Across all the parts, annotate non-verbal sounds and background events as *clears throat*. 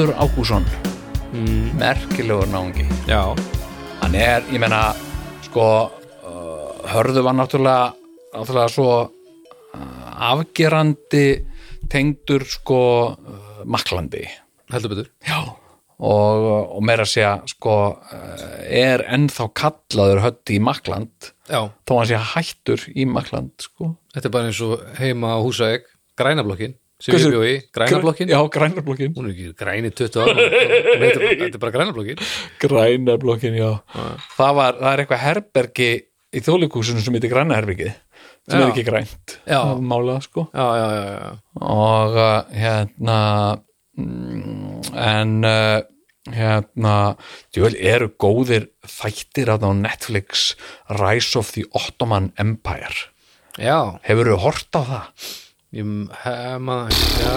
Hörður Ágússon merkilegur náungi. Já, hann er, ég meina sko, uh, Hörður var náttúrulega náttúrulega svo uh, afgerandi tengdur sko uh, maklandi. Heldur betur. Já. Og, og meira að segja sko uh, er ennþá kallaður hötti í makland. Já, þó hann sé hættur í makland sko. Þetta er bara eins og heima á húsaeg Grænablokkin, sem Hversu- ég bjói Grænablokkin, Já, grænablokkin hún er ekki græni 20 ára Þetta er bara Grænablokkin Grænablokkin, já. Það, var, það er eitthvað herbergi í þjóðleikúsinu sem heitir grænaherbergið sem Já. er ekki grænt málað sko. Já, já, já, já, og uh, hérna mm, en uh, hérna djúvel eru góðir þættir að á Netflix Rise of the Ottoman Empire? Já. Hefur þú hort á það? Ég hema, já,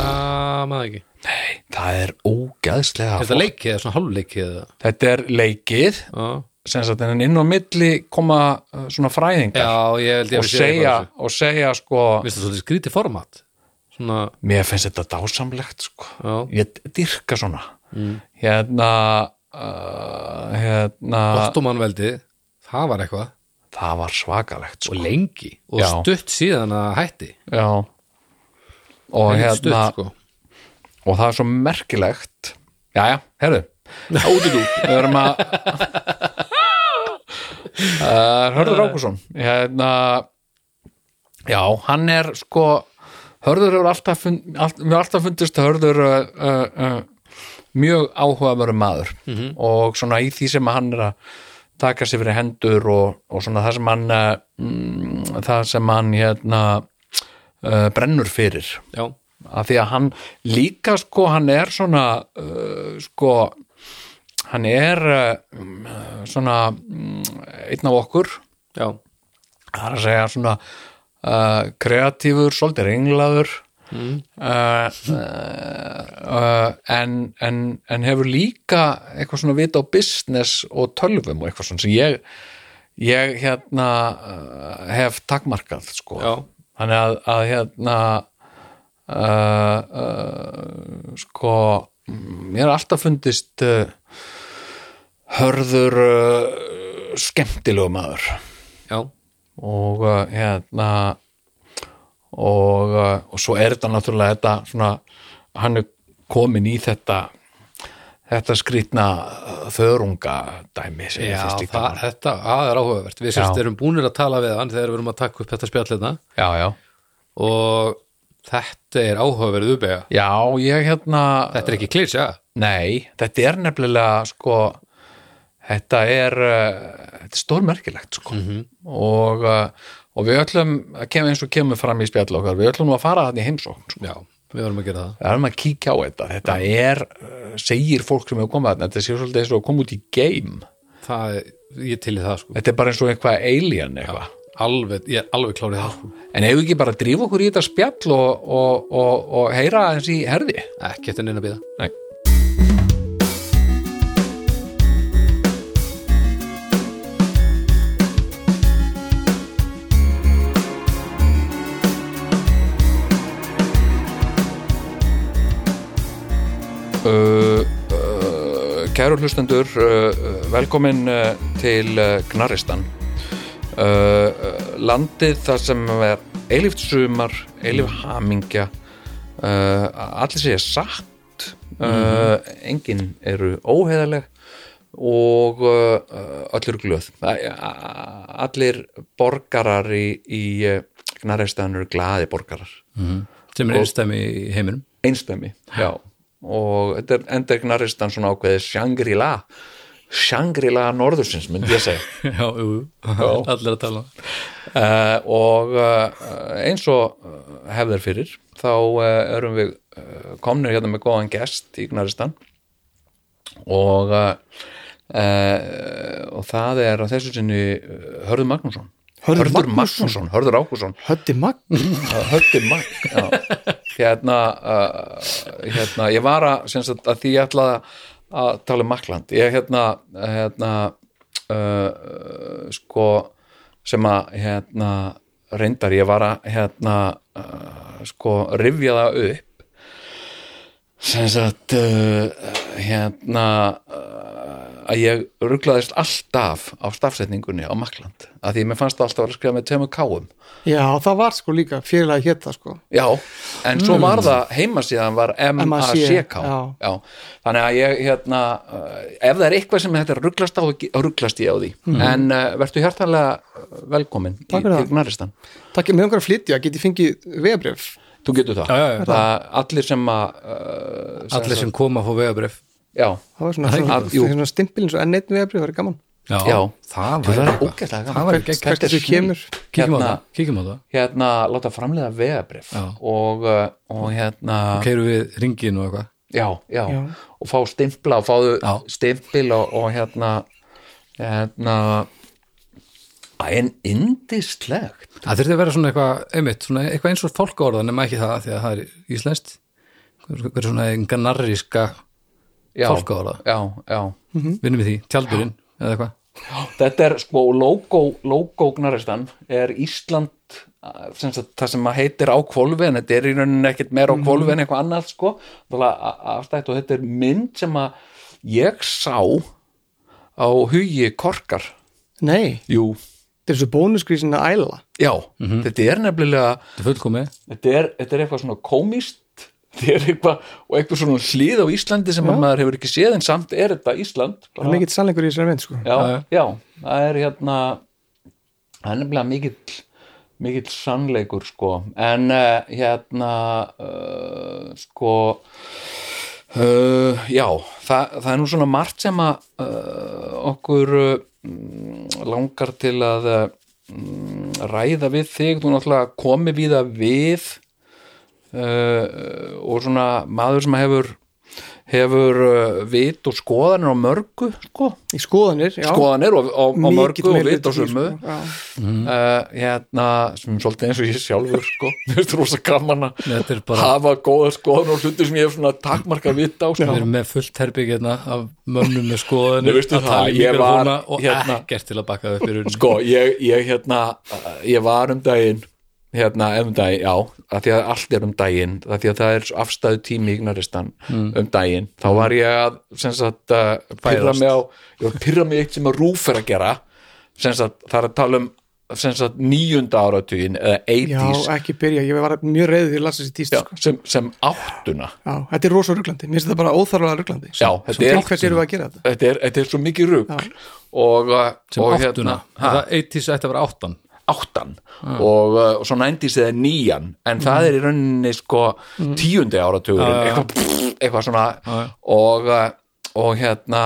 maður ekki. Nei, það er ógæðslega Er þetta leikið eða svona hálfleikið eða? þetta er leikið sagt en inn á milli koma uh, svona fræðingar já ég held ég segja, eitthvað af þessu. og segja sko Mér finnst það svolítið skrítið format. Svona, mér finnst þetta dásamlegt sko. já, ég dyrka svona. Hérna uh, hérna Ottomanveldi Það var eitthvað. Það var svakalegt sko. Og lengi. Og Já. stutt síðan að hætti. Já og hérna stutt, sko. og það er svo merkilegt. Jæja, herru við erum að uh, Hörður Ákusson hérna já, hann er sko Hörður hefur alltaf, fund, all, alltaf fundist Hörður uh, uh, mjög áhugaveru maður. Og svona í því sem hann er að taka sér fyrir hendur og, og svona það sem hann mm, það sem hann hérna uh, brennur fyrir. Já, af því að hann líka sko hann er svona uh, sko hann er uh, um, svona um, einn af okkur. Já, það er að segja svona uh, kreatífur, svolítið ringlaður. Mm. uh, uh, en, en, en hefur líka eitthvað svona vita á business og tölvum og eitthvað svona sem ég ég hérna uh, hef takmarkað sko. Já þannig að, að hérna uh, uh, sko mér er alltaf fundist uh, hörður uh, skemmtilegu maður. Já, og uh, hérna og, uh, og svo er þetta náttúrulega þetta svona, hann er komin í þetta þetta skrýtna uh, þörunga dæmi sem ég já finnst líka það, bara- þetta er áhugavert. Við sérst Já. erum búnir að tala við hann þegar við erum að taka upp þetta spjallina já, já, og þetta er áhugaverð uppega já, ég hérna Þetta er ekki klísja Nei, þetta er nefnilega sko þetta er uh, þetta er stórmerkilegt sko. Og, uh, og við kemur eins og kemur fram í spjall okkar við nú að fara þannig heimsókn sko. Já, við varum að gera það. Við ætlum að kíkja á þetta. Þetta er, uh, segir fólk sem hefur komið þarna þetta sé svolítið eins og að koma út í game. Það, ég til í það sko. Þetta er bara eins og eitthvað alien eitthvað. Alveg, ég er alveg klárið það sko. En hefur ekki bara að drífa okkur í þetta spjall og, og, og, og heyra eins í herði? Ekki eftir neina býða Nei hlustendur uh, velkomin uh, til uh, Gnaristan. Landið þar sem er eilíft sumar, eilíf hamingja. Uh, allir segja satt. Uh, enginn eru óheðaleg og eru glöð. Allir borgarar í, í Gnaristan eru glaði borgarar. Sem er einstæmi í heiminum. Einstæmi, já og þetta er endegnaristan svona ákveðið Shangri-La. Shangri-La norðursins, myndi ég segja. *laughs* Já, jú, *laughs* allir að tala uh, og uh, eins og uh, hefðir fyrir þá uh, erum við komnir hérna með góðan gest í Gnaristan og og það er á þessu sinni Hörður Magnússon Hörður Magnússon? Magnússon Hörður Ákusson Höddi Magn Höddi Magn já. *laughs* hérna, uh, hérna ég var að, sagt, að því ég ætlaði að tala um Makland ég hérna, hérna uh, sko sem að hérna reyndar ég var að hérna uh, sko rifja það upp sem sagt uh, hérna uh, að ég rugglaðist alltaf á stafsetningunni á Makland að því mér fannst það alltaf að að skrifa með tveimur káum Já, það var sko líka fyrirlega hétt það sko. Já, en svo var það heimasíðan var M-A-C-K þannig að ég hérna uh, ef það er eitthvað sem þetta er rugglast á rugglast ég á því, en uh, verður hjartanlega velkomin í. Gnaristan. Takk, mér langar að flytja, get ég fengið vegabrif Þú getur það, Já, já, já. Það, allir sem að uh, Allir sem koma að fá vegabrif Já, Það var svona, svona, jú. svona stimpil eins og enn einn vegabrif, það er gaman. Já, Já. það ógæslega Það gaman Hvert þessu kemur? Kíkjum á Hérna- á það. hérna láta framleiða vegabrif og, uh, og hérna Keiru við ringin og eitthvað. Já, já, Já. og fá stimpla og fáðu Já. stimpil og, og hérna hérna en indislegt Það þurfti að vera svona eitthvað, einmitt, svona eitthvað eins og fólkaorða nema ekki það því að það er íslenskt. Hver svona enga narríska fólkaorða já, já. Vinnum við því, tjaldurinn eða eitthvað. Þetta er sko logo, logo gnaristan er Ísland sem sagt, það sem að heitir á kvolfi en þetta er í rauninni ekkert meira á kvolfi en eitthvað annað sko. Afstætt og þetta er mynd sem að ég sá á hugi korkar. Nei, jú, þetta er svo bónuskrísin að æla. Já, þetta er nefnilega Þetta er fullkomið. Þetta er, þetta er eitthvað svona komist eitthvað, og eitthvað svona hlýð á Íslandi sem að maður hefur ekki séð en samt er þetta Ísland. Það er mikill sannleikur í þessari mynd sko. Já, Já, já, það er hérna það er nefnilega mikill mikill sannleikur sko. En uh, hérna uh, sko uh, já, það, það er nú svona margt sem að uh, okkur uh, langar til að uh, ræða við þig. Þú náttúrulega komi við að við uh, og svona maður sem hefur hefur uh, vit og skoðanir á mörgu sko Í skoðanir, já skoðanir og, og, og mörgu og vit og sumu sko. Já. uh, hérna, sem er svolítið eins og ég sjálfur sko, *laughs* mér finnst rosa gaman að Þetta er bara, hafa góða skoðan og hluti sem ég hef svona takmarka vit á sko. við erum með fullt herbyggina hérna af mönnum með skoðanir Nei, að það, tala í ég var, mikrofóna og hérna- ekkert til að baka það upp í rauninni sko, ég, ég hérna ég var um daginn hérna, um daginn, já, að því að allt er um daginn, að því að það er afstæðu tími í ignaristan um daginn þá var ég að, sem sagt uh, pyrra mig á, ég var að pyrra mig eitt sem að rúf er að gera. Sem sagt, það er að tala um sem sagt níunda áratugin eða já, 80s ekki byrja, ég var mjög reyður því að lasa þessi tíst já, sko. sem, sem áttuna. Já, þetta er rosa ruglandi, mér finnst þetta bara óþarfa ruglandi. Já, þetta er- hvers erum við að gera þetta? þetta er, þetta er svo mikið rugl. Já. og, uh, sem og áttuna, ha, það 80s ætti að vera áttan áttan og, uh, og svo 90s eða nýjan en það er í rauninni sko tíundi áratugurinn já. eitthvað, eitthvað svona já. og, uh, og hérna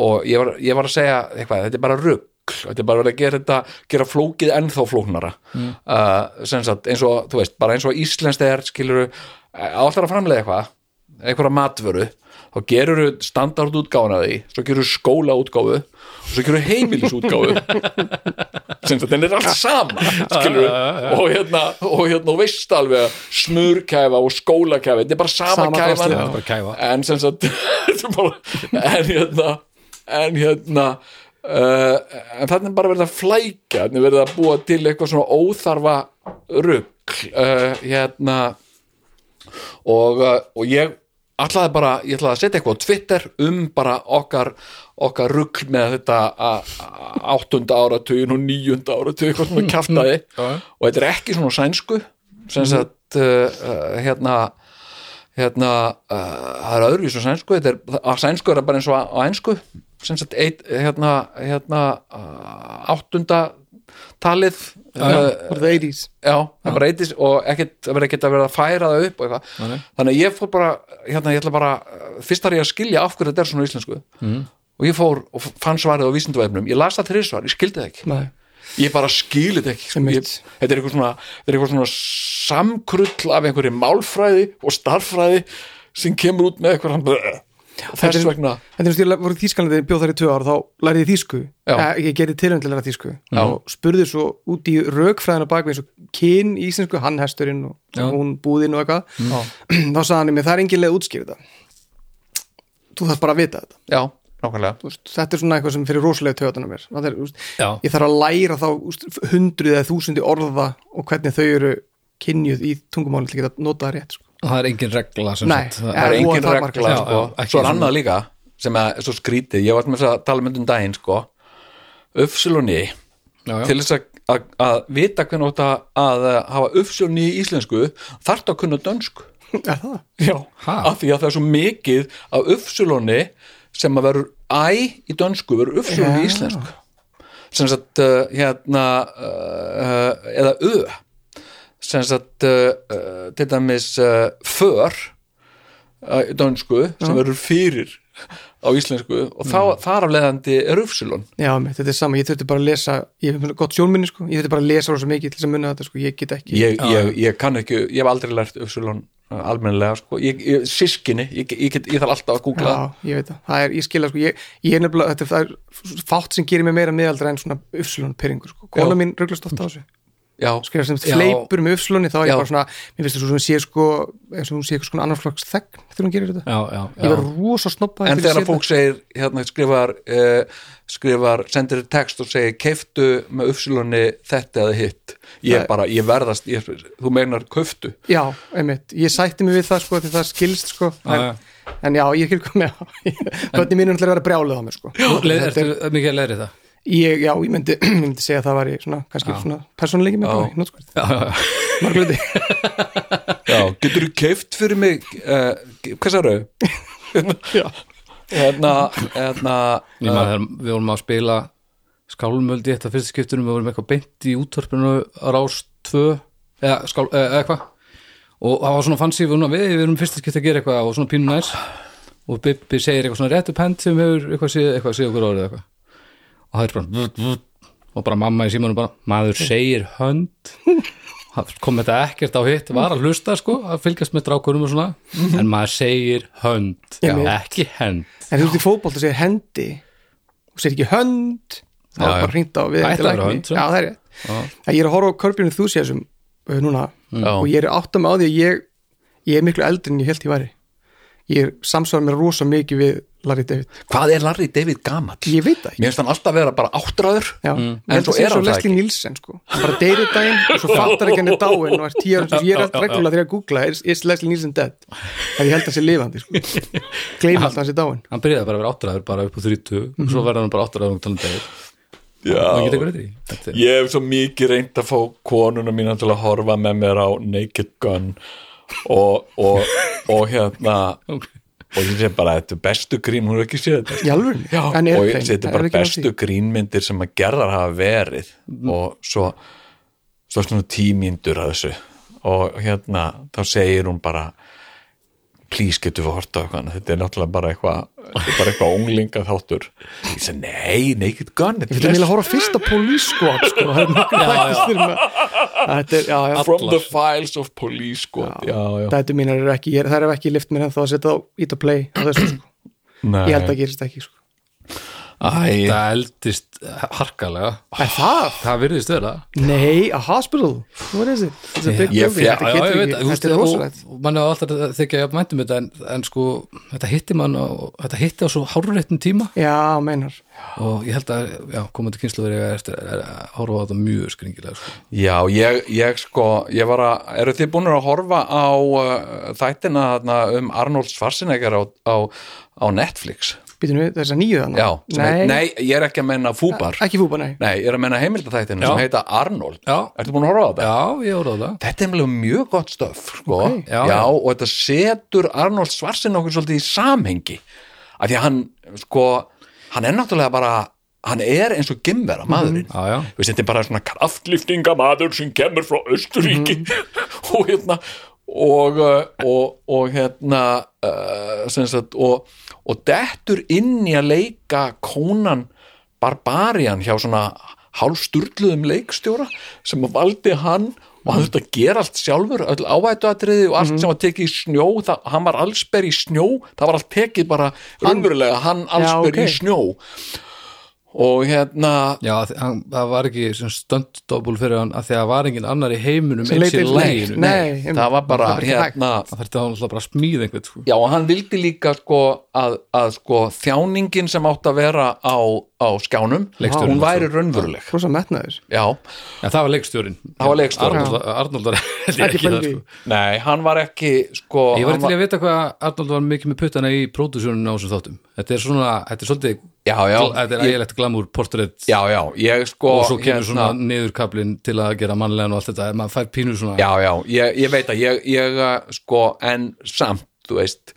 og ég var, ég var að segja eitthvað, þetta er bara rugl þetta er bara að gera þetta gera flókið ennþá flóknara mm. uh, sem sagt, eins og, þú veist, bara eins og íslenskt er, skilur alltaf að framlega eitthvað einhverja matvöru þá gerur standard útgáfuna því svo gerur skóla útgáfu og svo gerur heimilis útgáfu *laughs* sem þetta er allt sama skilur og hérna og hérna veist alveg smurkæfa og skólakæfa, þetta er bara sama, Sama kæfan kæfa. en sem sagt *laughs* en hérna en hérna uh, en þannig bara verið að flækja þannig er verið að búa til eitthvað svona óþarfa rugg uh, hérna. Og, uh, og ég ætlaði bara, ég ætlaði að setja eitthvað á Twitter um bara okkar okkar rugg með þetta áttunda áratugin og níunda áratugin eitthvað svona kjaftaði. *laughs* Og þetta er ekki svona sænsku sem sagt uh, uh, hérna hérna uh, það er öðru í svo sænsku þetta er, að sænsku er bara eins og á ensku. Sem sagt eitt, hérna, hérna uh, áttunda talið uh, það 80s já, það bara eitist og ekkert, það verður ekkert að vera að færa það upp þannig að ég fór bara hérna, ég ætla bara, fyrst þar ég að skilja af hverju þetta er svona íslensku. Mm. og ég fór og fann svarið á vísindavefnum, ég las það þrísvar, ég skildi það ekki. Nei. ég bara þetta ekki sko. Ég, þetta er eitthvað svona, er svona samkrull af einhverju málfræði og starffræði sem kemur út með eitthvað hann bara þess er- vegna. En þú veist, ég voru í Þýskalandi, bjóð þar í tvö ár þá lærði ég þýsku, eh, ég gerði tilhönd til að læra þýsku. Og spurði svo út í rökfræðina bakvið eins og kyn í íslensku, hann hesturinn og Já. hún búðinn og eitthvað. *clears throat* Þá sagði hann mér, það er engin leið að útskýra þetta. Þú þarf bara að vita þetta. Já, veist, þetta er svona eitthvað sem fyrir rosalega Það er, þú veist, ég þarf að læra þá hundruð eða þúsundi orða og hvernig þau eru kynjuð í tungumáli til að notað það rétt sko. Það er engin regla sem Nei, sagt, það það er engin regla Já, sko. svo er annað líka sem er svo skrítið, ég var með þess að tala með um daginn sko, uppsilunni til þess að, að, að vita hvernig átt að, að hafa uppsilunni í íslensku þarf að kunna dönsku Er það? já, Ha? af því að það er svo mikið af uppsilunni sem að verður æ í dönsku verður uppsilunni í íslensku sem sagt uh, hérna uh, eða ö sem sagt uh, uh, til dæmis uh, för uh, í dönsku sem verður fyrir á íslensku og þá, þar af leiðandi er uppsilun Já, mitt, þetta er sama, ég þurfti bara að lesa ég hef gott sjónminni, sko, ég þurfti bara að lesa rosa mikið til þess að munna þetta, sko, ég get ekki ég, ég, ég kann ekki, ég hef aldrei lært uppsilun almennilega sko, ég, ég, sískinni ég, ég, get, ég þarf alltaf að googla. Já, ég veit það, það er, ég skilja, sko, ég, ég er nefnilega, þetta er, það er fátt sem gerir mig meira miðaldra en svona uppslun pyrringur, sko, kona mín rugglast ofta á þessu skrifa sem fleipur með uppslunni þá er ég bara svona, mér finnst þetta svo sem sé sko eins og hún sé eitthvað svona annar flokks þegn þegar hún gerir þetta, já, já, ég já. var rosa snoppa en þegar fólk segir hérna skrifar uh, skrifar, sendir text og segir keiftu með uppsilunni þetta eða hitt. Ég Það- bara, ég verðast ég, þú meinar köftu já, einmitt, ég sætti mig við það sko því það skilst sko. En, Já, en já, ég skil hvað með bönni mínu ætla að vera brjálið á mig sko. Leið, Þetta ertu er, mikið að leiri það ég, já, ég myndi, *clears throat* ég myndi segja að það var svona, kannski svona persónleiki með Já. í nótskvært, já, já, já. margluti já, getur þú keift fyrir mig uh, hvað sagðu? *laughs* já, hérna, hérna Ég maður, þegar við vorum að spila skálmöldi þetta fyrsta skiptunum við vorum eitthvað beint í útvarpinu á rás 2 eða, skál, eða eða eitthvað. Og það var svona fancy við, við, við erum fyrsta skipt að gera eitthvað og svona pínu næs. Og Bibbi segir eitthvað svona rétt upp hend sem hefur eitthvað séð eitthvað séð okkur árið eitthvað og það er bara vut, vut, og bara mamma í símanum bara maður segir hönd. *laughs* Kom þetta ekkert á hitt var að hlusta sko, að fylgjast með drákurum og svona. En maður segir hönd Já. ekki hend. En þú ert í fótbolt og segir hendi og segir ekki hönd. Þá er bara hringt á við hönd, já, það er ég er að horfa á Körbjörn Enthusiasm uh, núna. Já. og ég er átt að með á því að ég, ég er miklu eldri en ég held ég væri. Ég er samsvarar mér rosa mikið við Larry David hvað er Larry David gamall? ég veit það ekki mér finnst hann alltaf vera bara áttræður Já, en svo er hann það ekki. Nielsen sko. hann bara deyrir daginn og svo *laughs* fattar ekki hann er dáin og er tíu ára, ég er alltaf reglulega þegar ég að googla is, is Leslie Nielsen dead þegar ég held að sé lifandi sko. *laughs* gleyma alltaf hann sé dáin hann byrjaði bara að vera áttræður bara upp á 30 og svo verður hann bara áttræður og talandi degir Já. það er Ég hef svo mikið reynd að fá konuna mína til að horfa með mér á Naked Gun og, og, og hérna *laughs* Ok. Og ég sé bara, þetta er bestu grín hún er ekki séð þetta. Já, en og ég sé þetta er bara bestu grínmyndir sem að gerðar hafa verið. Og svo svo svona tímíndur að þessu. Og hérna, þá segir hún bara please getur við horta á eitthvað þetta er náttúrulega bara eitthvað eitthvað unglinga þáttur. Ég segi, nei, Naked Gun ég vil að horfa fyrst á Police Squad sko. *laughs* er já, já, From the files of police squad það er ekki lift mér en þá að setja á ít og play sko. Ég held að það gerist ekki sko. Æ, það eldist harkalega er það? það virðist vera Nei, a hospital what is it? It's a big building. þetta getur ekki, þetta er rosalegt mann hefur alltaf þykja að mæntum þetta en, en sko, þetta hitti mann og þetta hitti á svo hárréttum tíma já, meinar og ég held að, já, komandi kynslu verið eftir að horfa á þetta mjög skringilega sko. já, ég, ég sko ég var að, eru þið búin að horfa á uh, þættina þarna um Arnold Schwarzenegger á, á, á Netflix? Býtum við þess að nýju þannig Já, sem heit, nei, ég er ekki að menna fúbar ekki fúpa, nei Nei, ég er að menna heimildaþættinu Já. sem heita Arnold Já. Ertu búin að horfa á þetta? já, ég horfa á það Þetta er mjög, mjög gott stöf sko. Ok. Já, já, já. og þetta setur Arnold Schwarzenegger svolítið í samhengi af því að hann sko, hann er náttúrulega bara hann er eins og gimmera maðurinn Já, já. Þú veist, þetta er bara svona kraftliftingamaður sem kemur frá Östuríki *laughs* og hérna og, uh, og, og hérna uh, sagt og, og dettur inn í að leika kónan Barbarian hjá svona hálfsturluðum leikstjóra sem valdi hann og hann þurfti að gera allt sjálfur öll ávætuatriði og allt sem var tekið í snjó. Það, hann var allsber í snjó. Það var allt tekið bara raunverulega hann allsber ok. í snjó og hérna Já, hann, það var ekki stönddobbul fyrir hann að því að það var engin annar í heiminum eins í læginu Nei, einmitt. það var bara Það hérna það þurfti hann alltaf bara að smíða einhvern sko. já og hann vildi líka sko að, að sko þjáningin sem átt að vera á, á skjánum. Leikstjórinn hún væri raunveruleg. Rosa metnaður. Já, Já, það var leikstjórin Það var leikstjórinn. Arnold, Arnold var held ég Ekki *laughs* ekki það pældi í. sko. nei, hann var ekki sko, Ég var hann til að vita hvað Arnold var mikið með puttana í pródusjóninu á þessum þáttum. Þetta er svona, þetta er svolítið já, já, Þetta er ég, ægilegt glamúr portrétt. Já, já, ég sko og svo kemur svona hérna, niðurkablin til að gera mannlegan og allt þetta. Maður fær pínu svona já, já, ég, ég veit að ég, ég uh, sko, en samt þú veist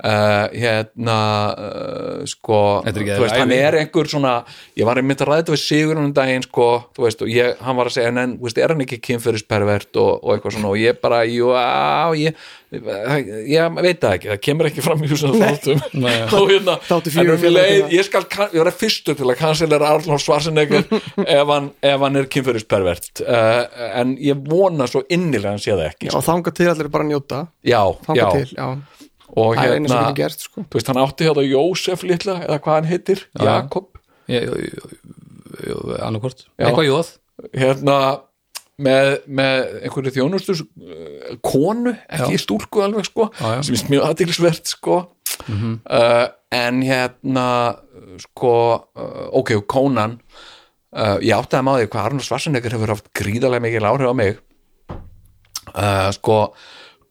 uh, hérna uh, sko, þú veist, hann er einhver svona ég var einmitt að ræða þetta við Sigur um daginn sko, þú veist, og ég, hann var að segja en, þú veist, er hann ekki kynferðispervert og, og eitthvað svona? Og ég bara, jú, á, ég ég veit það ekki, það kemur ekki fram í þessum þáttum. *laughs* Og hérna, en um leið, ég skal, ég var fyrstur til að kansilera Arnold Schwarzenegger *laughs* ef hann, ef hann er kynferðispervert. Uh, en ég vona svo innilega að hann sé það ekki Já, og þanga til allir bara að njóta. Já, Þanga já, til, já og Það er hérna gerst, sko. þú veist, hann átti hérna Jósef litla eða hvað hann heitir, Jakob. Annarkvort, Já. eitthvað jóð. Hérna með, með einhverju þjónustu uh, konu, ekki stúlku alveg sko, Já, já. sem er mjög aðtilsvert sko. Uh, en hérna sko, uh, ok, Conan uh, ég átti að maður hvað Arnold Schwarzenegger hefur haft gríðarlega mikil áhrif á mig. Uh, sko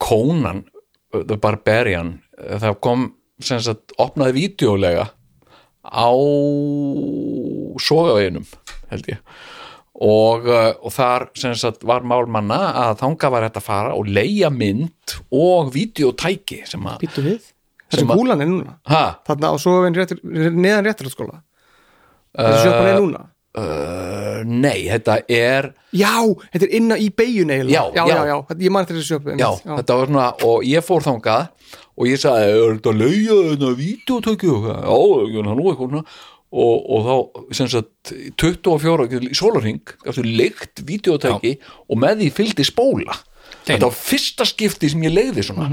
Conan, uh, The Barbarian það kom sem sagt opnaði vídeolega á sogaveginum held ég. Og, uh, og þar sem sagt var málmanna að þanga var þetta að fara og leia mynd og vídeotæki sem að Býttu við. Þessi húlan er núna. Ha, Þarna á réttur, neðan réttarskóla Þessi sjöpan er núna uh, nei, þetta er Já, þetta er inna í eiginlega. Já, já, já. já, já, Þetta- ég man eftir þessi sjöpu já, þetta var svona og ég fór þangað og ég sagði, er þetta að leia þetta hvað, já, já, nú eitthvað svona. Og, og þá, sem sagt 24 í sólarring gafstu leikt vídeotæki og með því fylgdi spóla. Þetta var fyrsta skipti sem ég leiði svona.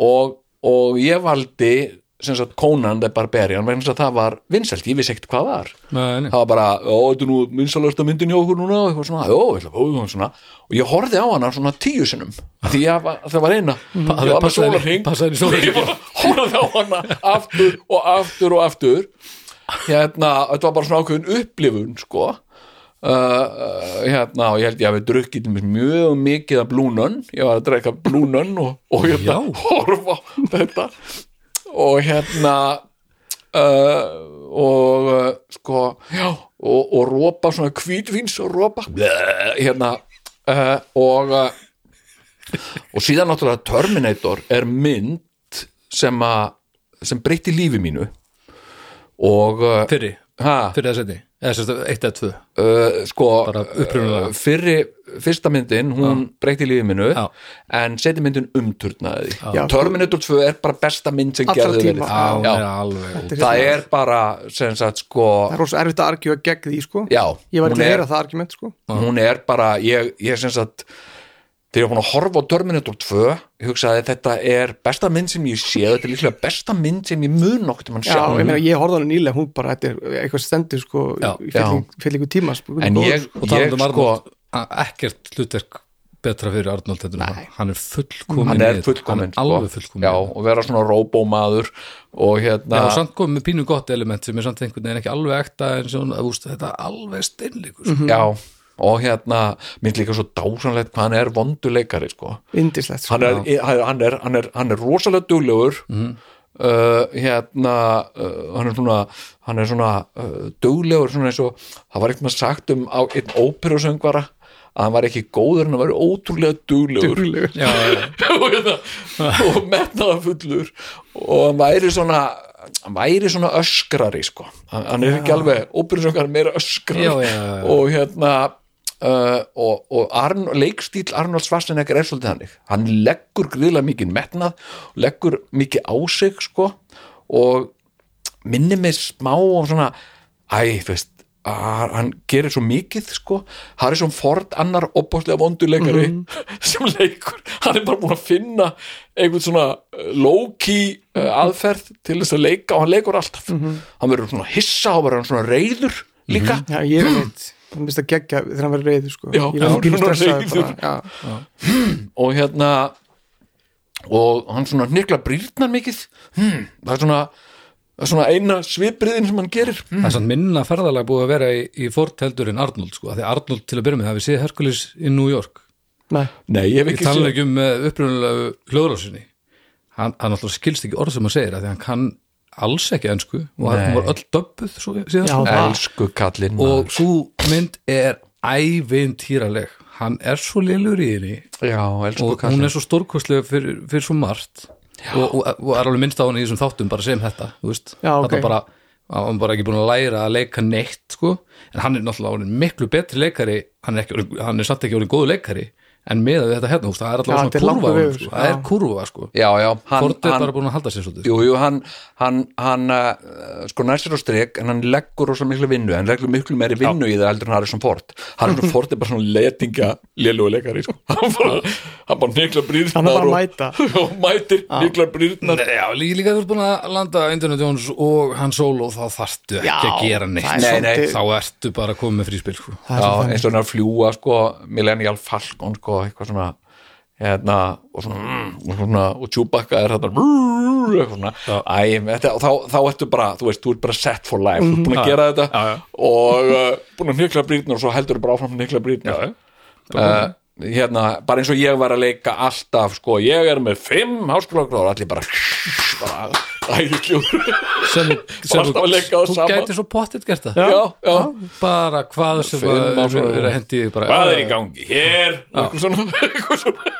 Og, og ég valdi sagt Conan the Barbarian vegna þess að það var vinsælt, ég vissi ekkert hvað það var. Nei, nei. það var bara, ó, þetta er nú vinsalasta myndin hjá okkur núna. Og eitthvað svona, ó, ég ætla að fá svona. Og ég horfði á hana svona tíu sinnum því að var, það var eina. Var sólarhring passaði í sólarhring. ég horfði á hana aftur og aftur og aftur. Hérna, þetta var bara svona ákveðin upplifun sko. Uh, uh, hérna og ég held ég að við drukkið mjög mikið af blúnun ég var að drekka blúnun og, og hérna horfa þetta og hérna uh, og uh, sko já, og, og rópa svona hvítvíns og rópa hérna uh, og uh, og síðan náttúrulega Terminator er mynd sem að sem breytti lífi mínu. Og uh, Fyrri, ha, fyrri að setni eða sérst eitt eða tvö? Uh, sko uh, fyrri, fyrsta myndin hún breytti lífi mínu Já. en setni myndin umturnaði því. Já. Terminator 2 er bara besta mynd sem Allra gerði verið. Já, hún Já. er það er bara sem sagt sko Það er rosa erfitt að argjóða gegn því, sko. Já, Ég var ekki að heyra það argument, sko. hún er bara ég, ég sem sagt þegar ég var búin að horfa á Terminator 2 ég hugsaði þetta er besta mynd sem ég sé þetta er líklega besta mynd sem ég mun nokkuð mann Já, sjá. ég meina, ég horfði á hana nýlega, hún bara, þetta er eitthvað stendur, sko, Já, í fyllingu, fyllingu tíma, sko en ég, og ég um sko ekkert hlutverk betra fyrir Arnold hann. Er fullkomin hann er í þetta. fullkomin hann alveg sko. já, og vera svona róbómaður og hérna Já, og samt komið með pínu gott element sem er samt einhvern veginn ekki alveg ekta en svona, úst, þetta er alveg steinleikur sko. já, og hérna minnst líka svo dásanlegt hvað hann er vonduleikari sko. Indislegt, sko. Hann, er, hann, er, hann, er, hann er rosalega duglegur. Uh, hérna uh, hann er svona hann er svona uh, duglegur svona eins og það var eitthvað sagt um á einn óperusöngvara að hann var ekki góður en hann var ótrúlega duglegur. Duglegur. já, já, já. *laughs* og, hérna, metnaða fullur og hann væri svona hann væri svona öskrari sko, hann, hann er ekki alveg óbyrjusöngar meira öskrar Já, já, já, já. og hérna uh, og, og Arn, leikstíl Arnold Schwarzenegger er svolítið hannig hann leggur gríðlega mikið metnað leggur mikið á sig sko og minnir mig smá og svona æ, veist hann gerir svo mikið sko. Harrison Ford, annar opbáslega vonduleikari *laughs* sem leikur. Hann er bara búin að finna einhvern svona uh, low-key uh, aðferð til þess að leika og hann leikur alltaf. Hann verður svona hissa og verður svona reyður líka. Já, ég er veit hann mist að gegja þegar hann verður reyður sko. Já, svona reiður. bara, já. og hérna og hann svona hnykla brýrnar mikið hmm, það er svona það er svona eina svipriðin sem hann gerir hmm. Það er samt minna ferðalega búið að vera í, í Ford heldur en Arnold sko, af því Arnold til að byrja með hafi séð Hercules í New York Nei, Nei, ég Ég tala ekki um með upprunalegu hljóðrásinni hann, hann alltaf skilst ekki orð sem hann segir af því hann kann alls ekki ensku. Og hann Nei. var öll döbbuð svo, síðan Já, það- Elsku kallinn og svo mynd er ævintýraleg. Hann er svo lélur í henni. Já, og hún er svo stórkostlega fyrir, fyrir svo margt. Og, og, og er alveg minnst á hann í þessum þáttum bara sem þetta, Já, ok. þetta bara, hann er bara ekki búin að læra að leika neitt sko, en hann er náttúrulega miklu betri leikari, hann er, ekki, hann er samt ekki orðin góðu leikari, en með þetta hérna, það er Já, alltaf er svona kurva vegur, sko. það er já. kurva sko. Já, já, hann, Ford er hann bara búin að halda sér svolítið sko. Jú, jú, hann, hann, hann uh, sko næsir á strek en hann leggur rosa miklu vinnu, hann leggur miklu meiri vinnu í það heldur en Harrison Ford Harrison *laughs* Ford er bara svona letinga lélugu leikari sko. *laughs* hann bara, hann nikla brýrnar Hann er bara að mæta. *laughs* og mætir, nikla brýrnar Já, líka, líka þú ert búin að landa Indiana Jones og Han Solo þá þarftu ekki Já, að gera neitt er Nei, nei. þá ertu bara að koma með fríspil sko. Og eitthvað svona hérna, og svona, mm, og svona og Chewbacca er þetta eitthvað svona, æ, þetta, og þá, þá ertu bara þú veist, þú ert bara set for life, þú ert búin að gera þetta og uh, búin að nykla brýtnar og svo heldur bara áfram brýtnar uh, hérna, bara eins og ég var að leika alltaf, sko, ég er með fimm háskólagráður, allir bara bara, æðisljúr sem, *laughs* sem alltaf að leika á þú sama. gæti svo pottit gert það. Já, já, bara hvað sem er að hendi hvað er í gangi? Hér, og eitthvað svona *laughs* eitthvað svona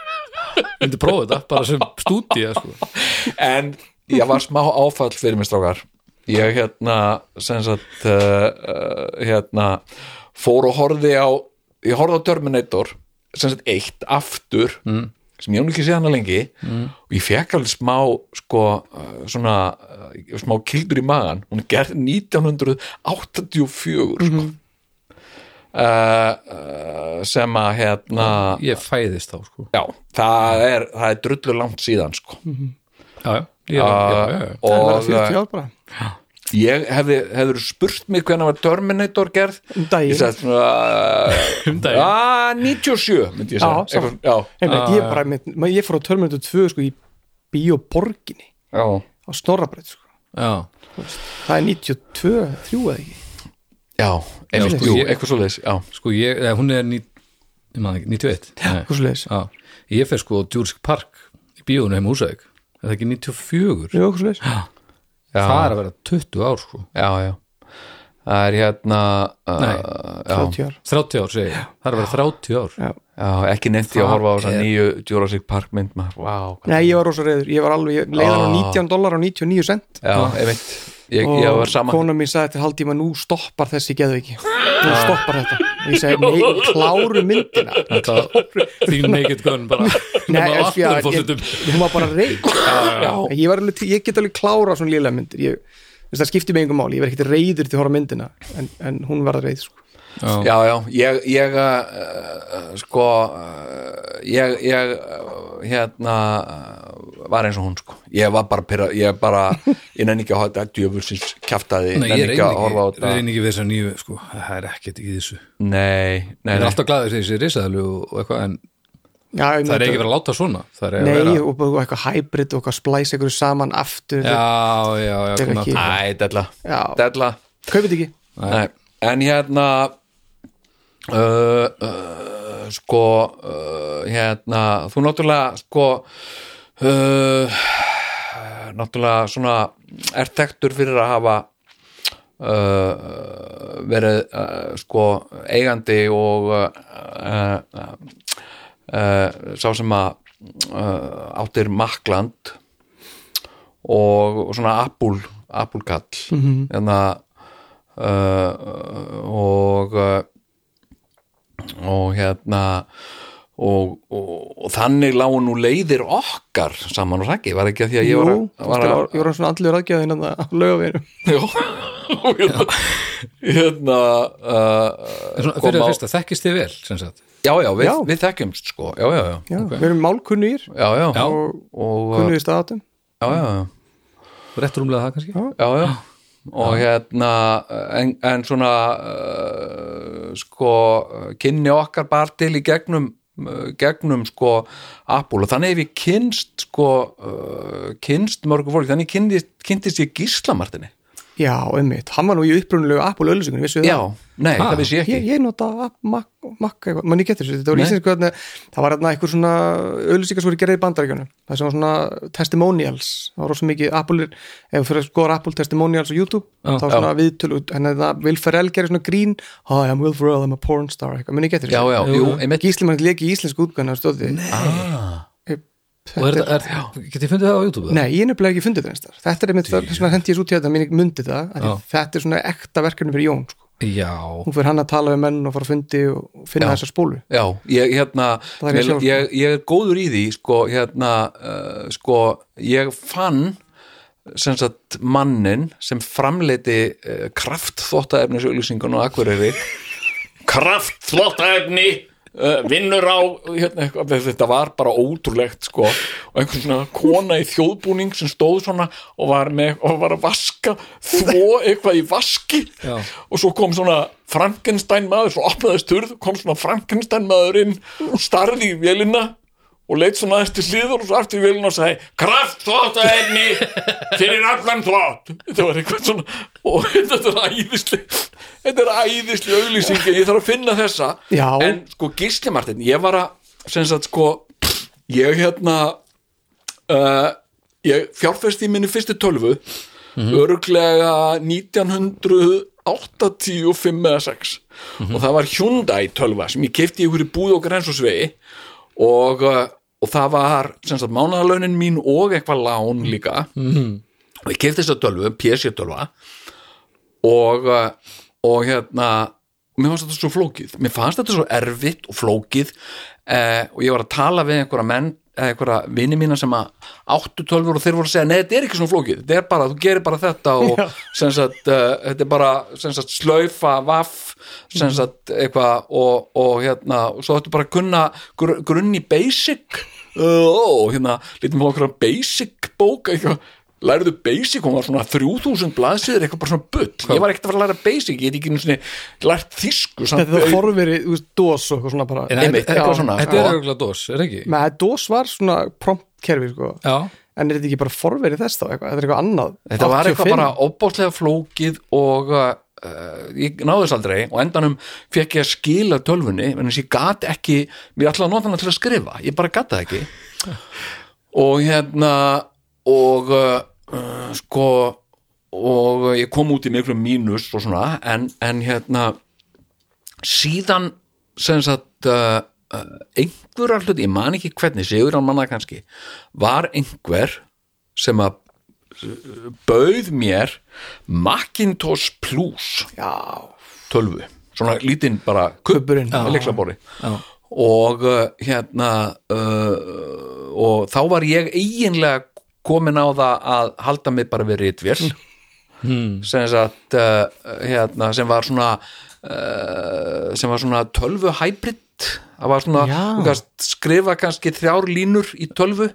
myndi prófa þetta, bara sem stúdía sko. en ég var smá áfall fyrir mig strákar. Ég hérna sem sagt uh, hérna fór og horfði á ég horfði á Terminator sagt eitt aftur mm. sem ég hef ekki séð hana lengi mm. og ég fekk alveg smá sko uh, svona uh, smá kildur í magan hún er gerð 1984 sko Uh, uh, sem að hérna ég fæðist þá sko. já, það er, það er drullu langt síðan sko já, já, já, já, já, já. Það er bara og 40 uh, ár bara ég hefði, hefður spurt mig hvernig var Terminator gerð Um daginn. ég sagði svona *laughs* Um daginn. að 97 myndi ég Já, segja. Eitthvað- já, Einmitt, ég, bara, með, ég fór á Terminator 2 sko, í bíóborginni já, á Snorrabreyt sko. já. það er 92, 3 eða ekki já, einmitt, sko, ég- eitthvað svo leis já, sko ég, eða, hún er ég man ekki, 91 Nei. hvað svo leiðis, já. ég fer sko á Jurassic Park í bíónu heim Húsæk er það ekki 94 jú, hvað svo leiðis já, það er að vera 20 ár sko. Já, já. Það er hérna uh, Nei, já, 30 ár. 30 ár ég, það er að vera 30 ár. Já. já, ekki nefndi að horfa á þessa er- nýju Jurassic Park mynd maður, hvað- Nei, ég var rosa reyður, ég var alveg, ég leiði hann á Ah. 19 dólar á 99 cent já, einmitt ég, og ég var sama kona mín sagði til haldtíma nú stoppar þessi geðveiki. Nú stoppar þetta. Og ég segi, nei, kláru myndina. Þetta þín naked gun bara. Nei, ég, hún var bara reyð ég, ég get alveg klára svona lélega myndir. Það skipti mig engum máli, ég verð ekkert reyður til að horfa myndina en, en hún að reyð sko. Já, já, ég, ég uh, sko uh, ég, ég uh, hérna uh, var eins og hún sko. Ég var bara, pyrra, ég bara ég nenni ekki að hafa þetta Nei, nenni ég ekki að horfa á ekki, þetta. reyni ekki við þess að nýju sko, það er ekkert í þessu. Nei, nei, ég er nei. alltaf glaður þegar þessi risaðalu og, eitthvað en já, ég það er ekki verið að láta svona er nei, vera og eitthvað hybrid og eitthvað splæs eitthvað saman aftur. Já, já, já, er ekki- aftur. Æ, della, Já. della. Kaupið ekki. Nei, en hérna uh, uh, sko uh, hérna, þú náttúrulega sko náttúrulega svona er tektur fyrir að hafa verið sko eigandi og sá sem að áttir Makland og, og svona Apple Apple kall hérna uh, og og hérna og, og, og þannig lágu nú leiðir okkar saman og rækki, var ekki að því að ég var, að, var að, ég var svona andlur aðgjöðin að lögaveginum Já, og *laughs* hérna, uh, fyrir að fyrsta, þekkist þið vel sem sagt. Já, já, við, Já. við þekkjumst sko. Já, já, já, Já, við erum málkunnugir já, já, Já. og og kunnugir staðatum já, já, já. Rétt rúmlega það kannski. Já, já. Og hérna en, en svona uh, sko kynni okkar bara til í gegnum uh, gegnum sko Apple. Og þannig hef ég kynst sko uh, kynst mörgu fólk þannig kynntist, kynntist ég Gíslamartinni Já, einmitt, hann var nú í upprunulegu Apple öllusingunum, vissu já, það? nei, Ah, það vissi ég ekki. Ég, ég nota App- Mac, Mac eitthvað, mann ég getur þessu, þetta var Nei. íslensku það var hérna eitthvað svona öllusingar sem voru gerðið í bandaríkjunum, það sem var svona testimonials, það var rosa mikið Apple, ef þú skoða Apple testimonials á YouTube, Já. þá svona viðtölu, henni það Will Ferrell gerir svona grín, hi, I'm Will Ferrell, I'm a porn star, eitthvað, mann ég getur já, þessu? Já, Jú, jú, einmitt. Gísli mann leki í íslensku útgöðna á stóði ah, og er, þetta- er, get ég fundið það á YouTube? Nei, ég er nefnilega ekki fundið það einstar Þetta er einmitt þess vegna hendi ég svo til þetta mín mundi það, þetta er svona ekta verkefni fyrir Jón, sko. Já, Hún fyrir hann að tala við menn og fara að fundi og finna Já. þessa spólu já, ég hérna Það er ég ég, sjálf. ég, ég er góður í því sko, hérna uh, sko, ég fann sem sagt mannin sem framleiti uh, kraftþvottaefnis auðlýsingun á Akureyri *laughs* kraftþvottaefni uh, vinnur á hérna, þetta var bara ótrúlegt sko, og einhvern svona kona í þjóðbúning sem stóð svona og var, með, og var að vaska þvó eitthvað í vaski. Já. og svo kom svona Frankenstein maður, svo opnaðist turð kom svona Frankenstein maður inn og starði í vélina og leitt svona til hlýður og svo aftur í vélina og sagði kraft þvóttaefni fyrir allan þvótt þetta var eitthvað svona og þetta er æðisli þetta er æðisli auglýsingi ég þarf að finna þessa. Já. en sko Gísli Martin, ég var að sem sagt sko ég hérna uh, ég fjárfesti í minni fyrstu tölvu örglega 1985 eða 6 og það var Hyundai tölva sem ég kefti í í búð og grensosvegi og, uh, og það var sagt mánaðalaunin mín og eitthvað lán líka. Og ég kefti þessa tölvu, PC tölva. Og, uh, og hérna mér fannst þetta svo flókið. Mér fannst þetta svo erfitt og flókið eh, og ég var að tala við einhverja menn einhverja vini mína sem að áttu tölfur og þeir voru að segja, nei þetta er ekki svona flókið þetta er bara, þú gerir bara þetta og sagt, uh, þetta er bara sagt, slaufa, vaff sem sagt, eitthvað og, og hérna, og svo ættu bara að kunna gr grunni basic *laughs* uh, og hérna, lítum við okkur basic bók, eitthvað lærðu basic, hún var svona 3000 blaðsýður eitthvað bara svona bull, ég var ekkert að fara að læra basic ég get ekki einu svona lært þýsku samt- Þetta er forverið, þú veist, DOS og eitthvað svona bara þetta- eitthvað svona, Þetta sko. er auðvitað dós, er ekki? Með DOS var svona promptkerfi, sko Já, En er þetta ekki bara forverið þess þá eitthvað? Þetta er eitthvað annað þetta var eitthvað 85. bara óbáslega flókið og uh, ég náði þess aldrei og endanum fekk ég að skila tölfunni en þess ég gat ekki, mér ætlaði að nota hana til að skrifa, ég bara gat það ekki *laughs* og hérna og uh, uh, sko og ég kom út í miklu mínus og svona en, en hérna síðan sem sagt uh, einhverjar hluti, ég man ekki hvernig sigur hann manna kannski, var einhver sem að bauð mér Macintosh Plus Já, tölvu, svona lítinn bara Kubburinn. með leiklabóri já, og hérna uh, og þá var ég eiginlega komin á það að halda mig bara við ritvél hmm. sem, uh, hérna, sem var svona uh, sem var svona tölvu hybrid það var svona, gast skrifa kannski þrjár línur í tölvu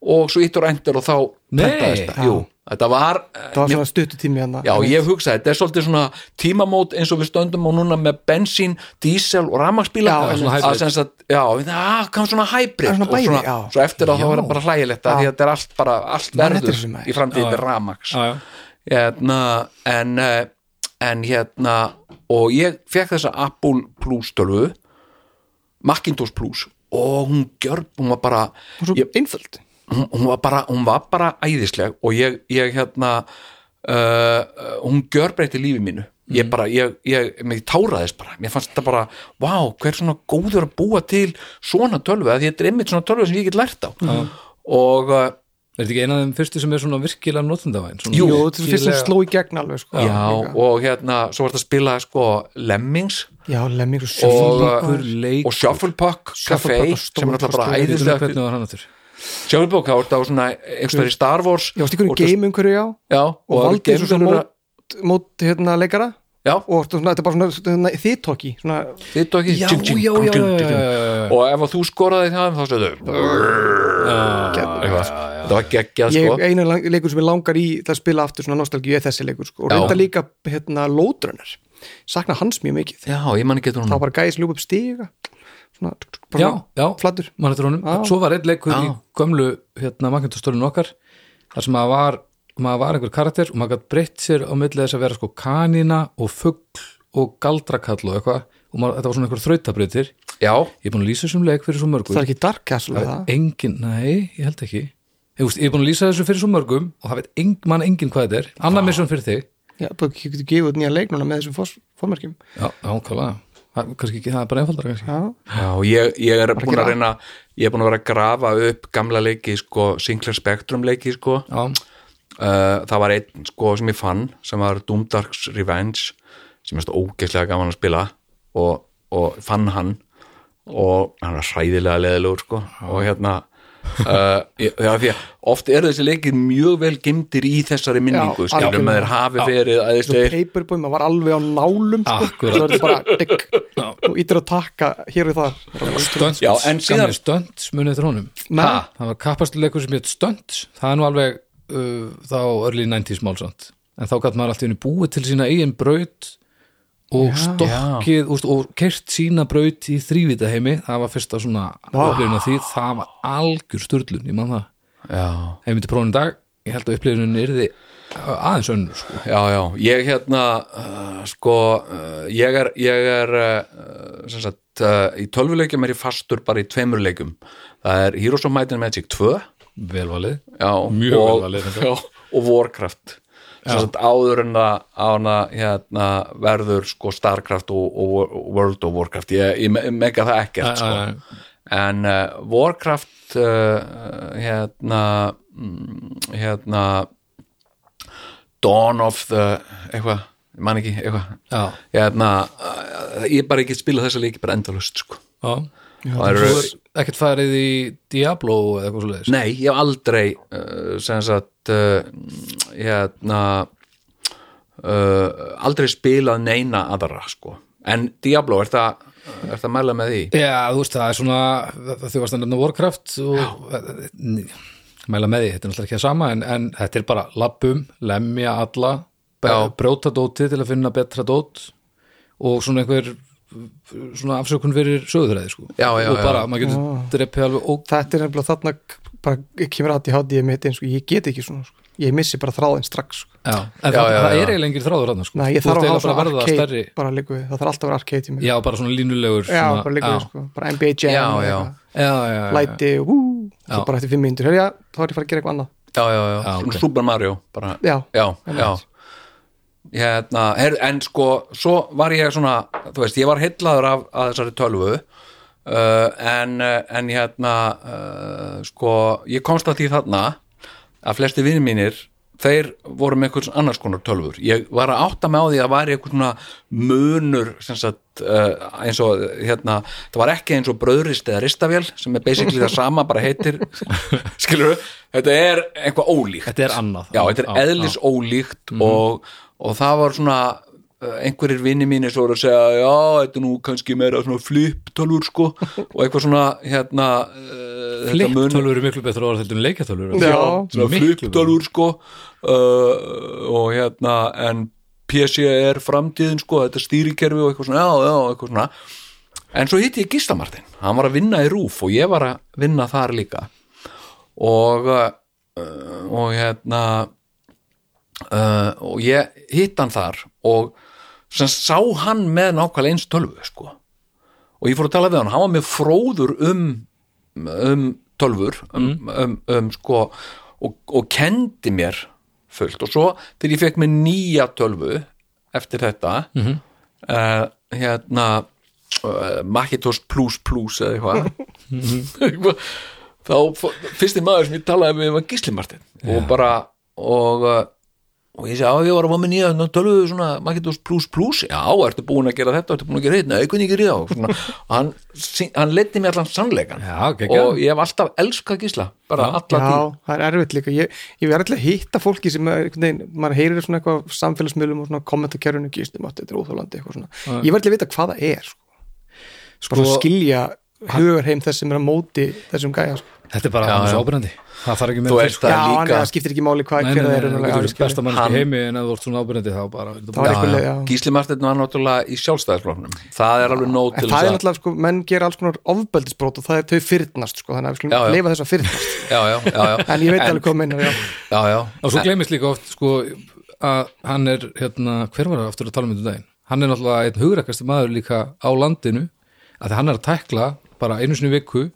og svo íttur endur og þá Nei. það. Jú, þetta var, það var svona stuttutími hérna. Já, ég hugsaði, þetta er svolítið svona tímamót eins og við stöndum á núna með bensín, dísel og rafmagsbíla Já, svona sagt, já, það kom svona hybrid? Er svona og já. svo eftir að það var bara hlægilegt því að þetta er allt bara, allt verður í rafmaks já, já. hérna, en eh, en hérna og ég fekk þessa Apple Plus tölvu Macintosh Plus og hún gjör, hún var bara einföld hún, hún var bara, hún var bara æðisleg og ég, ég hérna uh, hún gjörbreytti lífi mínu. Ég bara, ég, ég, mig táraðist bara. Mér fannst þetta bara, vá, hver svona góður að búa til svona tölvu, að þetta er einmitt svona tölvu sem ég get lært á. Og uh, Er þetta ekki eina af þeim fyrstu sem er svona virkilega notendavæn? Jú, Jú, þetta er fyrst sem sló í gegn alveg sko. Já, Líka. og hérna, svo var þetta að spila sko Lemmings. Já, lemmir og Shufflepuck og Shufflepuck Café Shufflepuck var sem er alltaf bara æðislega Var þá er þetta á svona einhverstað í Star Wars Já, stíkur í og game umhverju já? Og það eru valdi þessu svona mót, mót hérna leikara? Já, og svona, þetta er bara svona, svona þittóki svona, þitt og og ef þú skoraði það þá stöðu eitthvað, þetta var geggjað ég, sko. einu lang- leikur sem ég langar í til að spila aftur svona nostalgíu er þessi leikur sko. og reynda líka hérna Lóðrunner sakna hans mjög mikið. Já, ég man ekki þá hún bara gæðis ljúpa upp stiga svona, Já, já, flattur mann eftir honum. Já. Svo var einn leikur í Já. gömlu hérna magnetostólinu okkar þar sem maður var, maður var einhver karakter og maður gætt breytt sér á milli þess að vera sko kanina og fugl og galdrakall og eitthvað. Og maður, þetta var svona einhver þrautabreytir Já, Ég er búin að lýsa þessum leik fyrir svo mörgum það er ekki Dark Castle Það? engin, nei, ég held ekki. Ég, veist, ég er búin að lýsa þessu fyrir svo mörgum og það veit eng, mann engin hvað þetta er. Anna mission fyrir þig. Já, bara getur gefið nýja leik núna með þessum fórmerkjum Já, klálega Það kannski ekki, það er bara einfaldara kannski. Já, já ég, ég er búin að reyna ég er búin að vera að grafa upp gamla leiki sko, Sinclair Spectrum leiki sko. Já, uh, það var einn sko sem ég fann sem var Doomdarks Revenge sem er ógeðslega gaman að spila og, og fann hann og hann var hræðilega leðilegur sko. Og hérna uh, já, því að oft eru þessi leikir mjög vel gemdir í þessari minningu Já, skilum að þeir hafi verið æðislegir Paperboy, maður var alveg á nálum sko. Svo er bara digg. Og ítir að taka hér og þar. Stunts, Já, en síðan- Stunts munið eftir honum. Nei. Það var kappastuleikur sem hétt Stunts. Það er nú alveg uh, þá early 90s málsamt. En þá gætt maður alltaf búið til sína eigin braut og stokkið úst, og kert sína braut í þrývita heimi það var fyrsta svona upplifun af því það var algjör sturlun, ég man það. Já, ef ég myndi prófun í dag, ég held að upplifunin yrði aðeins önnur sko. já, já, ég hérna uh, sko, uh, ég er ég er uh, sem sagt, uh, í tölvuleikjum er ég fastur bara í tveimur leikjum. Það er Heroes of Might and Magic 2 velvalið já, Mjög og, vel valið, *laughs* þetta. já, og Warcraft áður en að ána, hérna, verður sko Starcraft og, og, World of Warcraft. Ég, ég me- mega það ekkert sko. en uh, Warcraft uh, hérna mm, hérna Dawn of the eitthvað, ég man ekki eitthvað. Hérna, uh, ég bara ekki spila þessa leiki bara endalust sko. Já. Það Þú eru, er ekkert farið í Diablo eða eitthvað svo leiðis nei, ég hef aldrei uh, sagt uh, hérna uh, aldrei spilað neina aðra sko, en Diablo er það, er það mæla með því Já, þú veist, það er svona þú varst að nefna Warcraft og mæla með því, þetta er náttúrulega ekki það sama en, en þetta er bara lappum, lemja alla Já. brjóta dótið til að finna betra dót og svona einhver svona afsökun fyrir sögðræði sko. Já, já, og já. bara, maður getur dreppið alveg og þetta er nefnilega þarna bara kemur að ég hátti ég mitt eins og ég get ekki svona sko. ég missi bara þráðin strax sko. já, en Já, það, já, það já. er eiginlega engin þráður hann sko. Nei, ég Þú þarf að hafa svona arcade stærri. bara líku við, það þarf alltaf að vera arcade í mig já, bara svona línulegur já, svona, bara líku við já, sko, bara NBA Jam læti hú, Já. bara eftir fimm já, þá er ég að fara að gera eitthvað annað. Já, já, já, Já, svona ok. Super Mario bara, já, já, já. Hérna, her, en sko svo var ég svona, þú veist, ég var hellaður af, af þessari tölvu uh, en, uh, en hérna uh, sko, ég komst að því þarna að flesti vinir mínir þeir voru með eitthvað annars konar tölfur ég var að átta mig á því að væri eitthvað svona munur sagt, uh, eins og hérna, það var ekki eins og bröðrist eða ristavél sem er basically það sama bara heitir *laughs* skilur þetta er eitthvað ólíkt. Þetta er annað. Já, þetta er eðlis ólíkt og, og það var svona einhverjir vinni mínir svo voru að segja já, þetta er nú kannski meira svona flip-tölvur sko. Og eitthvað svona hérna uh, þetta mun- flipptölur eru miklu betra orð heldur en leikjatölur Já. svona Miklu flip-tölvur sko. Uh, og hérna en PC er framtíðin sko þetta stýrikerfi og eitthvað svona já, já, eitthvað svona. En svo hitti ég Gísla Martin. Hann var að vinna í RÚF og ég var að vinna þar líka. Og uh, og hérna og ég hitt hann þar og sem sá hann með nákvæmlega eins tölvu sko. Og ég fór að tala við hann, hann var með fróður um um tölvur um, um, um sko og, og kendi mér fullt. Og svo þegar ég fekk mér nýja tölvu eftir þetta mm hérna uh, Macintosh Plus Plus eða eitthvað eitthvað *laughs* þá fó- fyrsti maður sem ég talaði með var Gísli Martin og bara og, uh, og ég segi, já, ég var að með nýja ná töluðu svona Macintosh plus plus. Já, ertu búin að gera þetta, ertu búin að gera þetta nei, hvernig gerir og svona, *laughs* og hann, hann leiddi mér allan sannleikan Já, og ég hef alltaf elskað Gísla bara alla tíð. Já, það er erfitt líka. Ég, ég verð alltaf að hitta fólki sem er, veginn, maður heyrir svona eitthvað samfélagsmiðlum og svona kommentarkerfinu gístum átti, þetta er svona. Ég verð alltaf að vita hvað það er sko. Sko- skilja hugarheim þess sem er að móti þessum gæja sko. Þetta er bara Já, Það þarf ekki með veist sko. það Já, líka það skiptir ekki máli hvað Nei, nei, nei, er þú raunverulega, getur já, verið besta skilur. mannski Hann- heimi en ef þú ert svona ábyrjandi þá bara Já, já. Gísli Martin var náttúrulega í sjálfstæðisfloknum það er alveg En til það er þess að náttúrulega, sko, menn gera alls konar ofbeldisbrót og það er þau fyrnast, sko, þannig að við skulum leifa þess að fyrnast já, já, já, já. *laughs* en ég veit alveg hvað meinar, já já, já. og svo gleymist líka oft sko að hann er hérna, hver var það aftur að tala um þetta um daginn hann er náttúrulega einn hugrakasti maður líka á landinu að því hann er að tækla bara einu sinni í viku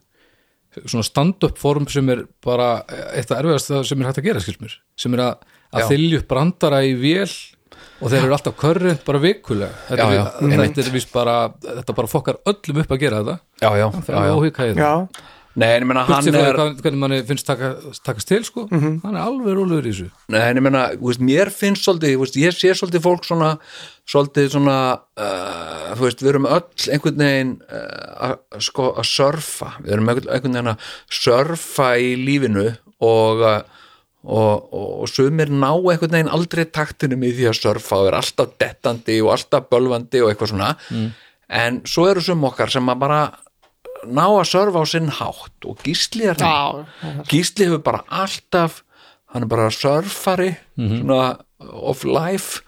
svona stand-up form sem er bara eitt af erfiðast sem er hægt að gera skilsmur sem er að, að þylja upp brandara í vél og þeir eru alltaf körrent bara vikulega. Þetta, Já, já. er, þetta er bara þetta bara fokkar öllum upp að gera þetta. Já, já, það er já. Nei, en ég meina hann er er, hvernig manni finnst taka, takast til sko. Hann er alveg rólegur í þessu. Nei, en ég veist, mér finnst svolítið, veist, ég sé svolítið fólk svona, svolítið svona, uh, þú veist, við erum öll einhvern veginn uh, að sko, að surfa, við erum einhvern veginn að surfa í lífinu og, uh, og, og, og sumir ná einhvern veginn aldrei taktinum í því að surfa og er alltaf dettandi og alltaf bölvandi og eitthvað svona, en svo eru sum okkar sem að bara ná að surfa á sinn hátt og gísli er já, Gísli hefur bara alltaf hann er bara surfari svona of life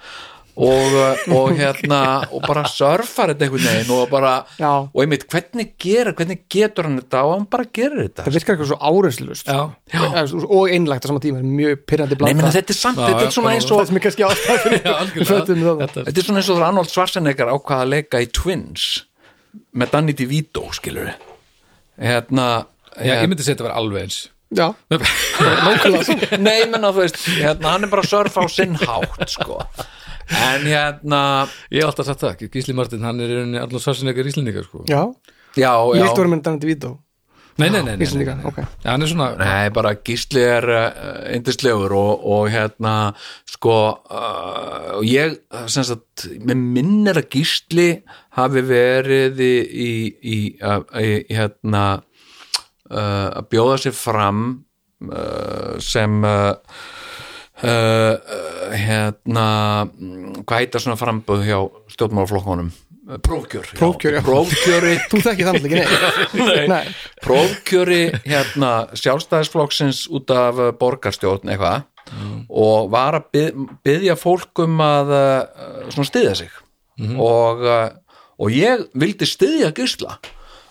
og, *laughs* og hérna og bara surfar þetta einhvern veginn og bara, Já. og einmitt hvernig gera hvernig getur hann þetta og hann bara gerir þetta. Það virkar eitthvað svo áreynslust Já. og einlægt á sama tíma, mjög pyrrandi Nei, blanda. menn, þetta er samt, Já, þetta er svona eins það og sem *laughs* er kannski ástæð fyrir fötum það Þetta- er svona eins og þegar Arnold Schwarzenegger ákvaða að leika í Twins með Danny DeVito, skilur hérna Já, ég myndi segja þetta var alveg eins. Já, nákvæmlega. Nei, menna, þú veist, hérna, hann er bara að surfa á sinn hátt, sko. En hérna Ég hef alltaf sagt það, Gísli Martin, hann er allar sarsinleikar íslendingar sko. já, já, já, viltu vera með Danandi Vító Nei, nei, nei, nei, nei, Íslendingar, nei. ok. Já, hann er svona Nei, bara gísli er uh, yndislegur og, og hérna sko uh, og ég sem sagt, með minnir að gísli hafi verið í, í, í, í hérna uh, að bjóða sér fram uh, sem uh, uh, hérna mm, hvað heita svona framböð hjá stjórnmálaflokkunum. Prófkjör. Prófkjör, já. prófkjöri. *laughs* Þú þekki það náttúrulega ekki neitt. *laughs* Nei. prófkjöri hérna sjálfstæðisflokksins út af uh, borgarstjórn eitthvað og var að byð, byðja fólk um að uh, svona styðja sig. Og, uh, og ég vildi styðja gísla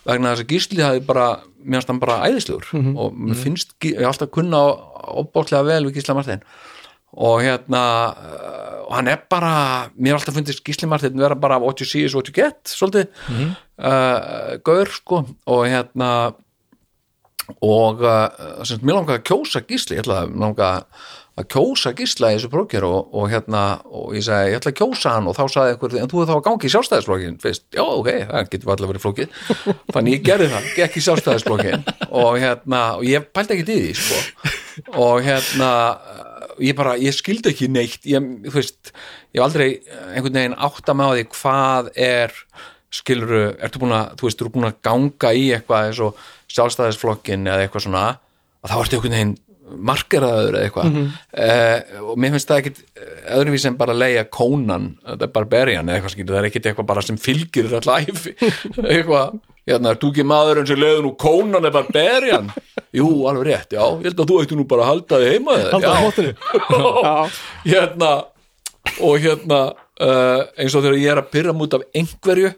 vegna þess að gísli hafi bara mér finnst hann bara æðislegur. Og mér finnst, Gí- ég hef alltaf kunna óbáslega vel við gísla Martin og hérna og hann er bara, mér er alltaf fundist Gísli Martin vera bara what you see is what you get svolítið. Uh, gaur sko. Og hérna og uh, mér langaði að kjósa Gísli. Ég ætla að langa að kjósa Gísla í þessu prókjör og, og hérna og ég segi, ég ætla að kjósa hann. Og þá sagði einhver, en þú er þá að gangi í sjálfstæðisflokkin fyrst, já ok, það getur alltaf verið flókið *laughs* þannig ég gerði það, gekk í sjálfstæðisflokkin og hérna, og ég pældi ekki í því sko, og hérna ég bara, ég skildi ekki neitt. Ég, þú veist, ég hef aldrei einhvern veginn átta með á því hvað er skiluru, ertu búin að þú veist, þú búin að ganga í eitthvað sjálfstæðisflokkin eða eitthvað svona að þá ertu einhvern veginn markeraður eða eitthvað. Mm og mér finnst það ekkit öðruvís en bara að leia kónan, þetta er barbarian eða eitthvað skilur, það er ekkit eitthvað bara sem fylgir þetta æfi, *laughs* eitthvað hérna, er þú ekki maðurinn sem leiður nú kónan er barbarian, jú, alveg rétt já, ég held að þú ætti nú bara að halda þig heima þér Halda Já. *laughs* Já. hérna og hérna uh, eins og þegar ég er að pyrra mút af einhverju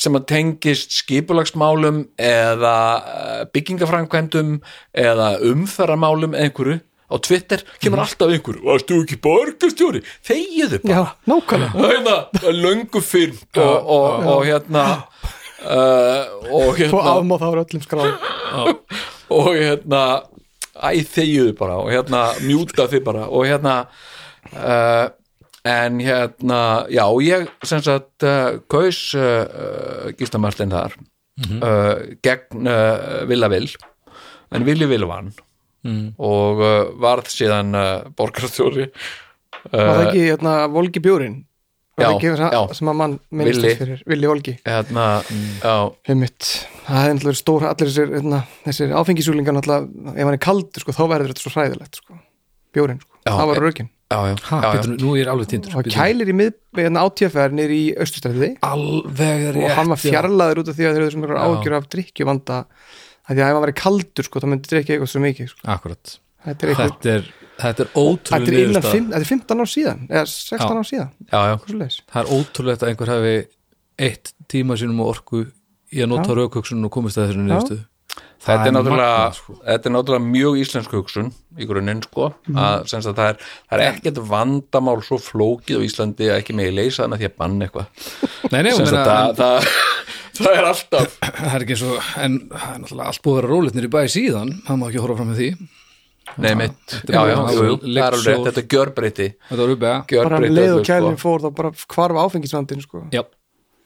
sem að tengist skipulagsmálum eða uh, byggingafrænkvæmdum eða umferðarmálum eða einhverju á Twitter kemur alltaf einhverju, varst þú ekki borgarstjóri? Þegiðu bara. Hérna, löngu fyrnt og, og, og hérna uh, og og hérna afmáð þá er öllum skráð. Og hérna æ þegiðu bara og hérna mjúta þið bara og hérna uh, en hérna já ég sem sagt uh, kaus uh, Gísla Martin þar uh, gegn uh, Villa Vill en Vili Vil vann. Mm. og uh, varð síðan uh, borgarstjóri. Var það ekki hérna, Volgi bjórin? Var Já, það ekki já. það sem að mann Villi. þess fyrir? Villi Volgi? Hérna, já, Heimitt, það hefði náttúrulega stór allir þessir, hérna, þessir áfengisúlingar náttúrulega, ef hann er kaldur, sko, þá verður þetta svo hræðilegt, sko, bjórin, sko, Já, það var rökin já, já, Ha, já, já. betur, nú er ég alveg tindur. Og kælir í mið, hérna átíðafæðar niður í rétt og hann var fjarlæður út af því að þeir eru Já. ágjur af drikkjuvanda að því að ef hann væri kaldur, sko, þá myndi drikja eitthvað svo mikið, sko, akkurat. Þetta er eitthvað þetta er, þetta er Þetta ótrúlega er, innan niðurstaða. fimm, þetta er 15 ár síðan eða 16 Já. ár síðan, það er ótrúlegt að einhver hafi eitt tíma sínum og orku í að nota raukugsun og komist að þessari niðurstu Þetta, er náttúrulega, sko. þetta er náttúrulega mjög íslensk hugsun í grunninn sko að, sem sagt, það, er, það er ekkert vandamál svo flókið á Íslandi að ekki megi leysa hana því að banna eitthvað. Nei, nei, sem meina, sagt, það, það, *laughs* það er alltaf *clears throat* það er ekki svo en það er náttúrulega allt búið að vera rólegt nýri bæði síðan það má ekki horfa fram með því. Nei mitt, já já, það er alveg þetta er uppið bara Gjörbreytti leið og kælinn sko. fór þá bara hvarf áfengisvandinn sko. já,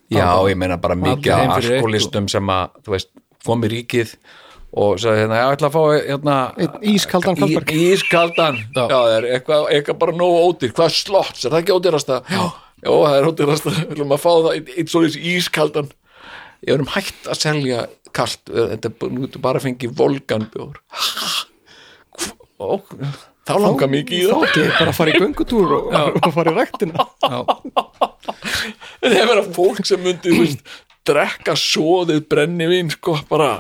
Já, ég meina bara mikið af alkoholistum sem að, þú veist, kom í ríkið og sagði hérna, ég ætla að fá hérna ískaldan. Í, Ískaldan, já, Já. það er eitthvað, eitthvað bara nógu ódýr, hvað slotts, er það ekki ódýrasta? Já, já, það er ódýrasta, við viljum að fá það einn- einn svolítið ískaldan. Ég erum hægt að selja kalt, þetta er bara- getur að fengi volganbjór *laughs* Ó, þá langar mikið í þá það. ekki bara að fara í göngutúr og, og fara í ræktina. *laughs* Já, Það er verið fólk sem myndi þú veist, drekka svoðið brennivín sko bara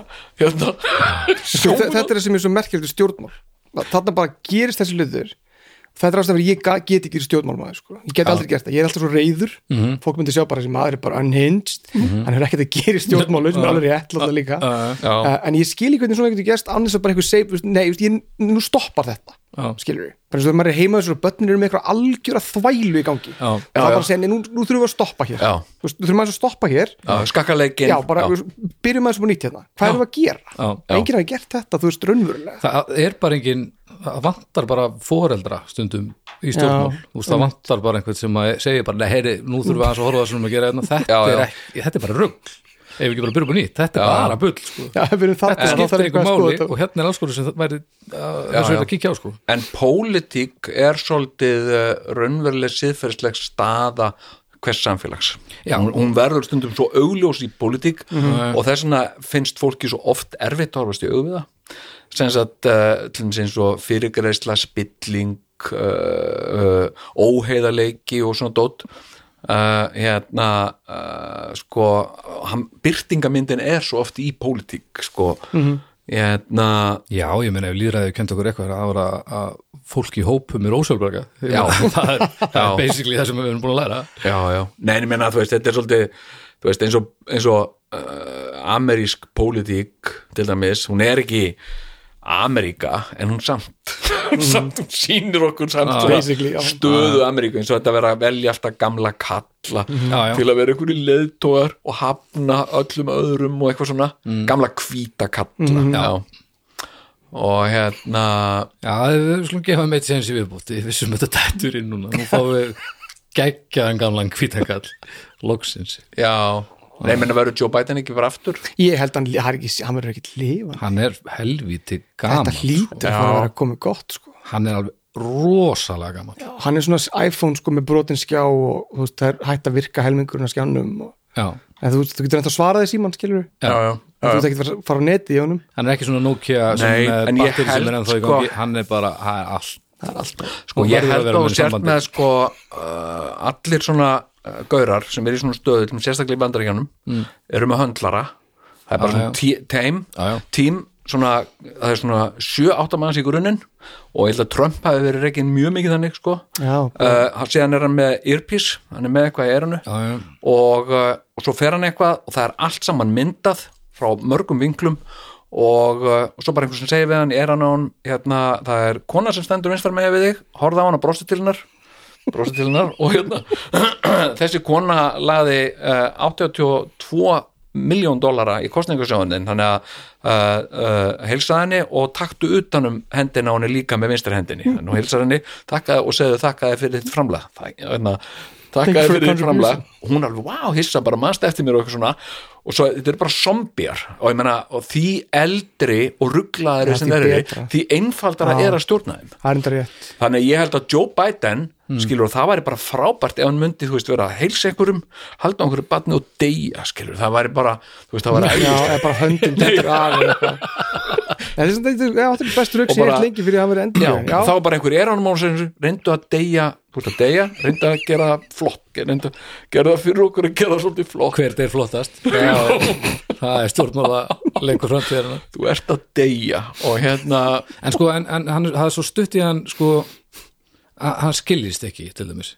hérna, Þe- þetta er það sem er svo við stjórnmál. Þarna bara gerist þessi hlutur þetta er ástæður ég ga- get ekki stjórnmálmaður sko. ég get aldrei gert það, ég er alltaf svo reyður fólk myndi sjá bara þessi maður er bara unhinged. Hann er ekkert að gera stjórnmálu sem er alveg rétt láta líka. Uh, en ég skil ekki hvernig svona getur gerst annars að bara eitthvað veist, nei, ég, nú stoppar þetta Já. skilur við, bara eins og þegar maður er heima þessu og börnin eru með eitthvað algjöra þvælu í gangi. Já. það er bara að segja, nú, nú þurfum við að stoppa hér. Já. Þú þurfum að stoppa hér. Bara, byrjum aðeins upp á nýtt hérna. Hvað erum við að gera? Enginn hafi gert þetta, þú veist, raunverulega. Það er bara engin það vantar bara foreldra stundum í stjórnmál, þú veist, það vantar bara einhvern sem að segja bara, nei, heyri, nú þurfum við aðeins að horfa það sem að gera þetta, *laughs* þetta, Já, já. Er ekki, þetta er bara rugg ef við ekki bara byrjum nýtt, þetta er bara bull sko. já, þetta skiptir einhver máli skoða og hérna er alls konar sem það væri Já, að kíkja á sko. en pólitík er svolítið uh, raunveruleg siðferðsleg staða hvers samfélags. Já. hún, hún verður stundum svo augljós í pólitík og þess vegna finnst fólki svo oft erfitt að horfast í augu við það sem sagt uh, til dæmis eins og fyrirgreisla, spilling uh, uh, óheiðarleiki og svona dót. Uh, hérna sko hann, byrtingamyndin er svo oft í pólitík sko. Hérna já, ég meina ef líðræði kent okkur eitthvað að vera að fólk í hópum er ósjálfberga Já. *laughs* það er, það er basically það sem við erum búin að læra. Já, já, nei, en ég meina þú veist, þetta er svolítið þú veist, eins og, eins og uh, amerísk pólitík til dæmis, hún er ekki Ameríka, en hún samt. Samt, hún sýnir okkur samt já. stöðu Ameríku, eins og þetta vera að velja alltaf gamla kalla já. til að vera einhverju leðtógar og hafna öllum öðrum og eitthvað svona. Gamla hvíta kalla já. og hérna já, við skulum gefa meitt séðan sér viðbúti við vissum þetta dættur inn núna. Nú fáum við geggjaðan gamlan hvítakall loksins. Já, nei, menn að vera Joe Biden ekki bara aftur? Ég held hann, hann er ekki, hann verður ekki lifa hann er helvíti gaman þetta hlýtur Já. að vera komið gott sko. hann er alveg rosalega gaman já, hann er svona iPhone sko með brotin skjá og þú veist, það er hægt að virka helmingurinn að skjánum og, já. en þú, þú getur enda að svara því síman skilur Já. já, þú veist ekki að fara á neti í honum. Hann er ekki svona Nokia sem Nei, er en ég batteri sem er ennþá í sko- gangi. Hann er bara, hann er allt. Það er alltaf sko Þú ég verður að held að þú sambandi. með sko uh, allir svona gaurar sem er í svona stöðu, dæmis sérstaklega í bandaríkjanum eru með höndlara. Það er bara Já, svona tí- team. Já, já. tím, svona, það er svona 7-8 manns í grunninn og ég held að Trump hafi verið rekin mjög mikið þannig sko. Já, uh, síðan er hann með earpiece hann er með eitthvað í eranu já, og, uh, og svo fer hann eitthvað og það er allt saman myndað frá mörgum vinklum og, uh, og svo bara einhver sem segir við hann er hann á hann, hérna, það er kona sem stendur vinstar með við þig, horfða á hann og brosti til hennar brosti til hennar og hérna *clears throat* þessi kona laði uh, 82 miljón dollara í kostningarsjóðin þannig að uh, uh, heilsa henni og taktu utanum hendina henni líka með vinstri hendinni. Og heilsa henni takkaði og segðu þakkaði fyrir þitt framlega það, hérna, fyrir your framlega og hún alveg, wow, hissa, bara manst eftir mér og eitthvað svona. Og svo, þetta eru bara zombjar. Og ég meina, og því eldri og rugglaðari Ja, sem þeir eru því einfaldara Já. er að stjórna þeim. Þannig að ég held að Joe Biden skilur, og það væri bara frábært ef hann myndi, þú veist, vera að heilsa einhverjum halda einhverju batni og deyja, skilur það væri bara, þú veist, það væri já, eða bara höndin dettur *laughs* af eða eitthvað. En þess að þetta er- já, þetta er bestur Og auk sem ég hef lengi fyrir að hann verið endur Já, þá var bara einhver er ánum án sem reyndu að deyja, þú veist að deyja reyndu að gera það flott reyndu að gera það fyrir okkur að gera það svolítið flott. Hver er flottast? *laughs* Það er, það er stjórnmála leikur framtíðarna þú ert að deyja og hérna en sko, en, en hann, það er svo stutt í hann sko, hann skiljist ekki til dæmis.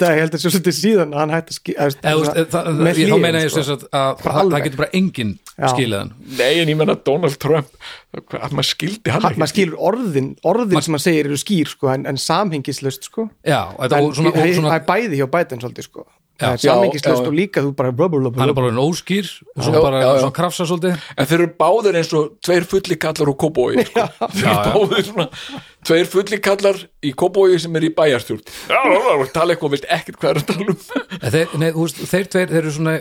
Það ég held að svo svolítið síðan að hann hætti að skil Eða, þú veist, það, það, með ég, þá meina ég sko. sagt að það, getur bara enginn hann. Nei en ég menna Donald Trump að maður skildi hann Hann- maður skilur orðin, orðin sem hann segir eru skýr sko, en, en samhengislust sko. en það er bæði hjá bætin svolítið sko. er samhengislust og líka þú bara hann er bara orðinn óskýr og svo bara krafsa svolítið. En þeir eru báðir eins og tveir fulli kallar og kóbói sko. *laughs* þeir eru báðir svona tveir fulli kallar í kóbói sem er í bæjarstjórn. Já, já, já, tala eitthvað og vilt ekkert hvað er að tala um En þeir, nei, þú veist, þeir tveir, þeir eru svona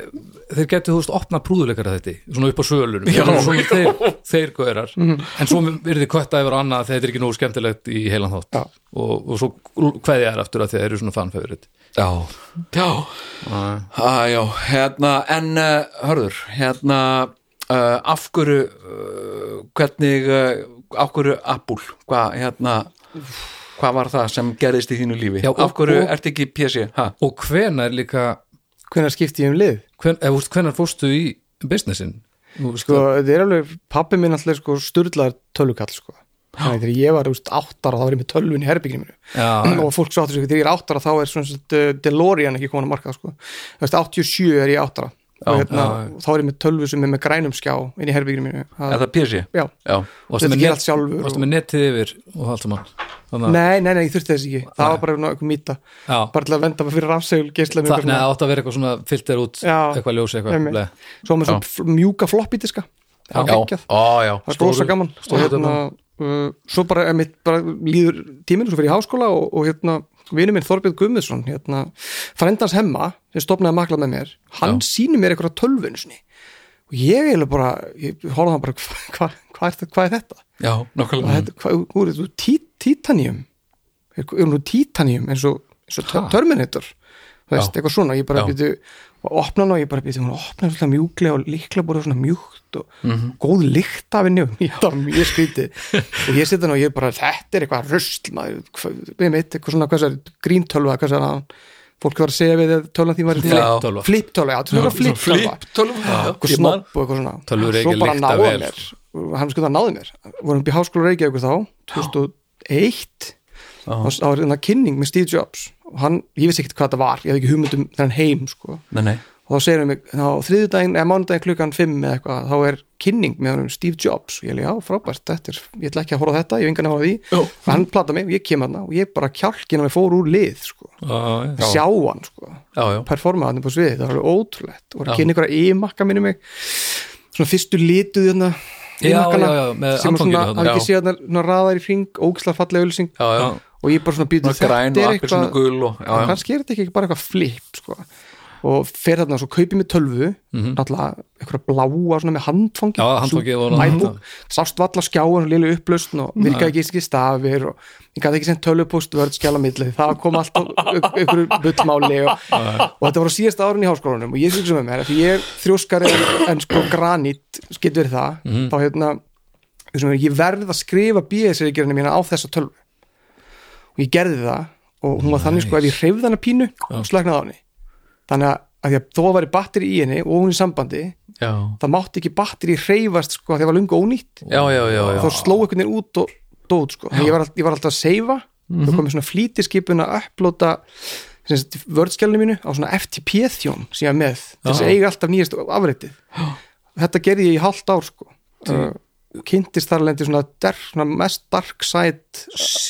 þeir getur, þú veist, opna prúðuleikara þetta svona upp á sölunum, Já. þeir svona þeir, þeir góðirar, Mhm. en svo verður þið kvötta yfir annað þegar þetta er ekki nógu skemmtilegt í heilan þátt. Já. og, og svo kveðja þær aftur að þeir eru svona fanföðurit já, já. Ah, já, hérna en uh, hörður, hérna uh, af hverju uh, hvernig uh, af hverju Apple, hvað hérna hvað var það sem gerðist í þínu lífi? Já, og- af hverju og- ert ekki PC ha? og hvenar líka hvenær skipti ég um lið? Hven, eða, hvenar fórstu í businessin? Veist, sko, þetta er alveg, pappi minn alltaf sko, sturlaður tölvukall sko. Þannig, þegar ég var veist, áttar þá var ég með tölvun í herbygginu mínu. *clears throat* Já, og fólk svo áttur sig, þegar ég er áttara þá er svona svona DeLorean ekki komin að marka sko. Þú veist, 87 er ég áttara og hérna, þá er ég með tölvu sem er með grænum skjá inn í herbygginu mínu. Er það PC? já, já, varstu þetta með, ger net, allt sjálfur varstu og... með netið yfir og allt saman? Nei, nei, nei, ég þurfti þess ekki. Það var bara eitthvað mýta. Já, bara til að venda bara fyrir rafsegul geisla það, átt að vera eitthvað svona filter út Já. eitthvað ljós eitthvað svo með svona mjúka floppy diska. Það var það rosa gaman. og hérna, uh, svo bara, líður tíminn svo fyrir í háskóla og, og hérna vinur minn Þorbjörn Guðmundsson hérna, frendans hemma sem stopnaði að makla með mér hann sýnir mér eitthvað tölvun sinni. og ég eiginlega bara ég horfði hann bara, hvað *laughs* hva, hva er, hvað er þetta? já, nokkulega Hvað, hvað, hvað er þetta? Tí, titanium er, er nú titanium eins og, eins og Ha? Terminator þú veist, eitthvað svona, ég bara býtu og opna hann og ég bara býtu, hún opna svona mjúklega og líklega bara svona mjúkt og Mhm. góð lykt af henni og var mjög skrítið. Og ég setja hann og ég bara, þetta er eitthvað rusl maður, við mitt, eitthvað svona hvað er gríntölva, hvað er það fólk var að segja við að tölvan því var flip-tölva, já, þetta er flip-tölva eitthvað snopp og eitthvað svona. svo bara vel. mér. Hann sko það náði mér? Vorum upp í háskóla Reykjavíkur þá? 2001 þá var þetta kynning með Steve Jobs. Og hann, ég vissi ekkert hvað það var ég hafði ekki hugmynd um þennan heim sko. Nei, nei, og þá segir hann mig, þá þriðudaginn eða mánudaginn klukkan 5 eða eitthvað, þá er kynning með hann Steve Jobs. Og ég hefði, já, frábært, þetta er ég ætla ekki að horfa á þetta, ég hef engan að horfa á því. Jó. og hann plata mig og ég kem hann og ég bara kjálkin að við fór úr lið sko, Já, já. sjá hann sko. Já, já. Performa hann på sviði, það var alveg ótrúlegt. Og kynna ykkur að e-makka minni mig. Svona fyrstu lituð hérna Já, e-makkana, já, já, með sem var svona, þarna. hafði ekki séð hann svona raðar í hring, ógislega fallega ölsing já, já, og ég bara svona býtu og, já, já. kannski er þetta ekki bara eitthvað flip sko. og fer þarna og svo kaupi með tölvu náttúrulega eitthvað bláa svona með handfangi. Já, náttúrulega- MacBook, sást valla skjáin og lilu upplausn og virkaði ekki ekki stafir og ég gæti ekki sendt tölvupúst vörð skjála milli það kom alltaf ykkur bullmáli og, og þetta voru síðasta árin í háskólanum og ég syns um mér, því ég er þrjóskari en, sko granít, getur verið það Mhm. þá hérna ég verð að skrifa BS-reikirinu mína á þessa tölvu ég gerði það og hún var þannig sko ef ég hreyfði hana pínu slagnaði á henni. Þannig að, að þó væri batteri í henni og hún í sambandi já, það mátti ekki batteri hreyfast sko þegar það var lungu ónýtt. Já, já, já, þá sló einhvern veginn út og dót sko. Ég var, ég var alltaf að seifa það komið svona flýtiskipun að upplota vördskjælinu mínu á svona FTP þjón sem ég var með. Þess að eiga alltaf nýjast afreitið þetta gerði ég í hálft ár sko. Uh, kynntist þar lendi svona, svona mest dark side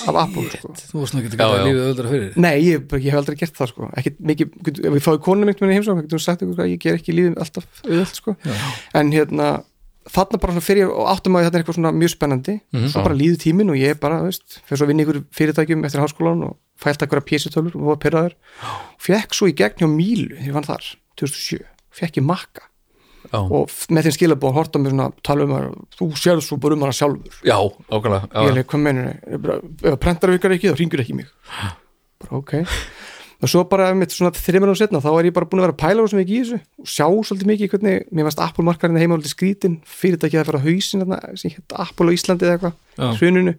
af Apple sko. Þú varst nú ekki að lífið öðvöldra fyrir. Nei, ég, bara- ég hef aldrei gert það sko. Ekki mikið, ef við fáið konum einhvern veginn í heimsókn getum við sagt ykkur að ég ger ekki lífið alltaf auðvöld sko. En hérna þarna bara fyrir ég og áttum að þetta er eitthvað svona mjög spennandi. Svo bara líður tíminn og ég bara, veist fyrir svo að vinna ykkur fyrirtækjum eftir háskólan og fælt eitthvað pjésutölur og var pyrraður fekk svo í gegn hjá Mílu þegar ég vann þar, 2007, fekk ég makka já, og með þeim skilabóð horta mér svona tala um að þú sérðu svo bara um hana sjálfur. Já, ákvæmlega ég er hvað mennur, ef prentar virkar ekki þá ringur ekki mig. Bara ok. Og svo bara mitt svona þreymur á setna þá er ég bara búin að vera að pæla svo mikið í þessu og sjá svolítið mikið hvernig, mér varst Apple markarinn heima alveg skrítin, fyrirtækið að fara hausin þarna, sem hétt Apple á Íslandi eða eitthvað, hruninu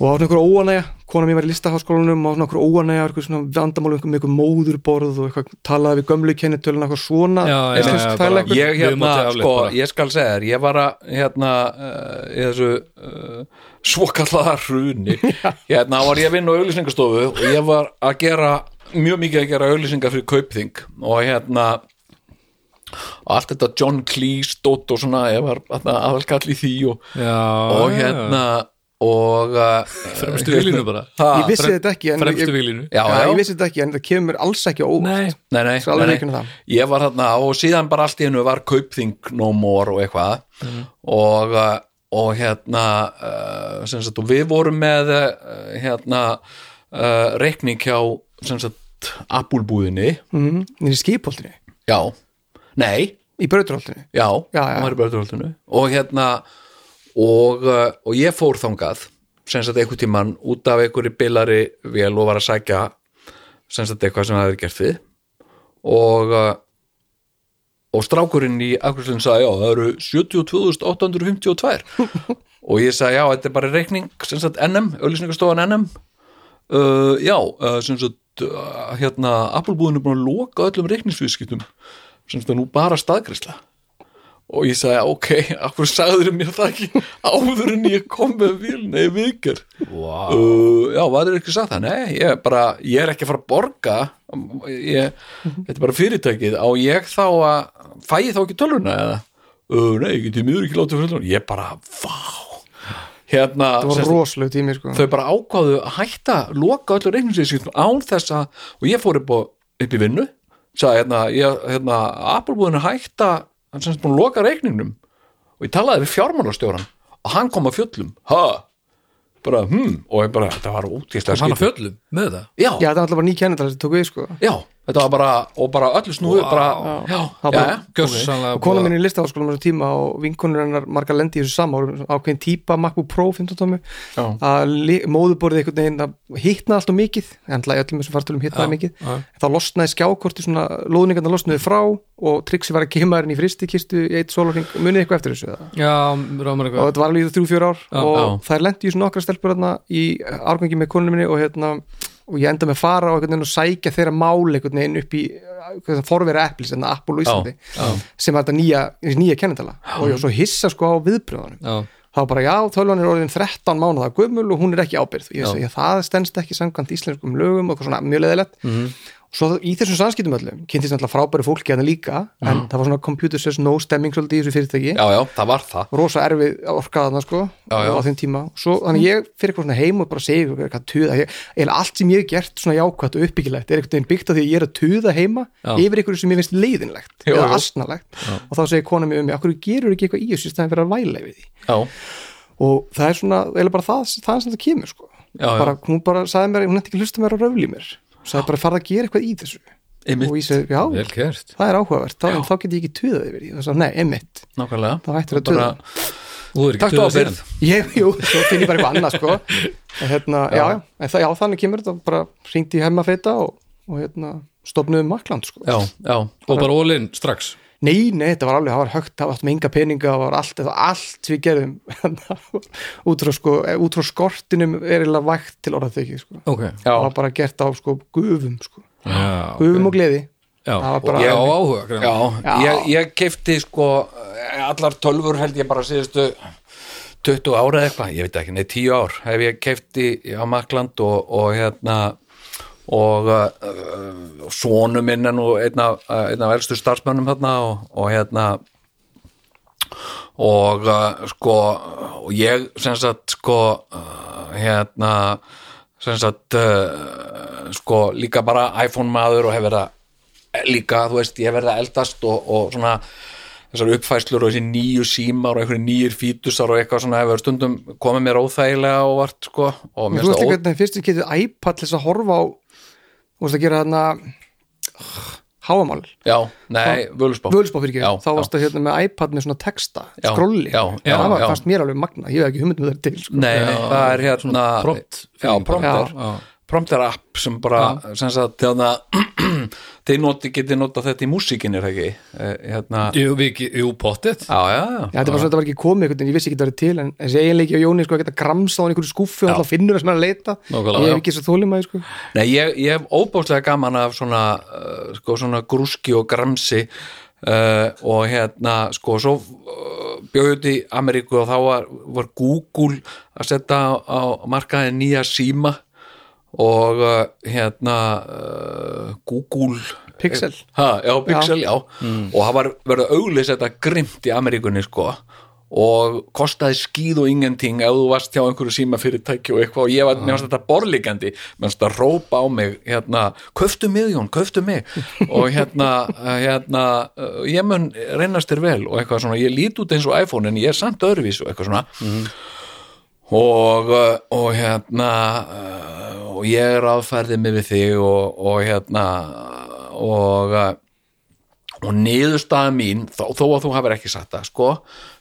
og á svona einhver óanæja, kona mér var í listaháskólanum og á svona einhver óanæja, einhver svona vandamál með einhver móðurborð og eitthvað talaði við gömlu kennitölun, eitthvað svona Já, já, já, bara- eitthvað. ég hérna, sko, ég skal segja þér ég var að, hérna uh, í þessu uh, svokallaða hruni. *laughs* Hérna var ég að vinna á auglýsingastofu og ég var að gera mjög mikið að gera auglýsingar fyrir kaupþing. Og hérna allt þetta John Cleese dótt og svona, ég var aðalkall í því og, og já, hérna og uh, fremstu vilinu bara. Ha, ég vissi þetta ekki en fremstu ég, vilinu já, já, ég vissi þetta ekki en það kemur alls ekki óvart. Nei, Nei, nei, nei, nei. Ég var þarna og síðan bara allt í hennu var kaupþing no more og eitthvað. Mhm. og, uh, og hérna uh, sem sagt, og við vorum með uh, hérna uh, reikning hjá sem sagt Apple-búðinni. Mm, í skipholtinu, já, nei, í brauturholtinu já, Já, já. og hérna og, uh, og ég fór þangað sem sagt einhvern tímann út af einhverju bilari vél og var að sækja sem sagt eitthvað sem það hefði gert við. Og uh, og strákurinn í akkurslinn sagði já, það eru 72.852 og ég sagði já, þetta er bara reikning sem sagt NM, auðlýsingastofan NM uh, já, uh, sem sagt uh, hérna, Applebúðin er búin að loka öllum reikningsviðskiptum sem sagt nú bara staðgræsla og ég sagði ok, akkur sagður mér það ekki áður en ég kom með vilna í vikar wow. uh, já, var þér ekki sagt það? Nei, ég, er bara, ég er ekki að fara að borga. Ég, þetta er bara fyrirtækið. Á ég þá að fæ ég þá ekki tölvuna eða? Uh, nei, ég geti mjög ekki látið fyrir ég bara, vá. Hérna, rosalega tími sko. þau bara ákváðu að hætta loka öllu reikningsviðskiptum án þess að og ég fór upp, á, upp í vinnu. Sagði hérna, ég, hérna Applebúðin er hætta, hann sem sagt búin að loka reikningnum. Og ég talaði við fjármálastjóran og hann kom að fjöllum. Ha, bara, hm og ég bara, þetta var útíslega hann að fjöllum með það? Já, já, það var alltaf bara ný kennitala sem tók við sko. já, þetta var bara og bara öllu snúið bara, já, Það já, já, gjössanlega og kona mín í listaháskólanum á þessu tíma og vinkonur hennar margar lendi í þessu sama ákveðin típa MacBook Pro 15 tómi Já. að móðuborðið einhvern veginn að hittnaði alltaf mikið en í öllum þessum fartölum hittnaði mikið já. þá losnaði skjákorti svona lóðningarna losnaði frá og triksi var að geima henni í fristikistu í eitt sólarring, munið eitthvað eftir þessu eða? já, og þetta var alveg í þrjú fjör ár Já, og já. þær lendi í svona nokkra stelpur og ég enda með að fara og einhvern veginn og sækja þeirra mál einhvern veginn upp í uh, forvera Apples en Apple og Íslandi já. sem var þetta nýja, nýja kennitala og ég var svo hissa sko á viðbröðunum já, þá bara já, tölvan er orðin 13 mánuða gömul og hún er ekki ábyrð ég Já. segi, það stendst ekki samkvæmt íslenskum lögum og eitthvað svona mjög leðilegt Mhm. og svo í þessum samskiptum öllum kynntist náttúrulega frábæri fólki hérna líka en það var svona computer says no stemming svolítið í þessu fyrirtæki. Já, já, það var það. Rosa erfið orkaðana sko Já, já. á þeim tíma. Svo, þannig ég fyrir eitthvað svona heim og bara segja eitthvað, tuða, eiginlega allt sem ég hef gert svona jákvætt og uppbyggilegt er eitthvað byggt á því að ég er að tuða heima Já. yfir eitthvað sem ég finnst leiðinlegt eða asnalegt. Og þá segir kona mér um mig, okkur gerur ekki eitthvað já, sko. Já, já. bara, hún bara sagði mér, hún nætti ekki að hlusta mér að röfli mér sagði bara farða að gera eitthvað í þessu. Einmitt, og ég segi, já, það er áhugavert. Þá, þá get ég ekki tuðað yfir því. Og svo, nei, emitt, nákvæmlega. Þá hættir að bara, tuða. Þú er ekki tuðað síðan. *laughs* ég, jú, svo finn ég bara eitthvað annað sko. En hérna, já, já, en það, já þannig kemur þetta. Bara hringdi í hemma feita og, og hérna, stofnuðum makland sko. Já, já, og bara ólinn strax nei, nei, þetta var alveg, það var högt, það var allt með enga peninga það var allt, það var allt við gerðum. *laughs* Út frá sko út frá skortinum er eiginlega vægt til orðaþykki sko, ok, já, það var bara gert á sko gufum sko, já, gufum og gleði. Já, það var bara, já, áhuga greinilega. Já, Já. Ég, ég keipti sko allar tölfur held ég bara síðustu 20 ára eða eitthvað, ég veit ekki, nei 10 ár. Hef ég keipti á Makland og, og hérna og uh, sonu minn er nú einn af, einn af elstu starfsmönnum þarna og, og hérna og uh, sko og ég sem sagt sko uh, hérna sem sagt uh, sko líka bara iPhone maður og hef verið að líka, þú veist, ég hef verið að eldast og, og svona þessar uppfæslur og þessi nýju símar og einhverju nýjir fítusar og eitthvað svona hefur stundum komið mér óþægilega og vart sko og mér finnst það ó- hvernig fyrst við getum iPad þess að horfa á Þú veist að gera þarna Háamál. Já, nei, völusbá Völsbá fyrir ekki, þá varst það hérna með iPad með svona texta, Já, skrolli já, já, það var já. fast mér alveg magna, ég hef ekki hugmynd með það til sko. Nei, það er hérna prompt Já, prompter Já. Prompter app sem bara sem sagt, hérna *clears throat* þið noti, getið nota þetta í músíkin er það ekki? Eh, hérna, Jú, við ekki, jú, pottet já, já, já. Þetta var var ekki komið einhvern veginn, ég vissi ekki þetta var til en þessi eiginleiki á Jóni, sko, að geta gramsa á einhverju skúffu og alltaf finnur það sem er að leita. Nákvæmlega, ég hef ekki svo þólimaði, sko. Nei, ég, ég hef óbáslega gaman af svona, uh, sko, svona grúski og gramsi uh, og hérna, sko, svo uh, bjóðið í Ameríku og þá var, var Google að setja á, á markaði nýja síma og uh, hérna uh, Google Pixel. ha, já, Pixel, já, og það var verið auglýs þetta grimt í Ameríkunni sko. Og kostaði skýð og ingenting ef þú varst hjá einhverju síma fyrirtæki og eitthvað. Og ég var, varst þetta mér varst þetta rópa á mig hérna, köftu mig Jón, köftu mig. Og hérna, uh, hérna uh, ég mun reynast þér vel. Og eitthvað svona, ég lít út eins og iPhone en ég er samt öðruvís og eitthvað svona og, uh, og hérna uh, og ég er aðferðið mig við þig og, og hérna og uh, og niðurstaða mín þó, þó að þú hafur ekki sagt það sko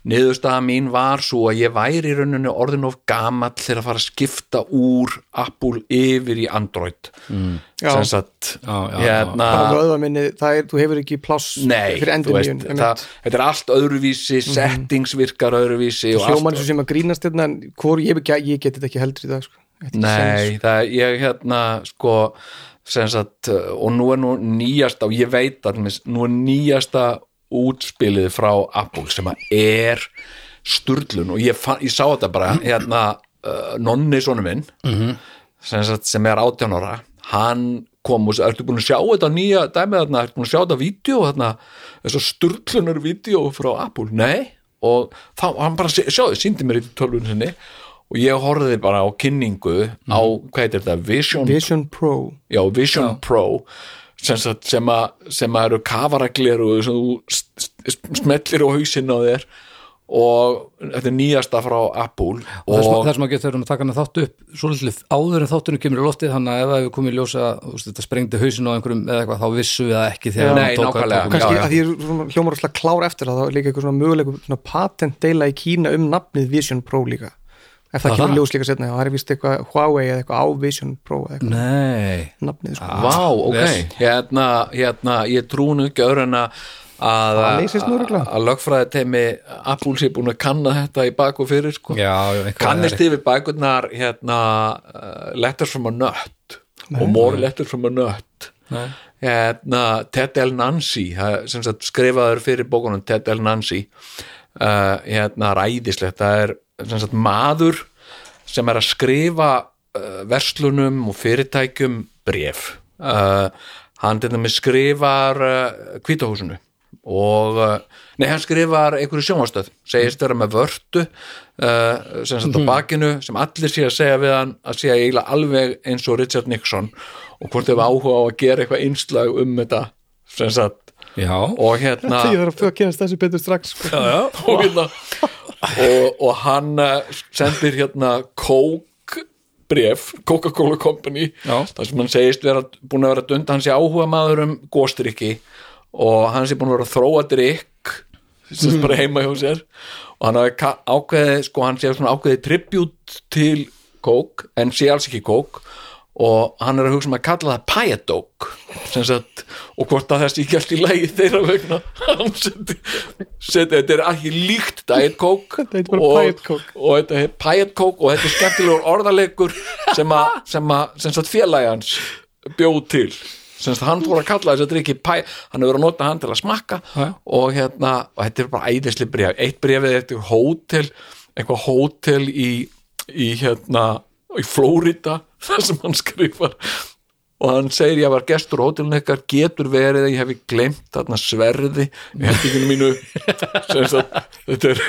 niðurstaða mín var svo að ég væri í rauninu orðin of gamall til að fara að skipta úr Apple yfir í Android. Mm. Sem sagt hérna bara vöðva minni, það er, þú hefur ekki pláss fyrir þú endur veist, nýjun það, þetta er allt öðruvísi settings virkar öðruvísi og allt hljóman svo sem að grínast hérna hvor, ég, ég, geti þetta ekki heldur í dag, sko. Nei, það, ég hérna sko sagt, uh, og nú er nú nýjasta og ég veit að nú er nýjasta útspilið frá Apple sem er sturlun. Og ég, fann, ég sá þetta bara hérna, uh, nonni sonu minn sem, sagt, sem er 18 ára. Hann kom og sagði, ertu búin að sjá þetta nýja dæmið þarna, ertu búin að sjá þetta vídeo þarna, þess að sturlunar vídeo frá Apple, nei. Og þá, hann bara, sjáðu, síndi mér í tölvun sinni og ég horfði bara á kynningu á, hvað heitir þetta, Vision, Vision Pro. Já, Vision Pro. Sem, sagt, sem, að, sem að eru kafaraglir og sem þú smellir á hausinn á þér. Og þetta er nýjasta frá Apple. Og þess, og þess maður getur að taka hana þáttu upp svolítið áður en þáttunum kemur í loftið þannig að ef það hefur komið í ljósa þetta sprengdi hausin á einhverjum eða eitthvað þá vissu við það ekki þegar hann tók að nákvæmlega. taka kannski Já, já. að því er svona hljómar óslega klár eftir það þá er líka eitthvað svona patent deila í Kína um nafnið Vision Pro líka ef það kemur ljós líka setna, já, það er vist eitthvað Huawei eða eitthvað á Vision Pro eða eitthvað. Nei, nafnið, sko. Vá, ok, Yes. hérna, hérna ég trú nú ekki öðru en að að, lögfræði teimi Apple sé búin að kanna þetta í bak og fyrir sko. já, já eitthvað kannist yfir bækurnar hérna, uh, Letters from a Nut. Og More Letters from a Nut. Nei. hérna, Ted L. Nancy sem sagt, skrifaður fyrir bókunum Ted L. Nancy uh, hérna ræðislegt. Það er sagt, maður sem er að skrifa uh, verslunum og fyrirtækjum bref uh, hann til dæmis skrifar uh, kvítahúsinu og uh, nei, hann skrifar einhverju sjónvastöð, segist vera með vörtu uh, sem sagt á bakinu sem allir sé að segja við hann að sé eiginlega alveg eins og Richard Nixon og hvort þau áhuga á að gera eitthvað einslag um þetta sem sagt. Já, og hérna *laughs* Ég þarf að kynast þessu betur strax sko. já, já, og, hérna, *laughs* og, og hann uh, sendir hérna Coke bref, Coca-Cola Company Já. þar sem hann segist vera, búin að vera dund hann sé áhuga maður um góstrykki og hann sé búin að vera að þróa drykk sem mm. bara heima hjá sér og hann hafi ákveðið sko hann sé svona ákveðið tribute til Coke en sé alls ekki Coke og hann er að hugsa um að kalla það sagt og hvort að þessi ekki allt í lagi þeirra vegna. Þetta er ekki líkt Diet Coke Þetta heitir bara og, og þetta er Coke og þetta er skemmtilegur orðalegur sem að, að hans bjóð til. Sem sagt hann fór að kalla þess að drikki pæ, hann hefur að nota hann til að smakka. Og hérna, og þetta er bara æðisli bref eitt brefið eftir hótel eitthvað hótel í, í hérna, í Flórida *laughs* þar sem hann skrifar. Og hann segir ég var gestur á hótelinu ykkar getur verið að ég hefi glemt þarna sverði? Í hendinginu mínu. *laughs* Sem sagt þetta er,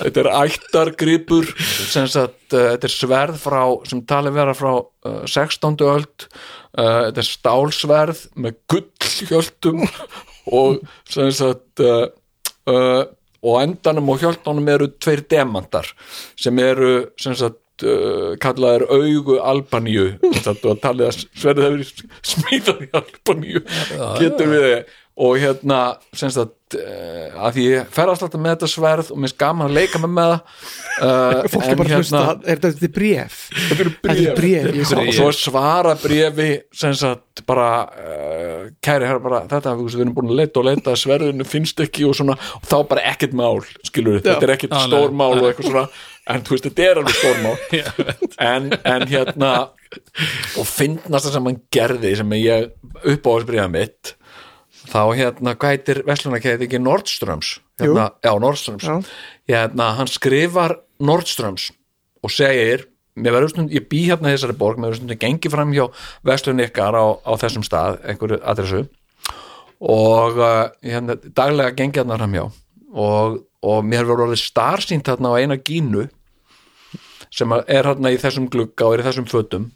þetta er ættargripur. Sem sagt uh, þetta er sverð frá sem talið vera frá uh, 16. öld. Uh, þetta er stálsverð með gullhjöldum *laughs* og sem sagt uh, og endanum og hjálpnánum eru tveir demantar sem eru sagt uh, kallaðir augu Albaníu. Sagt, og talið að sverðið hefur smíðað í Albaníu. Getur við þið og hérna sem sagt uh, að því ég ferðast alltaf með þetta sverð og minnst gaman að leika með með það uh, fólk er bara að hlusta, er þetta bréf? Þetta eru Þetta er bréf, ég sá- og svo svara bréfi sem sagt bara uh, kæri herra bara þetta við erum búin að leita og leita sverðinu finnst ekki og svona og þá bara ekkert mál skilur við, þetta er ekkert stór mál og eitthvað svona en þú veist þetta er alveg stór mál. *laughs* En, en hérna og finnast það sem hann gerði sem ég upp á þessu bréfa mitt þá hérna, hvað heitir Veslunarkeið ekki Nordströms hérna, já, Nordströms. Já. hérna, hann skrifar Nordströms og segir mér verður stund, ég bý hérna í þessari borg mér verður stund að gengi fram hjá Veslun ykkar á, á þessum stað, einhverju adressu. Og uh, hérna, daglega gengi hérna fram hjá og, og mér verður orðið starsýnt hérna á eina gínu sem að er hérna í þessum glugga og er í þessum fötum.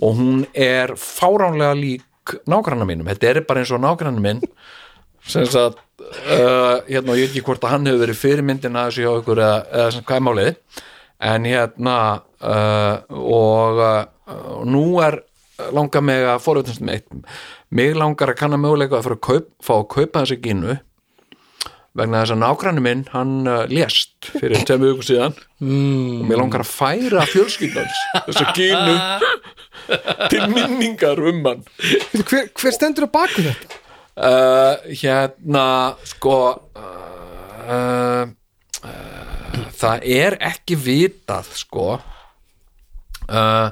Og hún er fáránlega lík nágranna mínum, þetta er bara eins og nágranna minn. Sem sagt uh, hérna, og ég veit ekki hvort að hann hefur verið fyrirmyndin að þessu hjá ykkur eða, eða sem hvað er málið? En hérna uh, og uh, nú er langar mig að forvitnast með mig langar að kanna möguleika að fara að kaup, fá að kaupa þessi gínu vegna þess að nágranni minn hann uh, lést fyrir tveim viku síðan mm. og mér langar að færa fjölskyldans þessa gínu til minningar um hann hver, hver stendur á baku þetta? uh, hérna sko uh, uh, það er ekki vitað sko uh,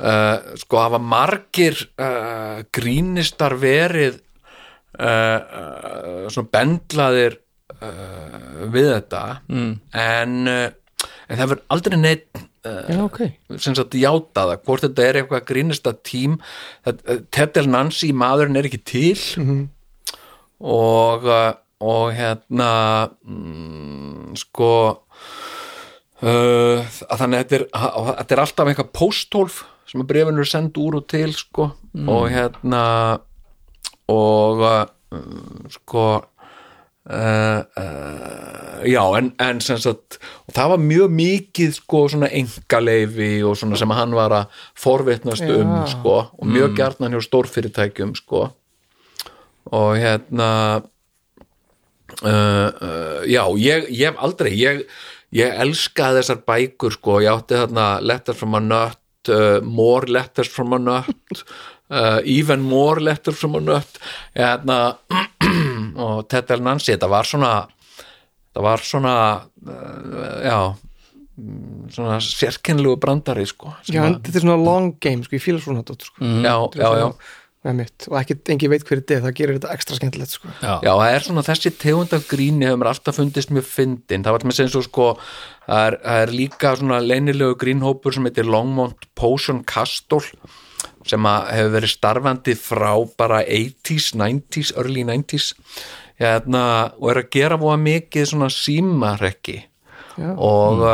uh, sko hafa margir grínistar verið svona bendlaðir uh, við þetta mm. en, uh, en það verður aldrei neitt Já, ok. sem sagt játaða, hvort þetta er eitthvað grínista tím Tettel Nancy, maðurinn er ekki til. Og uh, og hérna mm, sko uh, að þannig að þetta er, að þetta er alltaf eitthvað póstólf sem brefinu er send úr og til sko. Og hérna og uh, sko uh, uh, já en, en sagt það var mjög mikið sko svona engaleifi og svona sem hann var að forvitnast um Já. sko og mjög gjarnan hjá stórfyrirtækjum sko. Og hérna uh, uh, já, ég, ég hef aldrei ég, ég elskaði þessar bækur sko, ég átti þarna Letters from a Nut uh, More Letters from a Nut uh, Even More Letters from a Nut. Hérna *clears throat* og Tettel Nancy, þetta var svona það var svona uh, já mm, svona sérkennlegu brandari sko sem Já, þetta er svona long game, sko, ég fíla svona dóttur, sko. Já, já, já. mitt, og ekki, engi veit hver þetta er, það gerir þetta ekstra skemmtilegt, sko. Já, Já, það er svona þessi tegund af gríni hefur mér alltaf fundist mjög fyndin. Það var með sem svo sko það er, það er líka svona leynilegu grínhópur sem heitir Longmont Potion Castle sem hefur verið starfandi frá bara 80s, 90s, early 90s hérna, og er að gera búa mikið svona símarekki Já. og,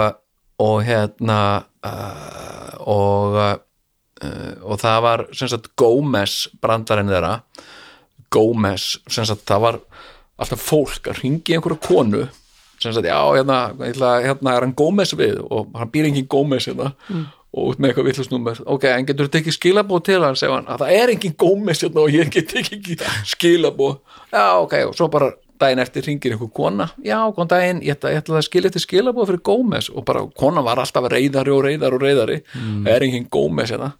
og hérna uh, og uh, og það var sem sagt Gómez brandarinn þeirra. Gómez, sem sagt það var alltaf fólk að ringi einhverju konu. Sem sagt, já, hérna, ætla, hérna er hann Gómez við? Og hann býr engin Gómez hérna og út með eitthvað villusnúmer ok, en getur þú tekið skilabóð til hann hann, að það er engin Gómez hérna og ég get ekki skilabóð já, ok, og svo bara daginn eftir ringir einhver kona, já, góðan daginn ég ætla, ég ætla að skilja til skilabóð fyrir Gómez og bara, kona var alltaf reyðari og reyðari og reyðari það er engin Gómez hérna.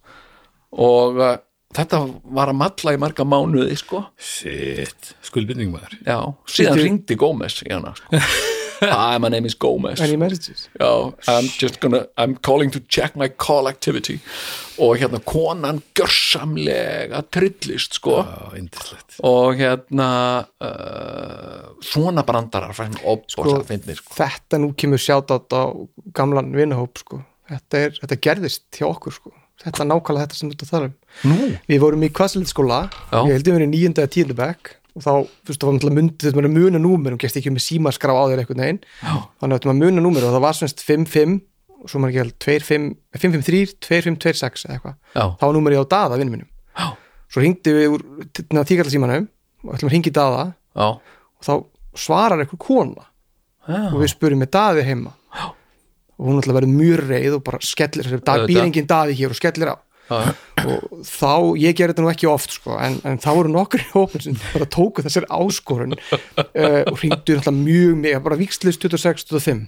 Og uh, þetta var að malla í marga mánuði sko. Shit, skuldbindning maður. Já, síðan Bíddu. ringdi Gómez í hana sko. *laughs* Hi, my name is Gómez Any messages? já, I'm just gonna I'm calling to check my call activity. Og hérna konan gjörsamlega trillist sko. Já, og hérna uh, svona brandarar Sko, fyndnir sko. Þetta nú kemur sjátt á gamlan vinahóp, sko. Þetta, er, þetta gerðist hjá okkur, sko. Þetta er nákvæmlega þetta sem að tala um. Nú, Við vorum í kvassleitskóla Já. Ég heldum við í níunda eða tíundu bekk og þá, þú veist, náttúrulega myndið þetta var að muna númer og gæst ekki með símaskrá á þér einhvern veginn Já. þannig að að muna númer og það var semst 5-5 og svo maður ekki held 2-5 5-5-3, 2-5-2-6 eða eitthvað þá var númerið á daða vinnum mínum Já. svo hringdi við úr tíkallasímanum og ætlum að ringi daða já, og þá svarar eitthvað kona Já. og við spurum með daði heima Já. og hún ætla að vera mjög reið og bara skellir dag, Auðvitað. býr engin daði hér og skellir á Já. og þá, ég gerði þetta nú ekki oft sko, en, en þá voru nokkur í *laughs* hópin sem bara tóku þessar áskorun uh, og hringdu náttúrulega mjög mig bara vikslist 26-25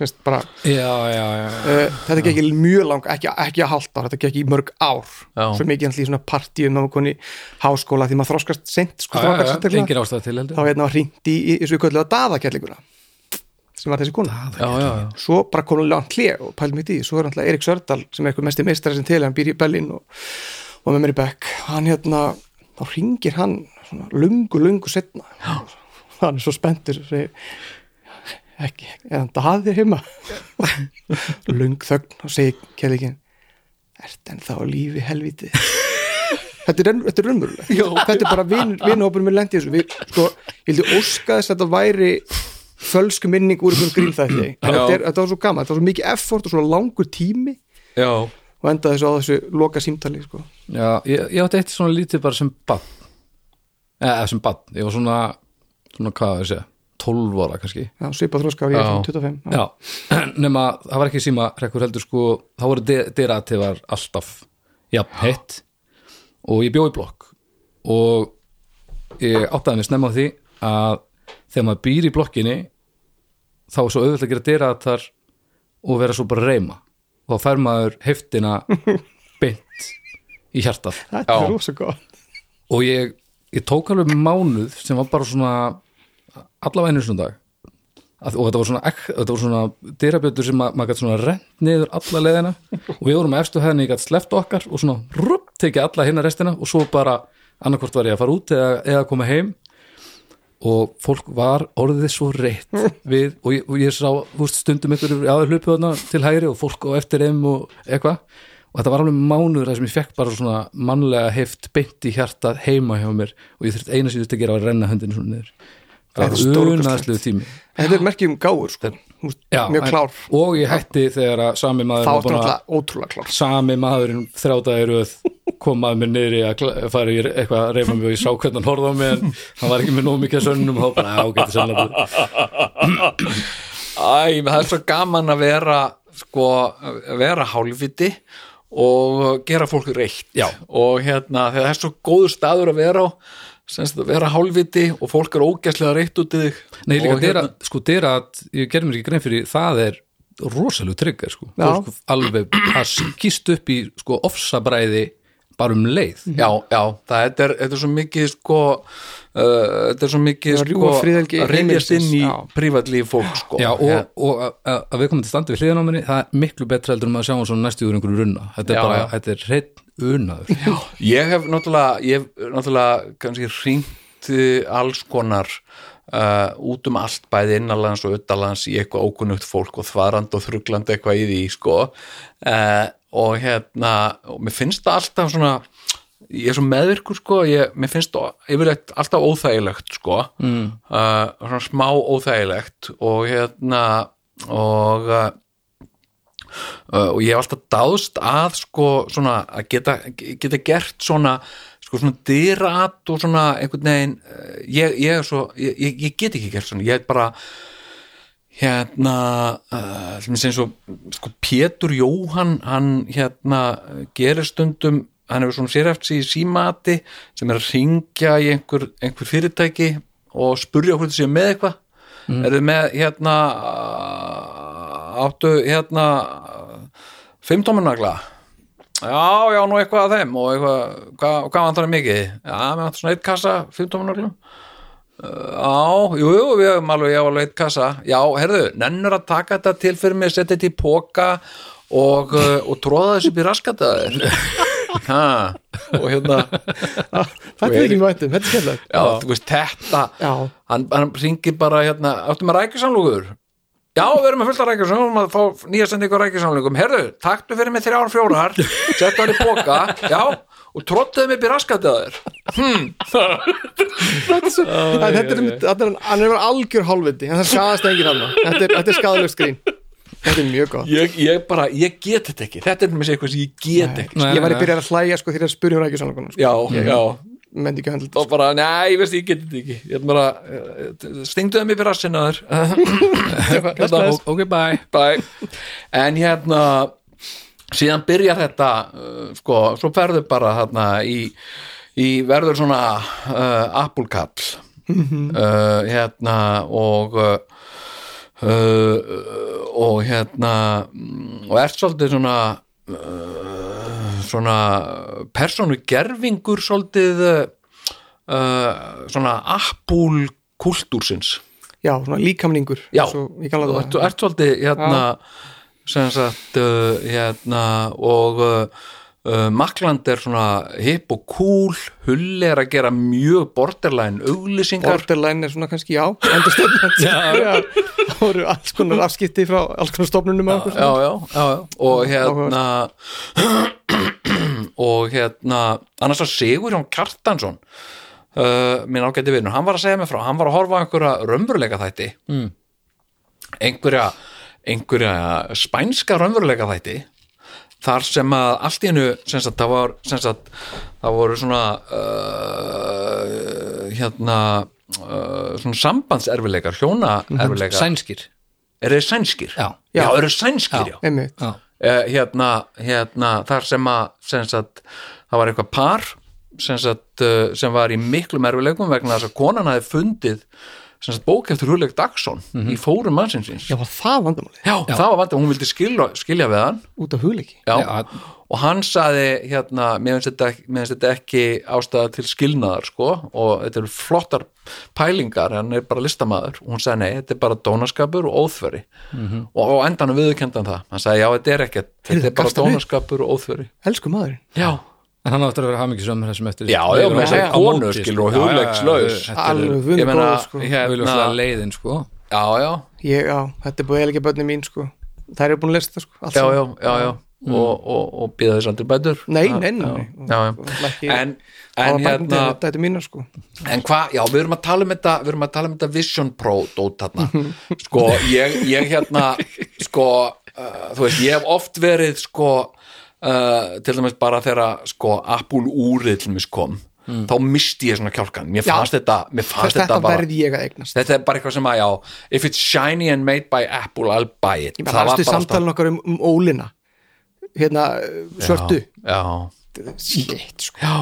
Semst bara, já, já, já, uh, þetta gekk mjög lang ekki, ekki að halda þetta gekk í mörg ár. Svo mikið í svona partíum koni háskóla því maður þroskast sent sko, þá heldur. Hérna hringt í, í, í svo kölluða daðakellinguna sem var þessi kona. Já, já, já. svo bara kom hún langt hlið og pælum í því. Svo er náttúrulega Erik Sördal sem er eitthvað mesti meistari sem til hann býr í Berlín og, og með mér í Beck. Hann hérna, þá ringir hann svona lungu, lungu setna hann er svo spenntur segir ekki, er hann daðir heima? *laughs* Lung þögn og segir kjærleikin ert en þá lífi helviti *laughs* þetta er, raun- þetta er er bara vin, vinhópur með lendi þessu. Við, sko, ég vildi óska þess að þetta væri fölsku minning úr einhverjum grín *clears throat* þetta er, var svo gaman, þetta var svo mikið effort og svo langur tími. Já. og endaði þessu á þessu loka símtali sko. já, ég, ég átti eitt svona lítið bara sem bann eða sem bann, ég var svona svona hvað að segja, 12 ára kannski. Já, svipað þróska á ég Já. svona 25 já, *clears throat* nema það var ekki síma rekkur heldur sko, þá voru dyrativar alltaf jafn heitt. Og ég bjó í blokk. Og ég áttaði mig snemma á því að þegar maður býr í blokkinni þá er svo auðvitað að gera dyratar og vera svo bara reyma. Og þá fær maður heftina *laughs* beint í hjartað. Þetta er rosa gott. Og ég, ég tók alveg mánuð sem var bara svona allavega einu svona dag. Og þetta var svona, svona dyrabjötur sem ma- maður gæti svona rent niður alla leðina og við vorum að efstu hefni ég gæti sleppt okkar og svona rupp, tekið alla hinna restina og svo bara annarkvort var ég að fara út eða, eða koma heim og fólk var orðið svo reitt *laughs* við og ég, og ég sá veist, stundum ykkur hlupið þarna til hægri og fólk á eftir þeim og eitthvað. Og þetta var alveg mánuður þar sem ég fekk bara svona mannlega heift beint í hjartað heima hjá mér og ég þurfti eina síðust að gera að renna höndinu svona niður. Það var unaðslegu tími. Þetta er merkjum gáur sko. Já, mjög klár. og ég hætti þegar að sami maður að- sami maðurinn þrjátaði röð kom að mér niðri að kla- fara í eitthvað að reyfa mig og ég sá hvernig hann horfði á mig en hann var ekki með nóg mikið að sönnum og bara, getur sannlega *clears throat* Æ, það er svo gaman að vera sko, að vera hálfviti og gera fólk reitt. Já. og hérna, það er svo góður staður að vera á semst að vera hálfviti og fólk er ógæslega reitt út í þig. Nei, líka Og dyrra, hérna- sko dyrra að ég gerði mér ekki grein fyrir það er rosalegu tryggar sko, Já. fólk alveg að skýst upp í sko ofsabræði bara um leið. Já, já, það þetta er, þetta er svo mikið sko uh, þetta er svo mikið sko að reyndjast inn í prívatlíf fólk sko. Já, og, og að- við komum til standi við hliðan á minni, það er miklu betra heldur um að sjá hann svona næstu úr einhverju runna. Þetta er Já, bara, já. þetta er hreitt unaður. Já, Ég hef náttúrulega, ég hef náttúrulega kannski hringt alls konar uh, út um allt bæði innanlands og utanlands í eitthvað ókunnugt fólk og þvarand og þrugland eitthvað í því sko. Uh, og hérna og mér finnst það alltaf svona ég er svo meðvirkur sko. Ég, mér finnst það yfirleitt alltaf óþægilegt sko. Mm. uh, svona smá óþægilegt og hérna og uh, og ég hef alltaf dáðst að sko svona að geta, geta gert svona sko svona dyrat og svona einhvern veginn uh, ég, ég er svo, ég, ég, ég get ekki gert svona ég er bara hérna uh, sem eins og sko Pétur Jóhann hann hérna gerir stundum hann hefur svona sér eftir sig í símati sem er að ringja í einhver, einhver fyrirtæki og spurja hvort þið séu með eitthvað mm. er þið með hérna áttu hérna fimmtómanagla já, já, nú eitthvað að þeim og eitthvað, hvað, hvað vantar það mikið? Já, við vantar svona eitt kassa fimmtómanagla Já, jú, jú, við hefum alveg, var alveg eitt kassa. Já, herðu, nennur að taka þetta til fyrir mig, setja þetta í póka og, uh, og tróða þessu upp í raskataðir. *laughs* Ha, og hérna Þetta er ekki mjög væntum, þetta er skemmtilegt. Já, þú veist, þetta Já. hann, hann ringir bara hérna, áttu með rækjusamlugur Já, við erum með fullt af rækjusamlugum við erum að fá nýja sendingu af rækjusamlugum Herðu, taktu fyrir mig þrjár fjórar setja hann í póka, já og tróttuðu mig upp í raskataðir Þetta er er, er, hann er algjör hálfviti en það skadast enginn hann þetta er, þetta er skadalegt skrín. Þetta er mjög gott. Ég, ég bara, ég get þetta ekki. Þetta er með sig eitthvað sem ég get ekki. Nei, ég væri nei. byrjað að hlæja sko þegar ég spurði hún ekki svona sko. já, já, menn ekki að handla og bara, nei, ég veist, ég geti þetta ekki. Ég er bara, eh, stingduðu mig fyrir hérna, ok, bye. Bye. En hérna síðan byrjar þetta uh, sko, svo ferður bara þarna í, í verður svona uh, appulkall uh, hérna og og hérna mm, og ert svolítið svona svona persónu gerfingur svolítið uh, svona appul kultúrsins já, svona líkamningur Já, svo, þú ert, svolítið hérna, sem sagt uh, hérna og uh, Makland er svona hip og cool Hull er að gera mjög borderline auglýsingar. Borderline er svona kannski já *laughs* það voru alls konar afskipti frá alls konar stofnunum já, já, já. og hérna *clears throat* og hérna annars að Sigur Jón Kjartansson uh, minn ágæti vinnur, hann var að segja mig frá hann var að horfa á einhverja raunveruleika þætti. Mm. einhverja einhverja spænska raunveruleika þætti þar sem að allt í hennu það var sem sagt, það voru svona uh, hérna uh, svona sambandserfileikar hjónaerfileikar. Sænskir. Er þeir sænskir? Já. já eru þeir sænskir, já, já, Eh, hérna, hérna þar sem að sem sagt, það var eitthvað par sem, sagt, eh, sem var í miklum erfileikum vegna þess að konan hafi fundið sagt, bók eftir Hugleik Dagsson í fórum mannsins já, var það vandamáli Já, það var að hún vildi skilja, skilja við hann. Út af hugleiki? Já, Já. Og hann saði hérna, mér finnst þetta, þetta ekki ástæða til skilnaðar sko og þetta eru flottar pælingar hann er bara listamaður. Og hún sagði nei, þetta er bara dónaskapur og óþveri. Og á endanum viðurkendan það. Hann sagði já, þetta er ekkert, þetta er bara dónaskapur og óþveri. Elsku maðurinn. Já, en hann áttur að vera hamingisum þessum eftir Já, já, með þessari konu, skilur, og hugleikslaus. alveg ég vunni meina góð sko. hérna hérna, leiðin sko. Já, já. Ég, já, þetta er búið eða ekki börni mín sko. það er búin að lista sko, allt já, já, saman. já, já og, og, og býða þess aldrei bætur. Nei, nei, nei, nei. já, já. En, en hérna þetta er mínar sko. En hvað, já, við erum að tala um þetta við erum að tala um þetta Vision Pro dót þarna, *laughs* sko, ég, ég hérna sko, uh, þú veist ég hef oft verið, sko uh, til dæmis bara þegar sko, Apple úrið til dæmis kom þá misti ég svona kjálkan, mér fannst þetta mér fannst þetta, þetta bara, þetta er bara eitthvað sem að, já if it's shiny and made by Apple, I'll buy it. Ég bara varstu samtalin okkar um, um ólina hérna svörtu. já, shit sko. Já,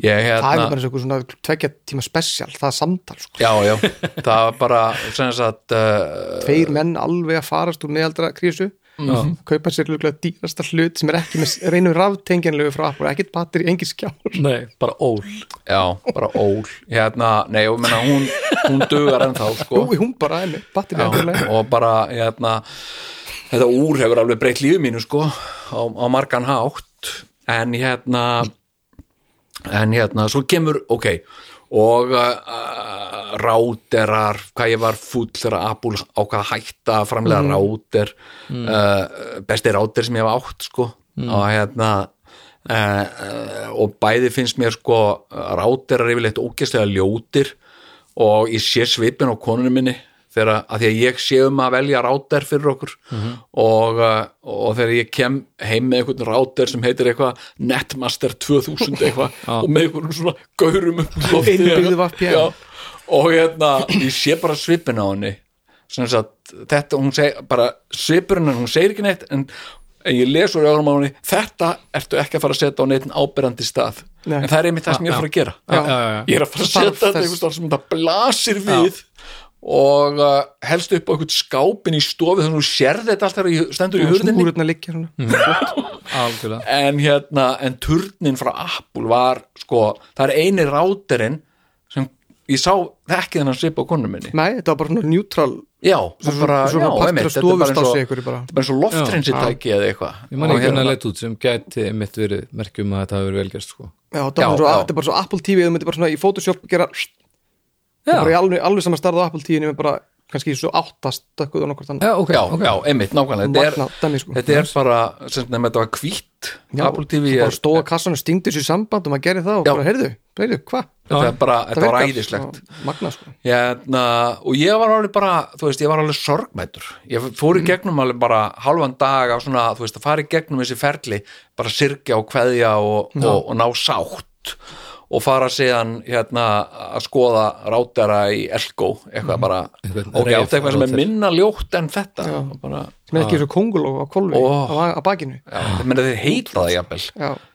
ég það er hérna bara og svona tvekja tíma spesial það er samtal sko. Já, já, það var bara sem sagt uh, tveir menn alveg að farast úr meðaldra krísu kaupa sér lögulega dýrasta hlut sem er ekki með reynum ráftengjanlegu frá Apple, ekkert batteri, engin skjár. Nei, bara ól. Já, bara ól. Hérna, nei, ég meina hún, hún dugar ennþá sko. Jú, hún bara er með batteri og bara hérna, þetta úr hefur alveg breytt lífið mínu sko, á, á margan hátt. En hérna en hérna, svo kemur ok, og uh, ráterar, hvað ég var fúll þegar Apple ákvað að hætta framlega mm. ráter uh, besti ráter sem ég hef átt sko, og hérna uh, uh, og bæði finnst mér sko ráterar yfirleitt ógeðslega ljótir. Og ég sé svipin á konunum minni þegar að því að ég sé um að velja ráter fyrir okkur og, uh, og þegar ég kem heim með einhvern ráter sem heitir eitthvað Netmaster 2000 eitthvað *laughs* og með einhvern svona gaurum upp í og hérna, ég sé bara svipin á henni. Sagt, þetta, hún seg bara svipurinn, hún segir ekki neitt en en ég les úr öðrum á henni þetta ertu ekki að fara að setja á neitt ábyrrandi stað. Nei. en það er einmitt það sem ég er að fara að gera. Já. já, já, ég er að fara að Það setja þetta staðar sem þetta blasir við og uh, helst upp á einhvern skápin í stofi þannig að þú sérði þetta allt þegar ég stendur í hurðinni. algjörlega. En hérna, en turnin frá Apple var sko, það er eini ráterinn sem ég sá ekki þennan svip á konum minni. Nei, þetta var bara svona neutral já, þetta er bara eins og þetta loftrensitæki eða eitthvað. Ég man Og ekki hérna- hvernig að leit út sem gæti mitt verið merkjum að þetta hafi verið velgerst sko. Já, þetta var þetta er bara svo Apple TV þú myndir bara svona í Photoshop gera það er bara í alveg, alveg saman starð á Apple TV nema bara kannski svo áttast eitthvað og nokkur þannig. Já, ok, já, ok. já, einmitt, nákvæmlega. Þetta er, dæmi, sko. þetta er bara, sem nefnum þetta var hvítt. Já, Apple TV bara er, stóða kassan og stingdi þessu samband og maður gerir það og bara, heyrðu, heyrðu, hvað? þetta er bara, þetta var æðislegt. Magna, sko. Hérna, og ég var alveg bara þú veist, ég var alveg sorgmætur ég fór í gegnum alveg bara halvan dag af svona, þú veist, að fara í gegnum þessi ferli bara sirkja og kveðja og, og, og ná sátt og fara síðan hérna að skoða rátara í Elko eitthvað bara, Einhvern ok, reif átt eitthvað sem er minna ljótt en þetta. Og bara, sem er ekki svo konguló á kolvi Ó. á, á bakinu. Þeir heita það jafnvel.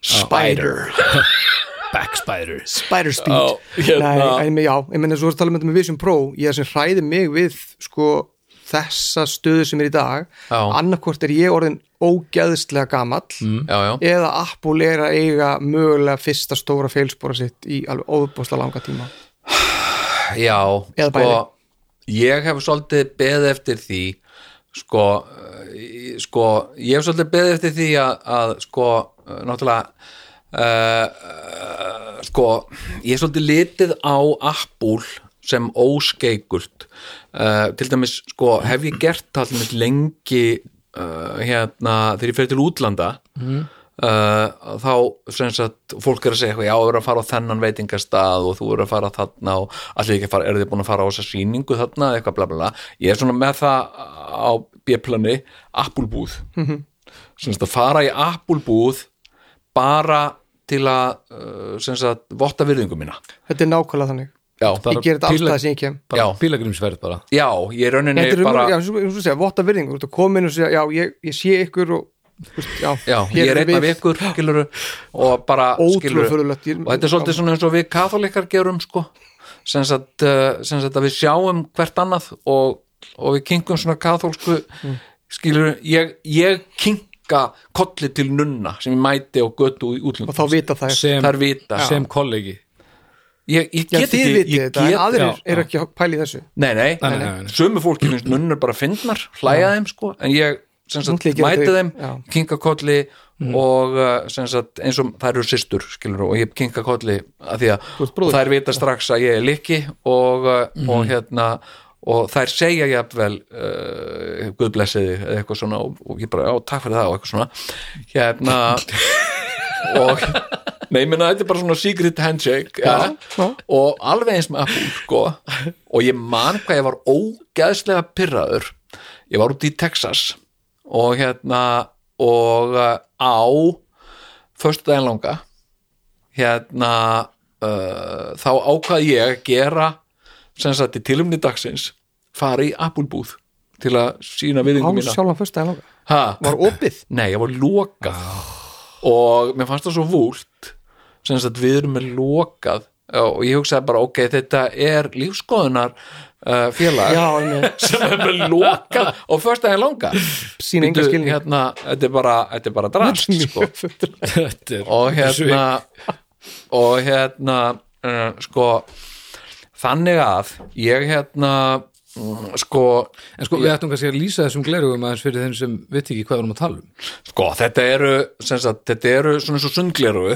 Spider. *laughs* Backspider. Spider Speed. Já, hérna- Nei, en, já, ég menna svo er að tala um þetta með Vision Pro. Ég er sem hræði mig við sko þessa stöðu sem er í dag. Annarkvort er ég orðin ógeðslega gamall já, já, eða Apple er að eiga mögulega fyrsta stóra feilspora sitt í alveg óbúslega langa tíma. Já Eða sko, bæði. ég hef svolítið beðið eftir því sko, uh, sko ég hef svolítið beðið eftir því að, að sko, uh, náttúrulega uh, uh, sko ég hef svolítið litið á Apple sem óskeikurt uh, til dæmis sko hef ég gert það allir lengi uh, hérna þegar ég fyrir til útlanda uh, þá sem sagt fólk er að segja já, þú eru að fara á þennan veitingastað og þú eru að fara þarna og allir ekki að fara, eru þið búin að fara á þessa sýningu þarna, eitthvað bla bla bla. Ég er svona með það á B-plani Apple búð sem sagt að fara í Apple búð bara til að sem sagt, votta virðingu mína. Þetta er nákvæmlega þannig já, ég ger þetta alltaf sem ég kem. Pílagrimsverð bara já, ég rauninni er bara bara, já, svo, svo segja, votta virðingu, þú ert að koma inn og segja, já, ég, ég sé ykkur og, þú veist, já, Já, ég er erum einn af við. ykkur, skiluru og bara, skiluru og þetta er svolítið svona eins og við katholikar gerum sko, uh, sem sagt að við sjáum hvert annað og, og við kingum svona katholsku Mm. skiluru, ég, ég kinga kolli til nunna sem ég mæti á götu í útlundum og þá vita það sem, þær vita. sem kollegi ég, ég get ekki ég þetta, get, aðrir já, eru ekki að pæla í þessu? Nei, nei, Nei, nei, sömu fólki finnst nunnur bara fyndnar, hlæja þeim sko, en ég sem sagt, mæti þeim já. kinka kolli og uh, sem sagt, eins og þær eru systur skilur og ég kinka kolli að því að þær vita strax að ég er likki og, uh, og hérna og þær segja jafnvel uh, guðblessiði eða eitthvað svona og, og ég bara, já, takk fyrir það og eitthvað svona. Hérna *laughs* og nei, ég meina, þetta er bara svona secret handshake ja, já. og alveg eins með Apple sko, og ég man hvað ég var ógeðslega pyrraður ég var út í Texas og hérna og uh, á föstudaginn langa hérna uh, þá ákvað ég að gera sem sagt í tilumni dagsins fara í Apple búð til að sína á viðingum mína. sjálfan fyrsta en langa? Ha, var opið? Nei, ég var lokað. Og mér fannst það svo vúlt sem sagt við erum með lokað og ég hugsaði bara ok, þetta er lífskoðunar uh, félag já, *laughs* sem er með lokað og fyrst að ég langa skilning. hérna, þetta er bara, þetta er bara drast sko. *laughs* Og hérna og hérna uh, sko þannig að ég hérna mm, sko, en sko við ættum kannski að lýsa þessum glerugum aðeins fyrir þeim sem veit ekki hvað við erum að tala um. Sko þetta eru sagt, þetta eru svona svo sundgleru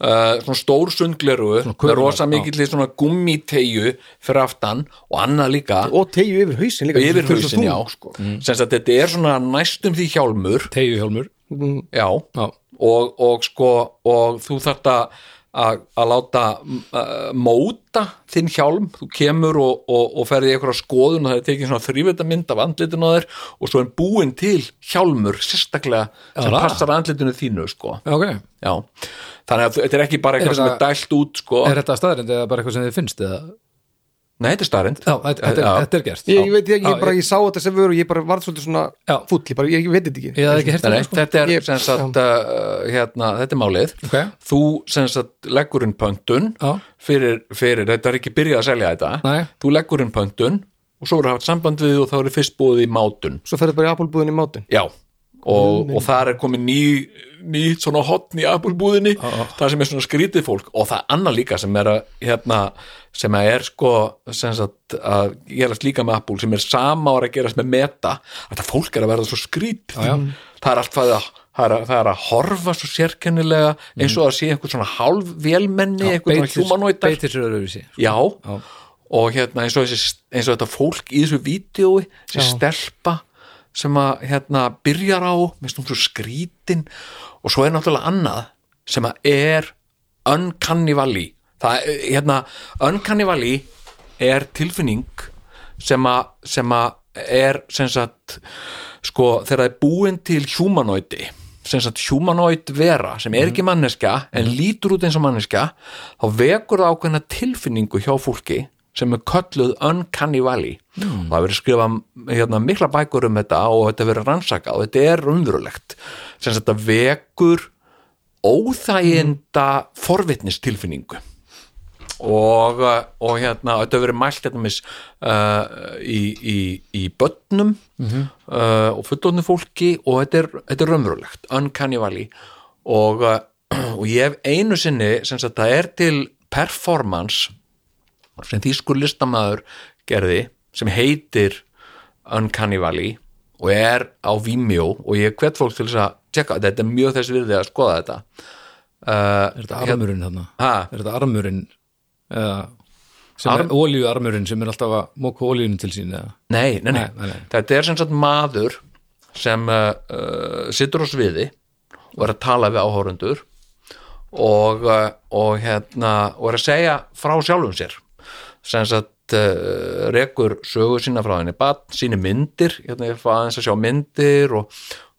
uh, svona stór sundgleru með rosa mikill svona gummitegju fyrir aftan og annað líka. Og tegju yfir hausin líka yfir hausin, já sko. sem sagt, þetta er svona næstum því hjálmur. Teiguhjálmur Mm, já, Já, og, og sko og þú þarft að láta uh, móta þinn hjálm, þú kemur og, og, og ferði í einhverja skoðun og það er tekið svona þrývetamynd af andlitinu á þér og svo er búin til hjálmur sérstaklega sem Já, passar andlitinu þínu sko. Já, ok. Já, þannig að þetta er ekki bara eitthvað sem er dælt út sko. Er þetta staðrind eða bara eitthvað sem þið finnst eða? Nei, þetta er starrend Já, þetta, þetta, er, þetta er gert. Ég, ég veit ekki, ég bara, ég sá þetta sem vöru ég bara varð svolítið svona fúll. Ég bara, ég, ég veit þetta ekki. Þetta sko. þetta er Ég- sem sagt uh, hérna, þetta er málið. Þú sem sagt leggur inn pöntun Já. fyrir, fyrir, þetta er ekki byrjað að selja þetta. Nei. þú leggur inn pöntun og svo eru haft samband við og þá eru fyrst búið í mátun. Svo ferðu bara í Apple-búðin í mátun. Já, og, og þar er komið ný, ný svona hotn í Apple-búðinni það sem er svona skrítið fólk. Og það er annað líka sem er að hérna, sem er sko sem sagt, að gerast líka með Apple sem er sama ára að gerast með meta. Þetta fólk er að verða svo skrítið. Já. það er allt það að Það er, að, það er að horfa svo sérkennilega eins og að sé einhver svona hálf vélmenni, einhver svona humanoidar. Beitir sér öðruvísi. Já, Já. og hérna eins og, þessi, eins og þetta fólk í þessu vídjói þessi stelpa sem að hérna byrjar á með svona svo skrítin. Og svo er náttúrulega annað sem að er uncanny valley það hérna, uncanny valley er tilfinning sem að, sem að er sem sagt sko þegar það er búin til humanoidi sem sagt humanoid vera sem er ekki manneska en lítur út eins og manneska þá vekur það ákveðna tilfinningu hjá fólki sem er kölluð Uncanny Valley. Mm. það hefur verið skrifað hérna, mikla bækur um þetta og þetta verið rannsakað og þetta er raunverulegt. Sem þetta vekur óþæginda forvitnistilfinningu. Og, uh, og hérna þetta verið mælt hérna mis, uh, í, í, í börnum uh, og fullorðnu fólki og þetta er, þetta er raunverulegt. Uncanny Valley. Og, uh, *clears throat* og ég hef einu sinni sem það er til performance sem þýskur listamaður gerði sem heitir Uncanny Valley og er á Vimeo og ég hvet fólk til þess að tjekka, þetta er mjög þess virði að skoða þetta uh, Er þetta armurinn? Ha? Er þetta armurinn eða sem Arm- er olíuarmurinn sem er alltaf að móka olíunum til sín? Nei, nei, nei, Nei, nei, þetta er sem sagt maður sem uh, uh, situr á sviði og er að tala við áhórundur og, uh, og hérna og er að segja frá sjálfum sér sem sagt uh, rekur sögu sína frá henni. Bad, síni myndir, hérna ég fá aðeins að sjá myndir og,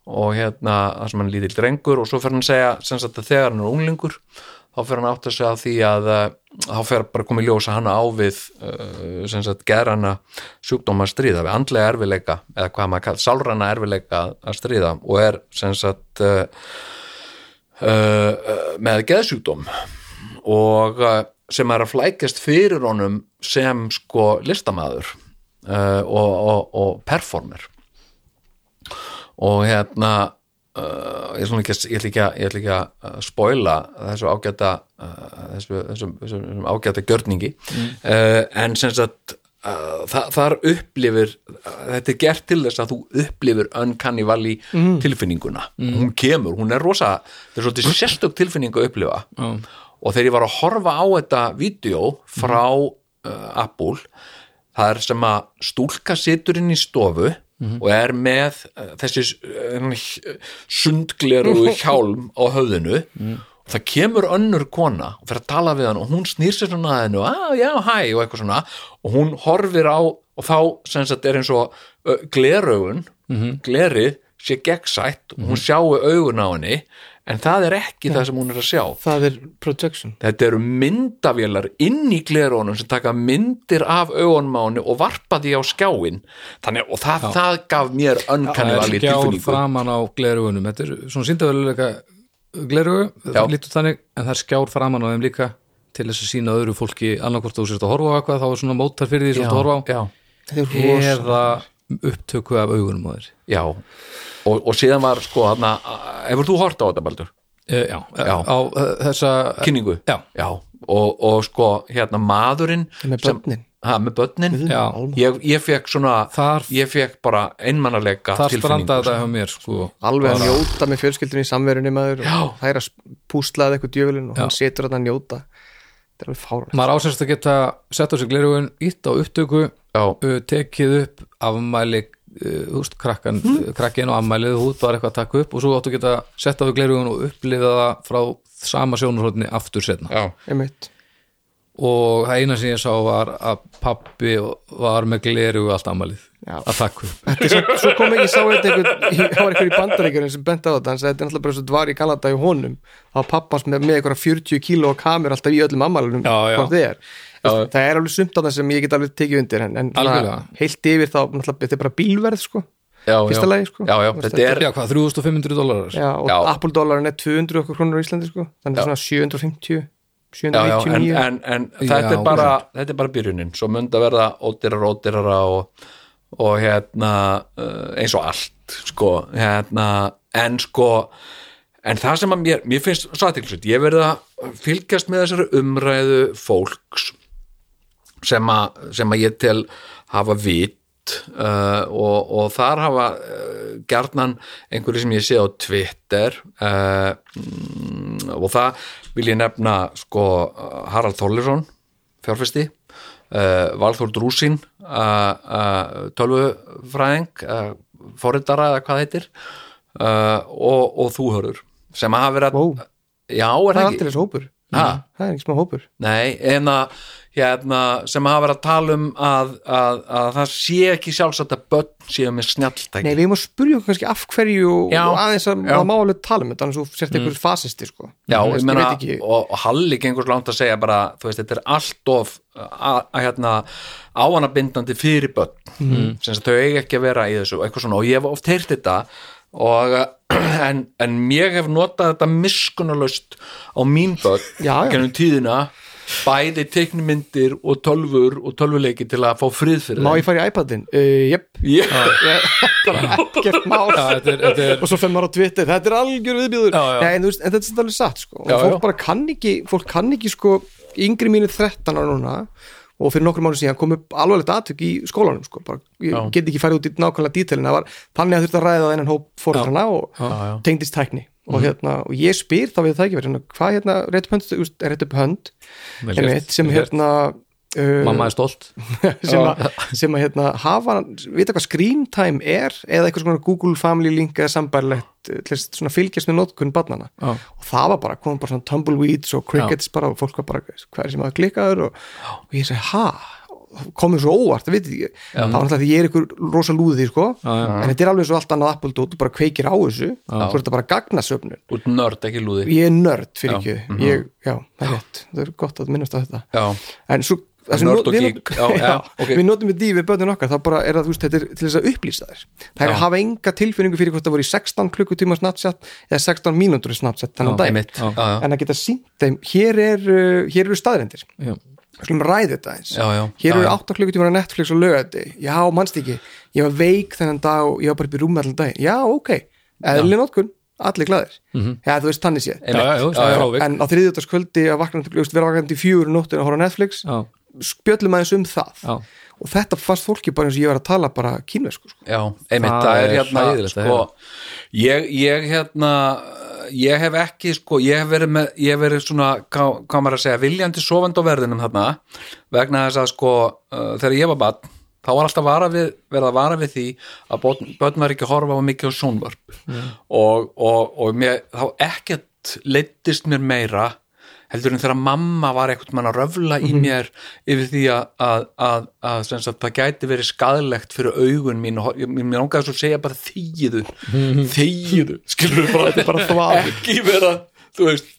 og hérna það sem hann lítill drengur og svo fer hann að segja sem sagt að þegar hann er unglingur þá fer hann átt að segja því að uh, þá fer bara komið ljós að hann á við uh, sem sagt gerana sjúkdóma að stríða við andlega erfileika eða hvað maður kallar sálrana erfileika að stríða og er sem sagt uh, með geðsjúkdóm. Og sem er að flækjast fyrir honum sem sko listamaður uh, og, og, og performer. Og hérna uh, ég, ekki, ég ætla ekki að, ætla ekki að uh, spoila þessu ágæta uh, þessu, þessu, þessu, þessu ágæta gjörningi. Uh, en sem sagt þa þar upplifir þetta er gert til þess að þú upplifir uncanny valley tilfinninguna. Hún kemur, hún er rosa það er svolítið sérstök tilfinning að upplifa. Já. Og þegar ég var að horfa á þetta vídeo frá uh, Apple það er sem að stúlka situr inn í stofu og er með uh, þessi uh, sundgleru *laughs* hjálm á höfðinu. Og það kemur önnur kona og fyrir að tala við hann og hún snýr sér svona að hennu ah, já, hæ, og eitthvað svona. Og hún horfir á og þá sem sagt er eins og uh, gleraugun glerið sé gegnsætt og hún sjáu augun á henni en það er ekki það sem hún er að sjá. Það er projection. Þetta eru myndavélar inn í glerónum sem taka myndir af henni og varpa því á skjáin þannig og það, það gaf mér Það önkanni er alveg skjár tilfinningu framan á glerugunum Þetta er svona Já. það lítur þannig en það er skjár framan á þeim líka til þess að sína öðru fólki annarkvort þú sért að horfa á eitthvað þá er svona mótar fyrir því sem þú ert að horfa á. er eða upptöku af augunum á þér. Já. Og, og síðan var sko hana, hefur þú hort á þetta Baldur? e, já, Já. á uh, þessa Kynningu? já, og, og sko hérna maðurinn með sem- börnin. Ha, með börnin? Já. ég, ég fekk svona Þar- ég fekk bara einmannarleika þar strandaði þetta hjá mér sko. Alveg að njóta með fjölskyldunni í samverunni maður Já. og það er að púslaði eitthvað djöfulinn og Já. hann setur að njóta. Þetta er alveg fárlega maður ásæst að geta sett á sig glerugun ítt á upptöku já, uh, tekið upp afmæli uh, húst, krakkan, mm. krakkin og afmælið þú ert bara eitthvað að taka upp og svo áttu að geta sett á því glerugun og upplifa það frá sama sjónarhóðni aftur setna já, einmitt og það eina sem ég sá var að pappi var með glerugu allt afmælið Já. að taka upp Þetta svo, svo kom ekki, ég sá þetta einhvern *laughs* í- það var einhver í bandaríkjörn sem bent á þetta hann sagði þetta er náttúrulega bara svo dvar í Kanada í honum þá var pappans með, með einhverja 40 kíló kamera alltaf í öllum ammælunum Já, já. hvort þið er það er alveg sumt á það sem ég get alveg tekið undir en, en heilt yfir þá þetta er bara bílverð sko. Já, Fyrsta já. lagi, sko. já, já, þetta er já hvað, 3500 dólarar já, og Já. Apple dólarin er 200 okkur krónur á Íslandi sko. Þannig Já. svona 750 já, já, en, 799 en, en þetta, Já, er bara, þetta er bara byrjunin. Svo myndi að verða ódýrara ódýrara og, og hérna uh, eins og allt sko, hérna, en sko en það sem að mér, mér finnst svo aðtilsveit, ég verið að fylgjast með þessari umræðu fólks sem að, ég tel hafa vit uh, og, og þar hafa uh, gjarnan einhverju sem ég sé á Twitter uh, og það vil ég nefna sko Harald Þorlersson fjárfesti uh, Valþór Drúsin uh, uh, tölvufræðing forritara eða hvað heitir og, og þú hörur sem hafa verið að Wow. já, er það er ekki hópur Ha? það er ekki smá hópur Nei, en að hérna, sem hafa verið að tala um að, að, að það sé ekki sjálfsagt að börn séu með snjalltæki Nei, við erum að spurja okkur kannski af hverju og, Já. og aðeins að maður má alveg tala um þetta þannig að þú sért einhver fasisti sko. Já, ég veist, meina, og, og Halli gengur svo langt að segja bara, þú veist, þetta er allt of hérna, áanabindandi fyrir börn mm. sem þau eiga ekki að vera í þessu og eitthvað svona og ég hef oft heyrt þetta og *clears throat* en, en ég hef notað þetta miskunarlaust á mín börn gennum tíðina bæði teiknumyndir og tölfur og tölvuleiki til að fá frið fyrir má þeim. ég fara í iPadin? Uh, Jep, Ég, gert *laughs* mál og svo ára á Twitter, þetta er algjör viðbjöður Já, já. Nei, en, þú veist, en þetta er alveg satt sko. og Já, fólk bara kann ekki fólk kann ekki sko, yngri mínu 13 ára núna og fyrir nokkrum mánu síðan kom upp alvarlegt atvik í skólanum sko. bara, ég Já. get ekki farið út í nákvæmlega dítelin það var þannig að þurfti að ræða þennan hóp fórhaldrana og já. Tengdist tækni og, hérna, og ég spyr þá við það ekki verið hvað hérna, rétt upp hönd, rétt upp hönd? Einmitt, sem hérna uh, Mamma er stolt. *laughs* sem, að, sem að hérna hafa, vita hvað screen time er eða eitthvað svona Google Family Link eða sambærlegt þess svona fylgjast með notkun barnana Já. og það var bara, komum bara svona tumbleweeds og crickets bara og fólk var bara, hvað er sem að klikkaður? Og, og ég segi, ha komið svo óvart, það veit ég það var náttúrulega því ég er ykkur rosa lúði sko. Já, já. en þetta er alveg svo allt annað Apple dót, þú bara kveikir á þessu svo er þetta bara gagnasöfnun. Út nörd, ekki lúði. Ég er nörd fyrir Já. ekki. Ég, já, það er rétt, það er gott að minnast á þetta. Já, en svo það sem Nörd og við geek. not- Já, já, *laughs* ok. við notum við því við börnin okkar þá bara er það, þú veist, þetta er til þess að upplýsa þær. Það er Já. að hafa enga tilfinningu fyrir hvort það voru í 16 klukkutíma Snapchat eða 16 mínútur í Snapchat þannig að dæmi já, já. en að geta sínt þeim, hér, er, uh, hér eru staðrendir Skulum ræði þetta eins Já, já, hér já, eru já. 8 klukkutíma á Netflix og lögati já, mannst ekki, ég var veik þennan dag og ég var bara upp í rúmi allan dag já, ok, eðli notkun. Allir glæðir, já, þú veist, þannig séð. Já, já, já, það er frávik en á þriðjöldaskvöldi að vakna, þú veist, vera vaknandi í fjögur nóttin að horfa á Netflix. Já, spjöllum aðeins um það. Já, og þetta fannst fólki bara eins og ég var að tala bara kínvesku sko. Já, einmitt, Það það, er hérna sko, ég, ég hérna ég hef ekki, sko, ég hef verið með, ég hef verið svona, hvað hvað maður að segja viljandi sofandi á verðinum þarna vegna þess að sko, uh, þegar ég var barn þá var alltaf við, verið að vara við því að börn, var ekki að horfa mikið á sjónvörp. Og, og, og mér, þá ekkert leittist mér meira heldur en þegar mamma var eitthvað mann að röfla í mér yfir því að, að, að, að það gæti verið skadlegt fyrir augun mín og mér langaði svo að segja bara þýðu. Þýðu, skilur við bara, bara ekki vera, þú veist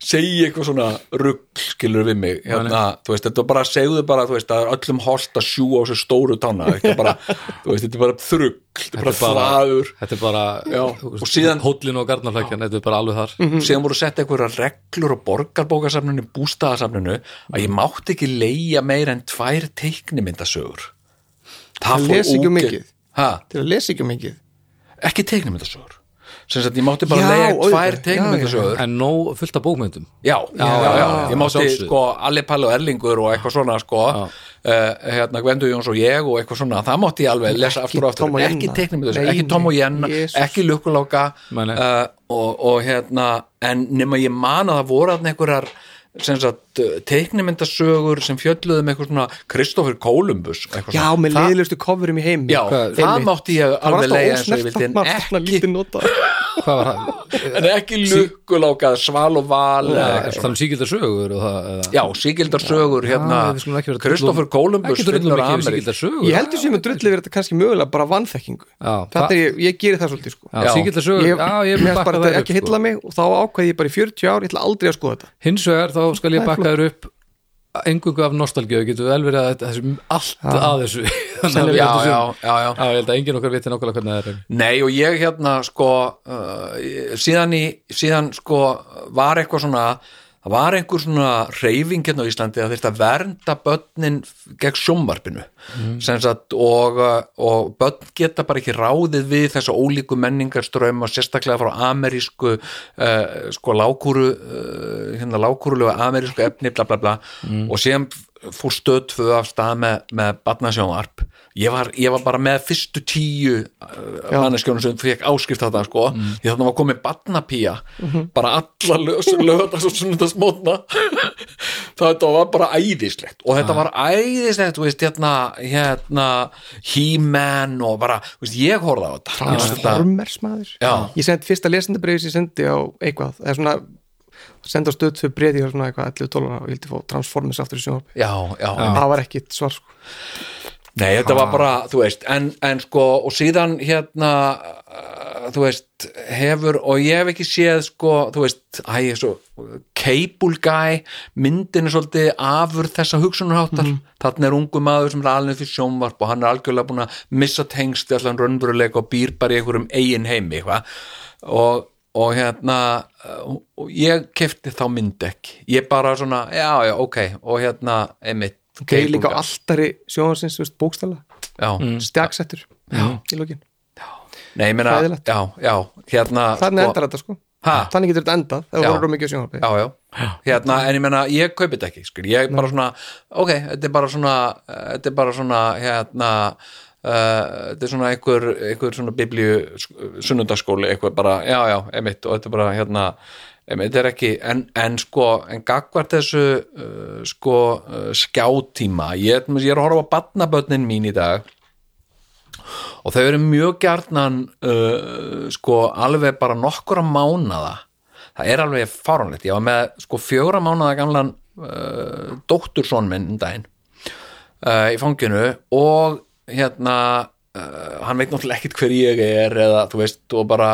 segja eitthvað svona rugl skilur við mig, hérna, þú veist þetta er bara segðu bara, þú veist, það er öllum holt að sjúa á sér stóru tanna, þetta er bara þú veist, þetta er bara þrugl, þetta er bara þvaður Þetta er bara og síðan- Hóllin og garnaflækjan, þetta er bara alveg þar. Síðan voru sett einhverja reglur og borgarbókasafninu, bústaðasafninu að ég mátti ekki leigja meira en tvær teiknimyndasögur. Það fór um ógeð- mikið. ha, til að lesa ekki um mikið. Ekki teiknimyndasögur sem sagt ég mátti bara auðvitað. tvær Já, teiknimyndasögur En nóg fullt af bókmyndum já, já, já, já, ég mátti sko Alli Palli og Erlingur og eitthvað svona sko. Uh, hérna Gvendu Jóns og ég og eitthvað svona, það mátti ég alveg lesa aftur og aftur, ekki teiknimyndasögur Nei, ekki Tom og Jenna, ekki nei. uh, og, og hérna en nema ég man að það voru þarna einhverjar teiknimyndasögur sem fjölluðu með eitthvað svona og eitthvað já, svona. með leiðilustu coverum í heim Já, Hvað- það mátti ég alveg leiða eins og ég vildi en ekki, lítið nota Hvað var það? en ekki lukkulákað sval og val Það er síkildar sögur og það eða- Já, síkildarsögur hérna, um- síkildar sögur ég heldur sem að drulli verið þetta kannski mögulega bara vannþekkingu ég, ég gerir það svolítið sko. Já, Já. síkildar sögur, ég, já, ég mér bakka bara ekki sko. mig og þá ákveði ég bara í 40 ár ég ætla aldrei að skoða þetta. Hins vegar þá skal ég bakka þér upp engungu af nostalgíu, getur vel verið að er allt að þessu *laughs* Þannig að við Já, já, já, já. Já, ég held að enginn okkar viti nákvæmlega hvernig það er. Nei og ég hérna sko uh, síðan í síðan sko var eitthvað svona það var einhver svona reyfing hérna á Íslandi að þetta vernda börnin gegn sjómvarpinu sem sagt og, uh, og börn geta bara ekki ráðið við þessa ólíku menningarströym og sérstaklega frá amerísku uh, sko lágkúru uh, hérna lágkúrulegu amerísku efni bla bla bla. Og síðan fór stöð tvö af stað með, með barnasjónvarp ég var, ég var bara með fyrstu tíu uh, manneskjónu sem fekk áskipt þetta sko, ég þannig var komið barnapía bara alla lögðast og sunnundasmótna þetta var bara æðislegt. Og þetta var æðislegt, þú veist, hérna hérna, He-Man og bara, þú veist, ég horfði á þetta. Transformers maður. Já. ég sendi fyrsta lesendabreyfis ég sendi á eitthvað er svona senda stöð tvö breyti og svona eitthvað 11 dólar og ég vildi fá Transformers aftur í já, það var ekki svar sko Nei, þetta var bara, þú veist, en, en sko, og síðan hérna, uh, þú veist, hefur, og ég hef ekki séð, sko, þú veist, æ, ég er svo, Cable Guy, myndin er svolítið afur þessa hugsunarháttar, mm þarna er ungu maður sem er alveg fyrir sjónvarp og hann er algjörlega búin að missa tengst allan raunveruleika og býr bara í einhverjum eigin heimi, og, og hérna, uh, og ég kefti þá mynd ekki, ég bara svona, já, já, ok, og hérna, einmitt, Geir líka á alltari veist, bókstala í Nei, ég meina, Hræðilegt. já, já, hérna Þannig endar þetta sko. Ha? Þannig getur þetta endað þú voru mikið sjónvarpi Já, já, hérna, en ég meina, ég kaupi þetta ekki, skil, ég er bara svona, ok, þetta er bara svona, þetta er bara svona, hérna, uh, þetta er svona einhver, einhver svona biblíu sunnundaskóli, eitthvað bara, já, já, emitt, og þetta er bara, hérna, ekki, en, en sko, en gagvart þessu, uh, sko, uh, skjátíma, ég, ég er að horfa á batnabötnin mín í dag, og þau eru mjög gjarnan uh, sko alveg bara nokkura mánada það er alveg fáránlegt. Ég var með sko fjóra mánada gamlan uh, dóttursson minn um daginn uh, í fanginu og hérna uh, hann veit náttúrulega ekkit hver ég er eða þú veist og bara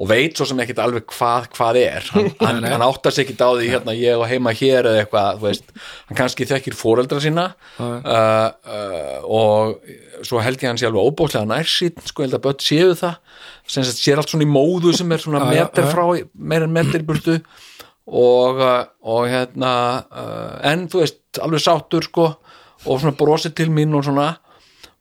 og veit svo sem ekkit alveg hvað, hvað er. Hann, *laughs* hann, hann áttar sig ekkit á því hérna ég og heima hér eða eitthvað þú veist, hann kannski þekkir fóreldra sína uh, uh, og svo held ég hann sé alveg óbóðslega nærsýtt sko ég held að börn séu það. Sem sér allt svona í móðu sem er svona meter frá meir en meter burtu. Og, og hérna en þú veist alveg sáttur sko og svona brosið til mín og svona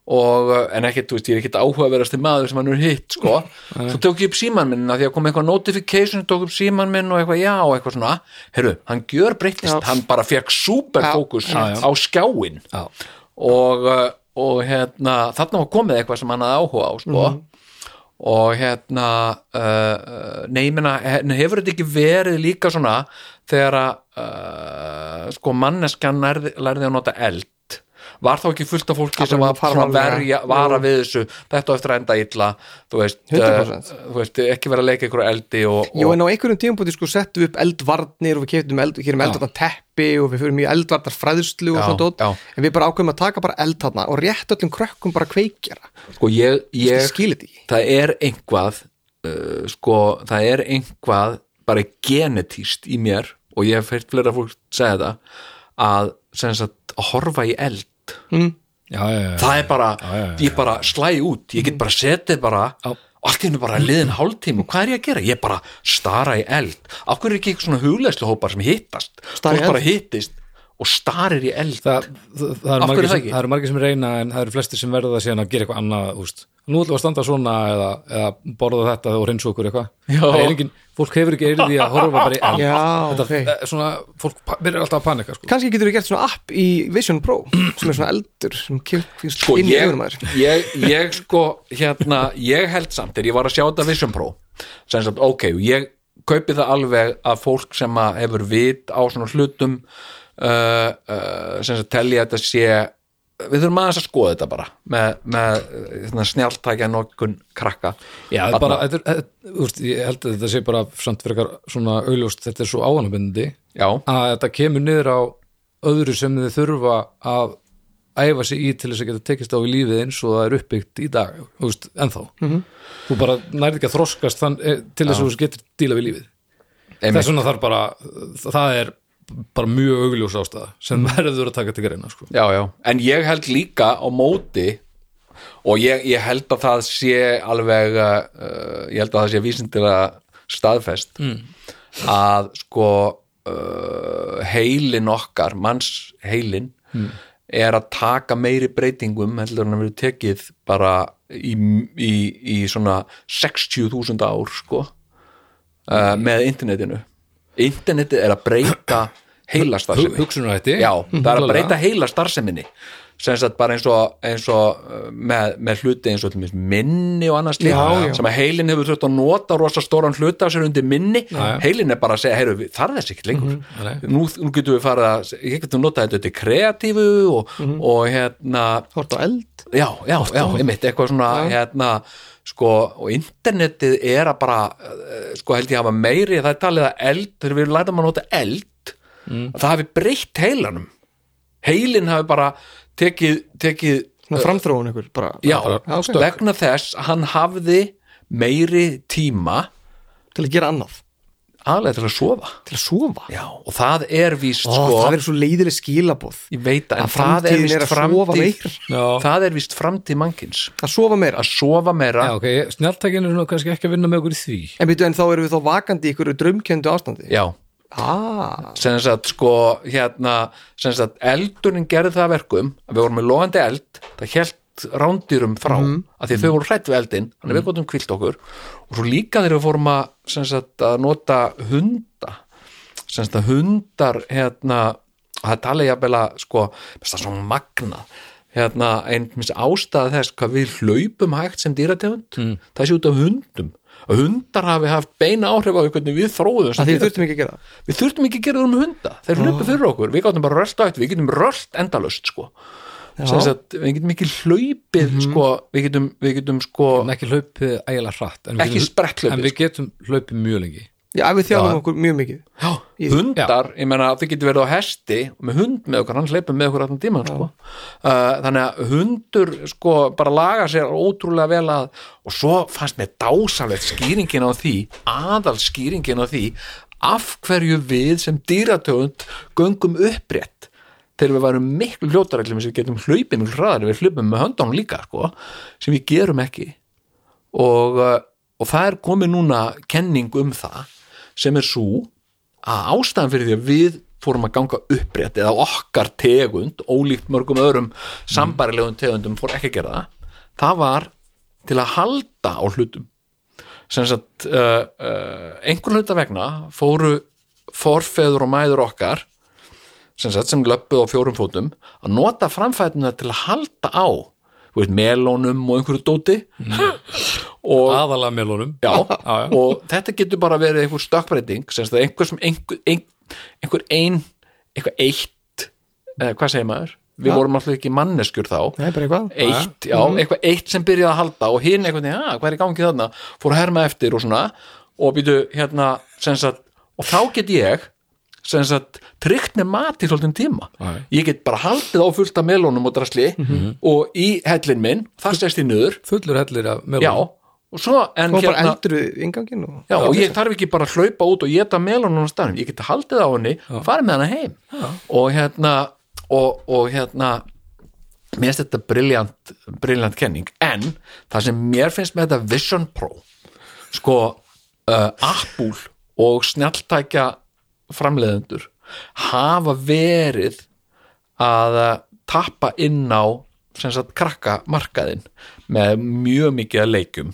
og, uh, en ekkert, þú veist, ég er ekkert áhugaverðasti maður sem hann er hitt, sko. Svo tók ég upp síman minn, að því að kom eitthvað notification tók upp síman minn og eitthvað já og eitthvað svona, heyrðu, hann gjör breytist Já. hann bara fekk superfókus á skjáin Já. og, uh, og hérna þarna var komið eitthvað sem hann hafði áhuga á sko. Og hérna uh, meina, he- hefur þetta ekki verið líka svona þegar að uh, sko manneskan lærði að nota eld var þá ekki fullt af fólki sem var varlega. verja, vara við þessu þetta eftir að enda illa þú veist, 100%. uh, þú veist ekki vera að leika ykkur eldi og, Jú, og en á einhverjum tímpúti sko settum við upp eldvarnir og við keftum eld, eldvarnar teppi og við fyrir mjög eldvarnar fræðslu og Já, svona dót, já. en við bara ákveðum að taka bara eld þarna og rétt öllum krökkum bara kveikjara sko ég, ég þetta ekki það er einhvað uh, sko, það er einhvað bara genetíst í mér og ég hef heilt fleira fólk segja það að, að horfa í eld já, já, já, það er bara, já, já. ég bara slæ út. Ég get bara setið bara og allt í hennu bara liðin hálftíma. Og hvað er ég að gera? Ég bara stara í eld. Af hverju er ekki eitthvað svona hugleðslu hópar sem hittast? Stara í fólk bara hittist og starir í eld það, það, það, eru margir það eru margir sem reyna en það eru flestir sem verða það síðan að gera eitthvað annað úst. nú ætlum við að standa svona eða, eða borða þetta og reynsa okkur eitthvað er fólk hefur ekki eyrði að horfa bara í *laughs* eld Já, þetta, ok. okay. svona, fólk byrjar alltaf að panika sko. kannski getur við gert svona app í Vision Pro sem er svona eldur sem kemur sko inn í aður ég, ég sko hérna, ég held samt þegar ég var að sjá þetta Vision Pro sagt, ok, ég kaupi það alveg að fólk sem að hefur vit á svona hlutum uh, uh, sem að þetta sé við þurfum aðeins að skoða þetta bara með, með uh, snjáltækja nokkun krakka. Já, bara, þetta, úst, ég held að þetta sé bara samt fyrir svona augljóst, þetta er svo áhannabindandi já, að þetta kemur niður á öðru sem þið þurfa að æfa sig í til þess að geta tekist á í lífið eins og það er uppbyggt í dag veist, ennþá. Þú bara nærði ekki að þroskast þann, eh, til þess að þú getur díla við lífið. Einmitt, þess vegna þarf bara það er bara mjög augljós ástæða sem verður að taka til greina sko. já, já, en ég held líka á móti og ég, ég held að það sé alveg uh, ég held að það sé vísindilega staðfest mm. að sko uh, heilin okkar manns heilin er að taka meiri breytingum heldur en að verið tekið bara í, í, í svona 60.000 ár sko uh, með internetinu. Internetið er að breyta heila starfsemi. hugsunar þetta Já, það er að breyta heila starfseminni. Sem sagt bara eins og, eins og uh, með, með hluti eins og minni og annars Já, já. sem að heilin hefur þurft að nota rosa stóran hluta af sér undir minni. Já. heilin er bara að segja, heyru, það er þess ekki lengur. Nei. nú, nú getum við farið að ég getum notað þetta til kreatífu og, og hérna Hort á eld. Já, já, já, einmitt, eitthvað svona hérna, sko, og internetið er að bara, eh, sko, held ég hafa meiri, það er talið að eld, þegar við lætum að nota eld, að það hafi breytt heilanum. Heilin hafi bara tekið, tekið Svona framþróun ykkur bara já, Já, ok. vegna þess að hann hafði meiri tíma Til að gera annað. Aðlega til að sofa. Til að sofa? Já, og það er víst, Ó, sko Það er svo leiðileg skilaboð. Ég veit að, Að en það er framtíðin er að sofa. Já. það er víst framtíð mannkins. Að sofa meira. Að sofa meira. Já, ok, snjáltækin er kannski ekki að vinna með okkur í því. En byrju, en þá erum við þá vakandi í ykkur draumkendu ástandi. Já, Ah, sem sagt sko hérna, sem sagt eldurinn gerði það að verkum að við vorum með logandi eld það hjælt rándýrum frá mm að því að þau voru hrætt við eldin þannig að við gotum kvilt okkur. Og svo líka þegar við fórum að, sagt, að nota hunda sagt að hundar hérna, það tala ég að bela sko, svona magnað hérna, einn ástæða þess hvað við hlaupum hægt sem dýrategund mm. það sé út af hundum að hundar hafi haft beina áhrif á því hvernig við þróðum að því þurftum ekki að gera við þurftum ekki að gera það með hunda. Þeir hlupu fyrir okkur, við gáttum bara rölt átt við getum rölt endalust sko. Við getum ekki hlaupið sko, við getum, við getum sko, ekki hlaupið ægilega hratt en við getum- en við getum hlaupið mjög lengi Já, við þjálfum okkur mjög mikið. Já, hundar ég meina þið getur verið á hesti með hund með okkur, hann hleypur með okkur allan tíman sko. uh, þannig að hundur sko bara laga sér ótrúlega vel að og svo fannst mér dásalegt skýringin á því, aðal skýringin á því af hverju við sem dýratöfund göngum upprétt þegar við varum miklu hljótareglum sem við getum hlaupið miklu hraðar við hlupum með höndunum líka sko, sem við gerum ekki. Og, uh, og það er komið núna kenning um það sem er svo að ástæðan fyrir því að við fórum að ganga upprétt eða okkar tegund ólíkt mörgum öðrum sambarilegum tegundum fór ekki að gera það það var til að halda á hlutum. Sem sagt uh, uh, einhvern hluta vegna fóru forfeður og mæður okkar sem sagt sem löppuð á fjórum fótum að nota framfætuna til að halda á þú veit, melónum og einhverju dóti. Og aðalega melónum. *laughs* Já, já. og þetta getur bara verið einhver stökkbreyting sem sagt að einhver sem einhver, einhver, einhver ein eitthvað eitt eða hvað segir maður, við vorum alltaf ekki manneskjur þá. Nei, bara eitthvað. Eitt, já, eitthvað eitt sem byrjaði að halda og hinn eitthvað, já, hvað er í gangi þarna? Fór að herma eftir og svona. Og býtu hérna, sem sagt og þá get ég, tryggt með mat í svolítið tíma. Nei. ég get bara haldið á fullt af melónum og drasli og í hellin minn það stæst í niður, fullur hellir af já melónum og svo, en Og bara hérna og... Já, og ég þarf ekki bara að hlaupa út og geta melónum á staðnum, ég geta haldið á henni farið með hana heim. Og hérna og, og hérna mér finnst þetta briljant briljant kenning, en það sem mér finnst með þetta Vision Pro sko uh, Apple og snjalltækja framleiðendur hafa verið að uh, tappa inn á sagt krakka markaðin með mjög mikið að leikjum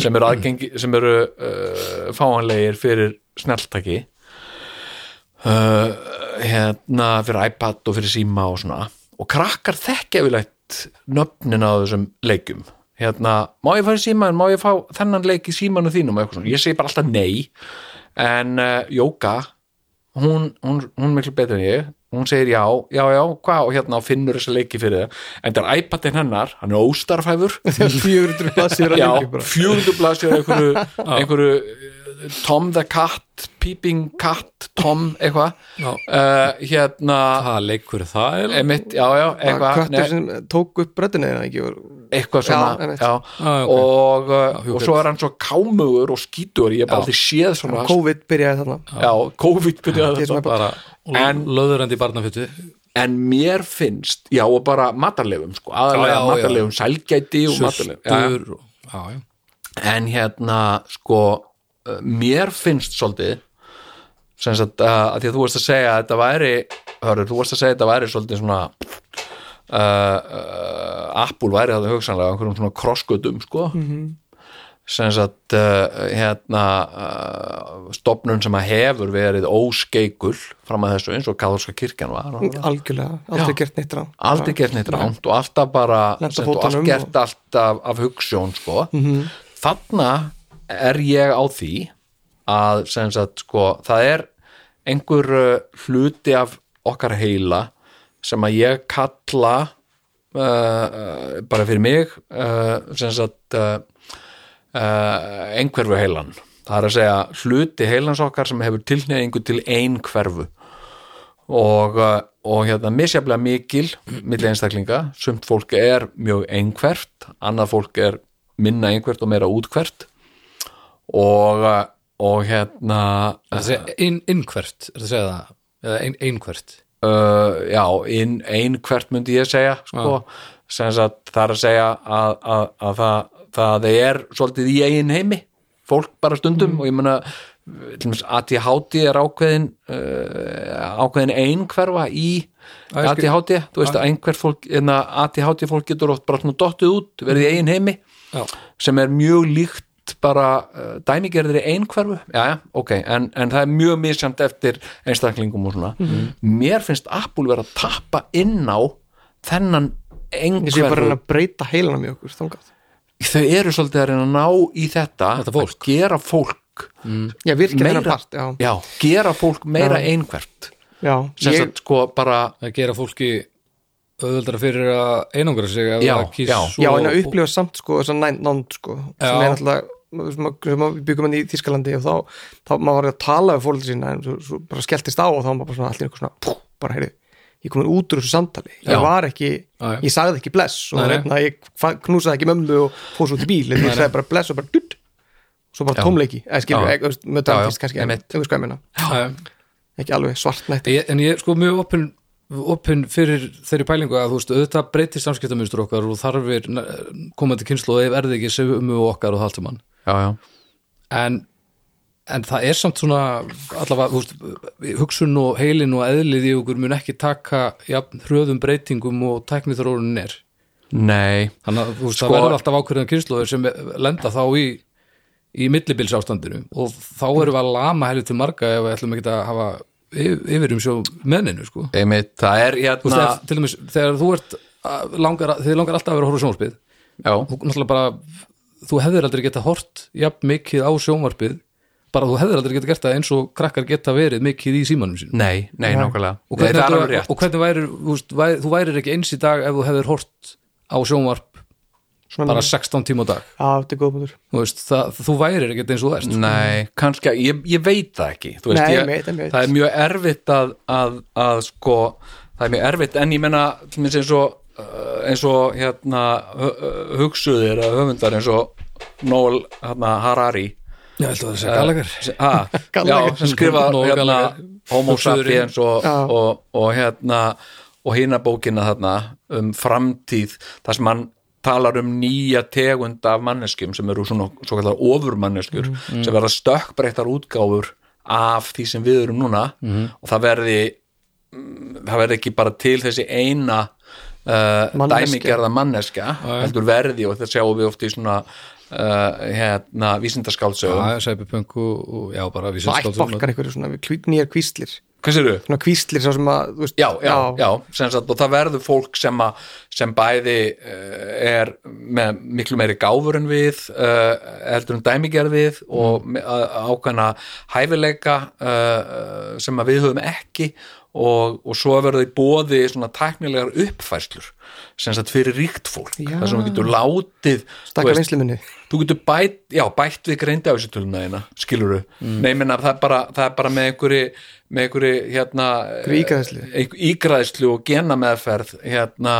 sem eru aðgengi sem eru uh, fáanlegir fyrir snjalltæki uh, hérna fyrir iPad og fyrir síma og svona. Og krakkar þekkja yfirleitt nöfnin á þessum leikjum. Hérna, má ég fara í síman, má ég fá þennan leik í símanu þínum? Og eitthvað svona, ég segi bara alltaf nei en uh, Jóka hún, hún, hún miklu betur en ég. Hún segir já, já, já, hvað og hérna og finnur þessa leiki fyrir það en það er iPadin hennar, hann er óstarfæfur *laughs* Þegar 400 blaðsir að já, lengi bara. 400 blaðsjör einhverju, *laughs* einhverju Tom the Cat, Peeping Cat Tom, eitthvað. Uh, hérna hvað leikur er það er emitt, já, já, eitthvað. Köttur sem tók upp ekki? Og... eitthvað svona Já, og, hugvit. og svo er hann svo kámugur og skítur ég hef bara aldrei séð svona COVID byrjaði þarna. Já, COVID byrjaði er bara En- löðurandi barnafjötu en mér finnst, já og bara matarlefum sko, aðalega matarlefum sælgæti og já. en hérna sko mér finnst svolítið sem sagt að því að þú varst að segja að þetta væri hörur, þú varst að segja að þetta væri svolítið svona uh, uh, Apple væri það hugsanlega einhverjum svona krossgötum sko. Sem sagt uh, hérna uh, stopnun sem að hefur verið óskeikul fram að þessu eins og katholska kirkjan var. Algjörlega, aldrei gert neitt rám aldrei gert neitt ránt og alltaf bara og allt gert alltaf af hugssjón sko. þarna er ég á því að sagt sko það er einhver uh, hluti af okkar heila sem að ég kalla uh, uh, bara fyrir mig uh, sagt uh, uh, einhverfu heilan. Það er að segja hluti heilans okkar sem hefur tilneyingu til einhverfu og, og hérna misjaflega mikil milli einstaklinga, sumt fólk er mjög einhvert, annað fólk er minna einhvert og meira útkvert og, uh, og hérna Það er að segja inn, innhvert, er það að segja það? Eða ein, einhvert? Uh, já, ein, einhvert myndi ég segja sko, sem sagt það er að segja að, að, að það, það er svolítið í eigin heimi fólk bara stundum. Og ég dæmis ADHD er ákveðin uh, ákveðin einhverfa í. ADHD, þú veist að einhver fólk enna ADHD fólk getur oft bara dottið út, verið í eigin heimi. Já, sem er mjög líkt bara uh, dæmigerðir í einhverfu já, já, ok, en, en það er mjög misjamt eftir einstaklingum og svona mér finnst Apple vera að tappa inn á þennan ég sé bara að einhverfu reyna að breyta heilanum í okkur þangað þau eru svolítið að reyna að ná í þetta, Þetta fólk. að gera fólk já, virkja Meira- part, já, já, gera fólk meira Já. einhvert já sem ég, sagt sko bara að gera fólki auðveldara fyrir að einangra sig Já, kýs já. já, en að upplifa samt sko þess að nánd sko sem Já. er alltaf sem sem byggum hann í Þískalandi og þá, þá maður var að tala við fólk sína en svo, svo bara skelltist á og þá maður bara svona allir eitthvað svona, pú, bara heyrðu ég komin út úr þessu samtali, ég var ekki já. ég sagði ekki bless og hérna, ég knúsaði ekki mömmu og fór svo til bíl, en ég sagði bara bless og bara dutt. Svo bara Já. tómleiki, eða skilur, með dramatíst kannski, einhvers hvað ég Já, ekki alveg svartnætt Ég, en ég er sko mjög opinn opinn fyrir þeirri pælingu að þú veist auðvitað breytir samskiptamjönstur okkar og þarfir komandi kynslu og ef erði ekki okkar og það allt um hann já, já, en, en það er samt svona allavega, þú veist, hugsun og heilin og eðlið í okkur mun ekki taka jafn, hröðum breytingum og tæknithróunin er. Nei. Þannig að veist, Sko- það verður alltaf ákveðan kynsluður sem lenda þá í í millibilsástandinu og þá erum við að lama helið til marga ef við ætlum ekki að hafa yfir um sjó meðninu sko. Einmitt, það er þú veist, hérna þegar, til dæmis, þegar þú ert langar, þið langar alltaf að vera að horfa já, þú náttúrulega bara þú hefðir aldrei geta hort jafn mikið á sjónvarpið bara þú hefðir aldrei geta gert það eins og krakkar geta verið mikið í símanum sínum. Nei, nei, nákvæmlega. Og nei, hvernig, er og hvernig væri, þú, veist, væri, þú værir ekki eins í dag ef þú hefðir hort á sjónvarp Svona, bara 16 tíma á dag. Já, þetta er góð bútur þú, veist, það, þú værir ekki eins og sko. Nei, kannski, ég, ég veit það ekki veist, Nei, ég, ég veit, ég veit. það er mjög erfitt að, að, að sko, það er mjög erfitt en ég menna, eins og uh, eins og hérna hu- hugsuðir að höfundar eins og Noel hérna, Harari. Já, ætla að segja Gallagher? Ha, *laughs* já, sem skrifa hérna, Gallagher. Homo sapiens og, og, og hérna og hina bókina þarna um framtíð þar sem hann talar um nýja tegund af manneskjum sem eru svona svo kallar ofurmanneskjur sem verða stökkbreyttar útgáfur af því sem við erum núna. Og það verði mm, það verði ekki bara til þessi eina uh, dæmigerða manneskja heldur verði og þetta sjáum við oft í svona uh, hérna vísindaskáldsögum. Já, og já, bara við Svo ættbálkar einhverju svona nýjar kvíslir. Hvað sér svona kvíslir sá sem að veist, já, já, já, sem sagt, og það verður fólk sem, að, sem bæði uh, er með miklu meiri gáfur en við uh, heldur en dæmigerð við og mm. ákvæmna hæfileika uh, sem að við höfum ekki og, og svo verður þau bóði svona tæknilegar uppfærslur sem sagt fyrir ríkt fólk. Þar sem við getur látið þú stakka veist, þú getur bætt, já, bætt við greinda á þessu töluna þína, skiluru mm. nei, menna, það, það er bara með einhverju með einhverju, hérna Einhverju ígræðslu. og genameðferð hérna,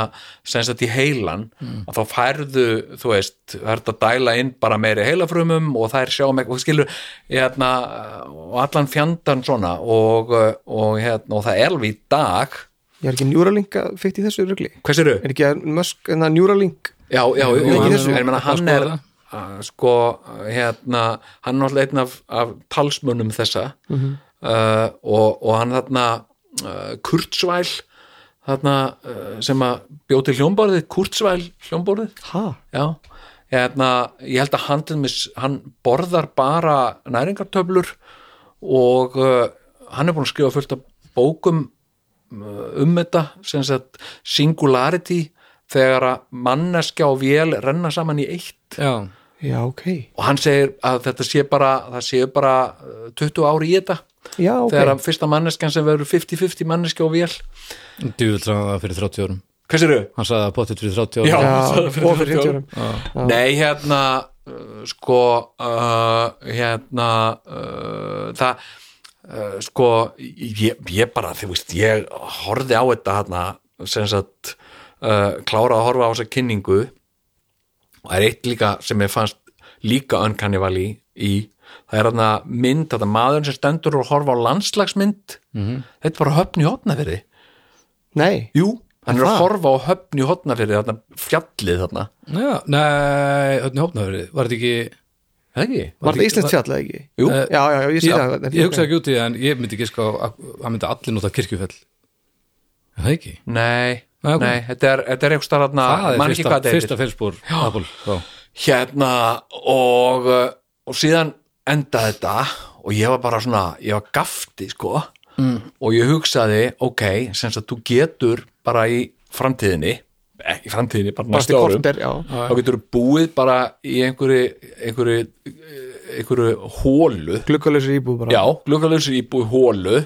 sem sagt í heilan að þá færðu, þú veist það er að dæla inn bara meiri heilafrumum og það er sjá með, og skilur hérna, og allan fjandan svona og, og hérna, og það er alveg í dag ég er ekki Neuralink að fyrst í þessu rugli. Hvað séru? er ekki að Musk en það Neuralink? Já, já, Jú, jú, hann er meina, hann er uh, sko, hérna hann er náttúrulega einn af, af talsmönnum þessa. Uh, og, og hann þarna uh, Kurzweil þarna uh, sem að bjóð til hljómborðið Kurzweil hljómborðið. Ha, já, hérna, ég held að dæmis, hann borðar bara næringartöflur og uh, hann er búin að skrifa fullt af bókum um þetta sem sagt singularity þegar að manneskja og vél renna saman í eitt. Já, já, ok. Og hann segir að þetta sé bara það séu bara uh, 20 ári í þetta. Já, ok, þegar að fyrsta manneskjan sem verður 50-50 manneskja og vél. Djúvill sagði það fyrir 30 árum. Hvað sér þau? hann sagði að potið fyrir 30 árum. Já. já, það fyrir og fyrir 50 50 árum. Nei, hérna uh, sko uh, hérna uh, það uh, sko ég, ég bara, þú veist, ég horfði á þetta hérna sem sagt uh, kláraði að horfa á þessa kynningu. Og það er eitt líka sem ég fannst líka önkannivali í. Það er hérna mynd, þetta maður sem stendur og horfa á landslagsmynd. Þetta var höfn í hotnafyrði nei, Jú, hann er að horfa á höfn í hotnafyrði þarna fjallið þarna. Já, nei, öllni hópnaður var þetta ekki Ekki? var það Íslands fjall ekki? Jú, Eh, já, já, já, ég sé já, það ég hugsaði ekki út í það en ég myndi ekki sko að hann myndi allir nota kirkjufell Er það ekki? Nei, Nei, nei, þetta er, þetta er eitthvað starf þarna, það er man ekki fyrsta, hvað þetta fyrsta heitir. félspor Apple, já. Hérna og, uh, og síðan enda þetta og ég var bara svona, ég var gafti sko mm. og ég hugsaði, ok, sem að þú getur bara í framtíðinni, ekki framtíðinni, bara næstu árum, korter, þá getur þú búið bara í einhverju, einhverju, einhverju hólu glukkalösur íbúð bara. Já, glukkalösur íbúi hólu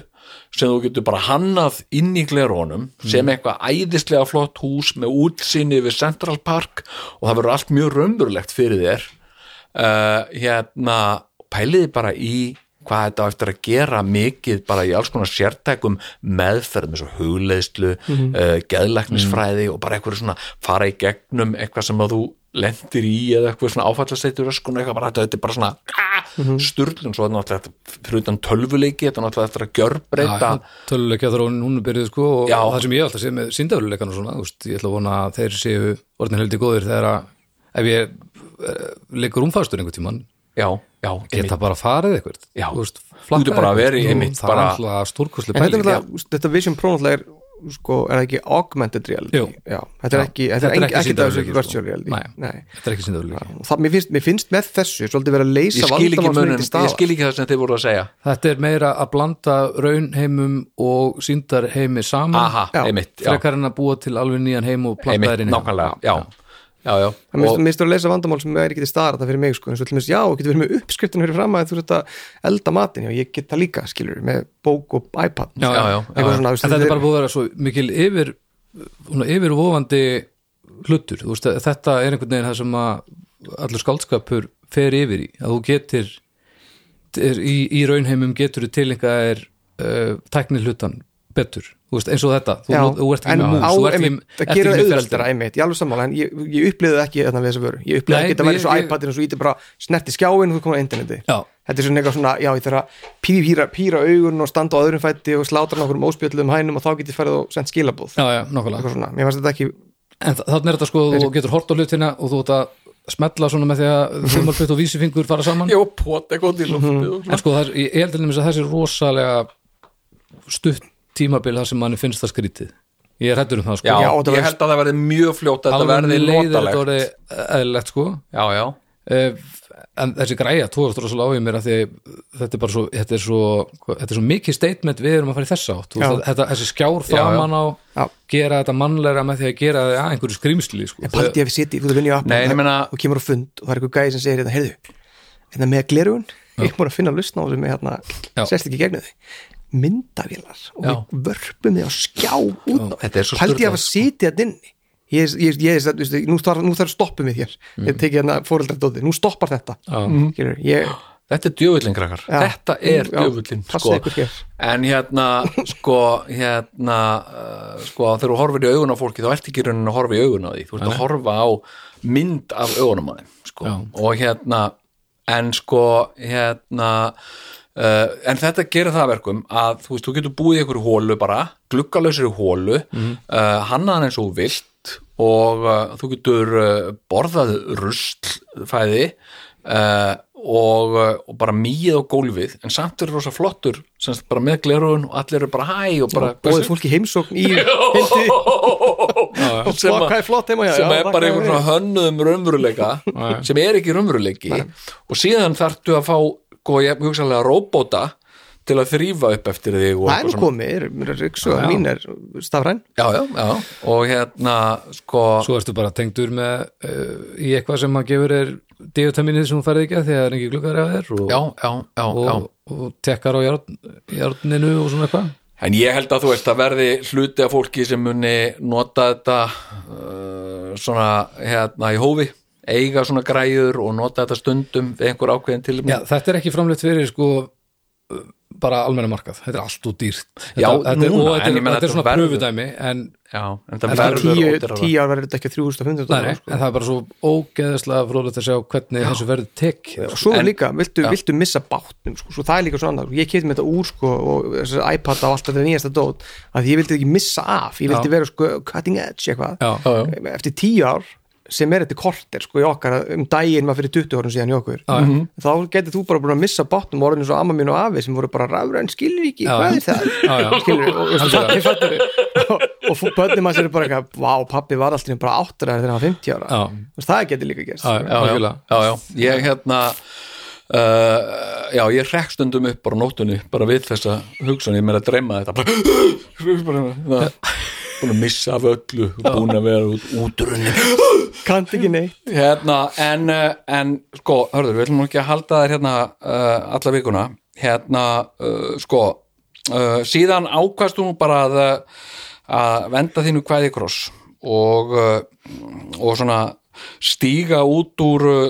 sem þú getur bara hannað inn í glerónum sem eitthvað æðislega flott hús með útsinni við Central Park og það verður allt mjög raunverulegt fyrir þér. Uh, hérna pæliði bara í hvað þetta á eftir að gera mikið bara í alls konar sértækum meðferð með svo hugleiðslu uh, geðlæknisfræði og bara eitthvað svona fara í gegnum eitthvað sem að þú lendir í eða eitthvað svona áfallasteitur öskun eitthvað bara þetta er bara svona mm sturlun svo er náttúrulega þetta fyrir utan tölvuleiki þetta er náttúrulega eftir að gjörbreyta. Töluleikja þróun hún er byrjuð sko og Já. það sem ég alltaf sé með síndafluleikan og svona, veist, ég ætla að vona að þeir séu orðin heldur góðir þegar að ef ég uh, leikur umfæstur einhvern tímann já, já, geta bara farið eitthvað. Já. þú veist, Þú getur bara verið Jú, einmitt það er alltaf stórkoslega En þetta, Vision Pro náttúrulega er sko, er ekki augmented reality? Já, þetta er ekki, þetta er ekki, þessu virtual sko. reality. Þetta er ekki síndafluleiki Og það, mér, finnst, mér finnst með þessu svolítið vera að leysa ég skil ekki það sem þið voru að segja. Þetta er meira að blanda raunheimum og síndarheimi saman. Frekar en að búa til alveg nýjan heim og planta þær inn í nákvæmlega já, já, já, Það og, minnst að leysa vandamál sem er ekki til staðar þetta fyrir mig sko, eins og til dæmis, já, getur verið með uppskriftin fyrir fram að þú að elda matinn, já, ég get það líka skilur, með bók og iPad Já, já, já, eitthvað svona, en þetta er bara búið að vera svo mikil yfir yfirvofandi hlutur, þú veist, þetta er einhvern veginn það sem að allur skáldskapur fer yfir í, að þú getur er, í, í raunheimum getur þú til einhver er uh, tækni hlutan betur, þú veist, eins og þetta. Þú, Já, þú ert en ekki með á, mús, þú ert ekki- einmitt, það með auðveldara fyrireldi. einmitt, ég alveg sammála, en ég, ég upplýði ekki þarna við þessa vöru, ég upplýði ekki þetta væri svo iPadin og svo íti bara snerti skjáin og þú komið á interneti. Já. þetta er svona eitthvað svona, já, ég þarf að píra, píra, píra augun og standa á öðrum fætti og slátra nokkur um óspjöldum hænum og þá get ég farið og sendt skilabóð Já, já, nokkulega mér fannst þetta ekki En þa- þarna er þetta sko, þú getur hort á hlutina og þú ert að smetla svona með því að *laughs* þumalputt og vísifingur fara saman. Já, pot eitthvað í loftið En sko, það er, ég ég held til dæmis að þessi rosalega stutt tímabil þar sem manni finnst það skrítið. Ég er hættur um það sko. Já, Já, þetta ég verður- held að það verði mjög fljótt að þetta verði þetta notalegt. eðlilegt sko. Já, já, Eh, En þessi græja, tóðast rosalega á í mér að því þetta er bara svo, þetta er svo þetta er svo mikið statement við erum að fara í þessa átt. Veist, þetta, þessi skjár já. framan á Já. gera þetta mannlegra með því að gera það að einhverju skrýmsli sko. en paldi ég að við ég meina- og kemur á fund og það er eitthvað gæði sem segir hérna, heyrðu, hérna með glerugun ég er búin að finna að lusna á þessu með hérna sérst ekki gegnu þau myndavélar og Já. við vörpum þið á skjá út á Þetta er svo paldi ég að sitja þetta inni? Ég, ég, ég, ég, þú veist, nú þarf, nú þarf stoppum við hér. Ég teki hérna fóreldardóði, nú stoppar þetta. Skilur, ég, þetta er djöfullin krakkar. Já. þetta er passa sko. en hérna sko, hérna uh, sko, þegar þú horfir í augun á fólki þá ert ekki í rauninni að horfa í augun á því. Þú ert að horfa á mynd af augunum á þeim sko. Og hérna en sko hérna uh, en þetta gerir það að verkum að þú veist, þú getur búið í einhverju hólu bara gluggalösir í hólu mm. uh, hannaðan eins og vilt og uh, þú getur borðað ruslfæði uh, og, og bara mýið á gólfið. En samt er rosa flottur semst bara með glerun og allir eru bara hæ og bara bóðið fólki heimsókn í *laughs* hindi sem, hvað að, er flott heima hjá? sem er bara einhvern hönnuðum raunveruleika sem er ekki raunveruleiki. Og síðan þarftu að fá sko, ég hugsaðlega róbóta til að þrýfa upp eftir þig og það er komið, er, er, ryksu, mín er stafræn. Já, já, já, og hérna sko, Svo ertu bara tengdur með uh, í eitthvað sem maður gefur er D-vitaminið sem hún færði ekki að því að það er ekki glukkar af þér og, já, já, já, já. og, og tekkar á járn, járninu og svona eitthvað. En ég held að þú veist að verði hluti af fólki sem muni nota þetta uh, svona hérna í hófi eiga svona græður og nota þetta stundum við einhver ákveðin til Já, þetta er ekki framleitt fyrir sko bara almenna markað, þetta er allt út dýrt. Þetta, Já, þetta, er, núna, og þetta en ég meina þetta er þetta svona pröfudæmi en, Já, en það En verður tíu, ár verður þetta ekki 3500 nei, dólar sko. en það er bara svo ógeðislega fróðlegt að sjá hvernig þessu verður tekið og svo En- líka, viltu, Já. viltu missa bátnum sko, svo það er líka svona, ég með þetta úr sko, og iPad á alltaf þetta nýjasta dót að ég vildi ekki missa af, ég vildi Já. vera sko, cutting edge eitthvað. Já, Já, já. eftir tíu ár sem er þetta korter sko í okkar um daginn maður fyrir 20 árum síðan í okkur. Já. þá getur þú bara búin að missa bátnum orðinu svo amma mín og afi sem voru bara rafræn skilur ekki, Já. hvað er það? Já, *laughs* skilur, og, og, og, og, og, og bönnum að sér bara eitthvað, vá, pappi var alltaf bara áttur þegar hann var 50 ára. Það getur líka gerst. Já, já, já, algjörlega. já, já, ég hérna uh, já, ég rekk stundum upp bara á nóttunni, bara við þessa hugsun, ég meira að dreyma þetta bara, *gasps* bara búin að missa af öllu búin að vera út, útrunni *gasps* kannt ekki neitt? Hérna, en, uh, en sko, hörður, við ætlum nú ekki að halda þér hérna uh, alla vikuna. Hérna, uh, sko uh, síðan ákvaðst þú nú bara að, að venda þínu kvæði kross og, uh, og svona stíga út úr uh,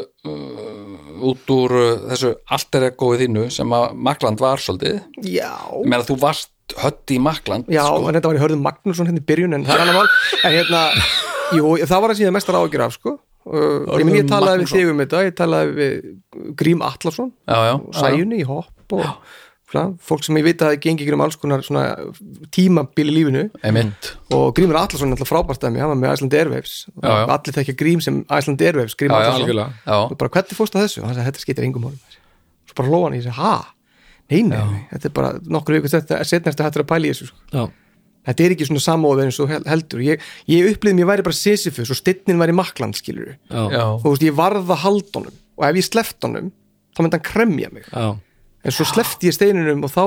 út úr uh, þessu alter egoið þínu sem að Makland var svolítið, já, ég meina þú varst hötti í Makland já, sko. en þetta var í hörðum Magnússon hérna í byrjun en það er annar mál. En hérna, *laughs* jú, það var að síðan mestar ágjur af sko. Uh, ég, ég talaði við þig um þetta, ég talaði við Grím já, já, og Sæjunni í hopp og svona, fólk sem ég veit að það gengi ykkur um alls konar svona tímabil í lífinu. Emitt og Grímur Atlason er alltaf frábært að mig, hann var með Iceland Airwaves. Og Já, já. allir þekkja Grím sem Iceland Airwaves Grím já, já, já, og bara hvernig fórst að þessu, hann sagði þetta skiptir engum málum svo bara hlóðan í þessu, ha? Nei, nei, nei, þetta er bara nokkur ykkur þetta er setnast að hættur að pæla í þessu sko. Já, þetta er ekki svona samóð eins og hel- heldur. Ég, ég upplýðum ég væri bara Sisyphus og stinnin væri makland skilur og þú veist, ég varð að halda honum. Og ef ég sleft honum, þá myndi hann kremja mig. Já, en svo slefti ég steininum og þá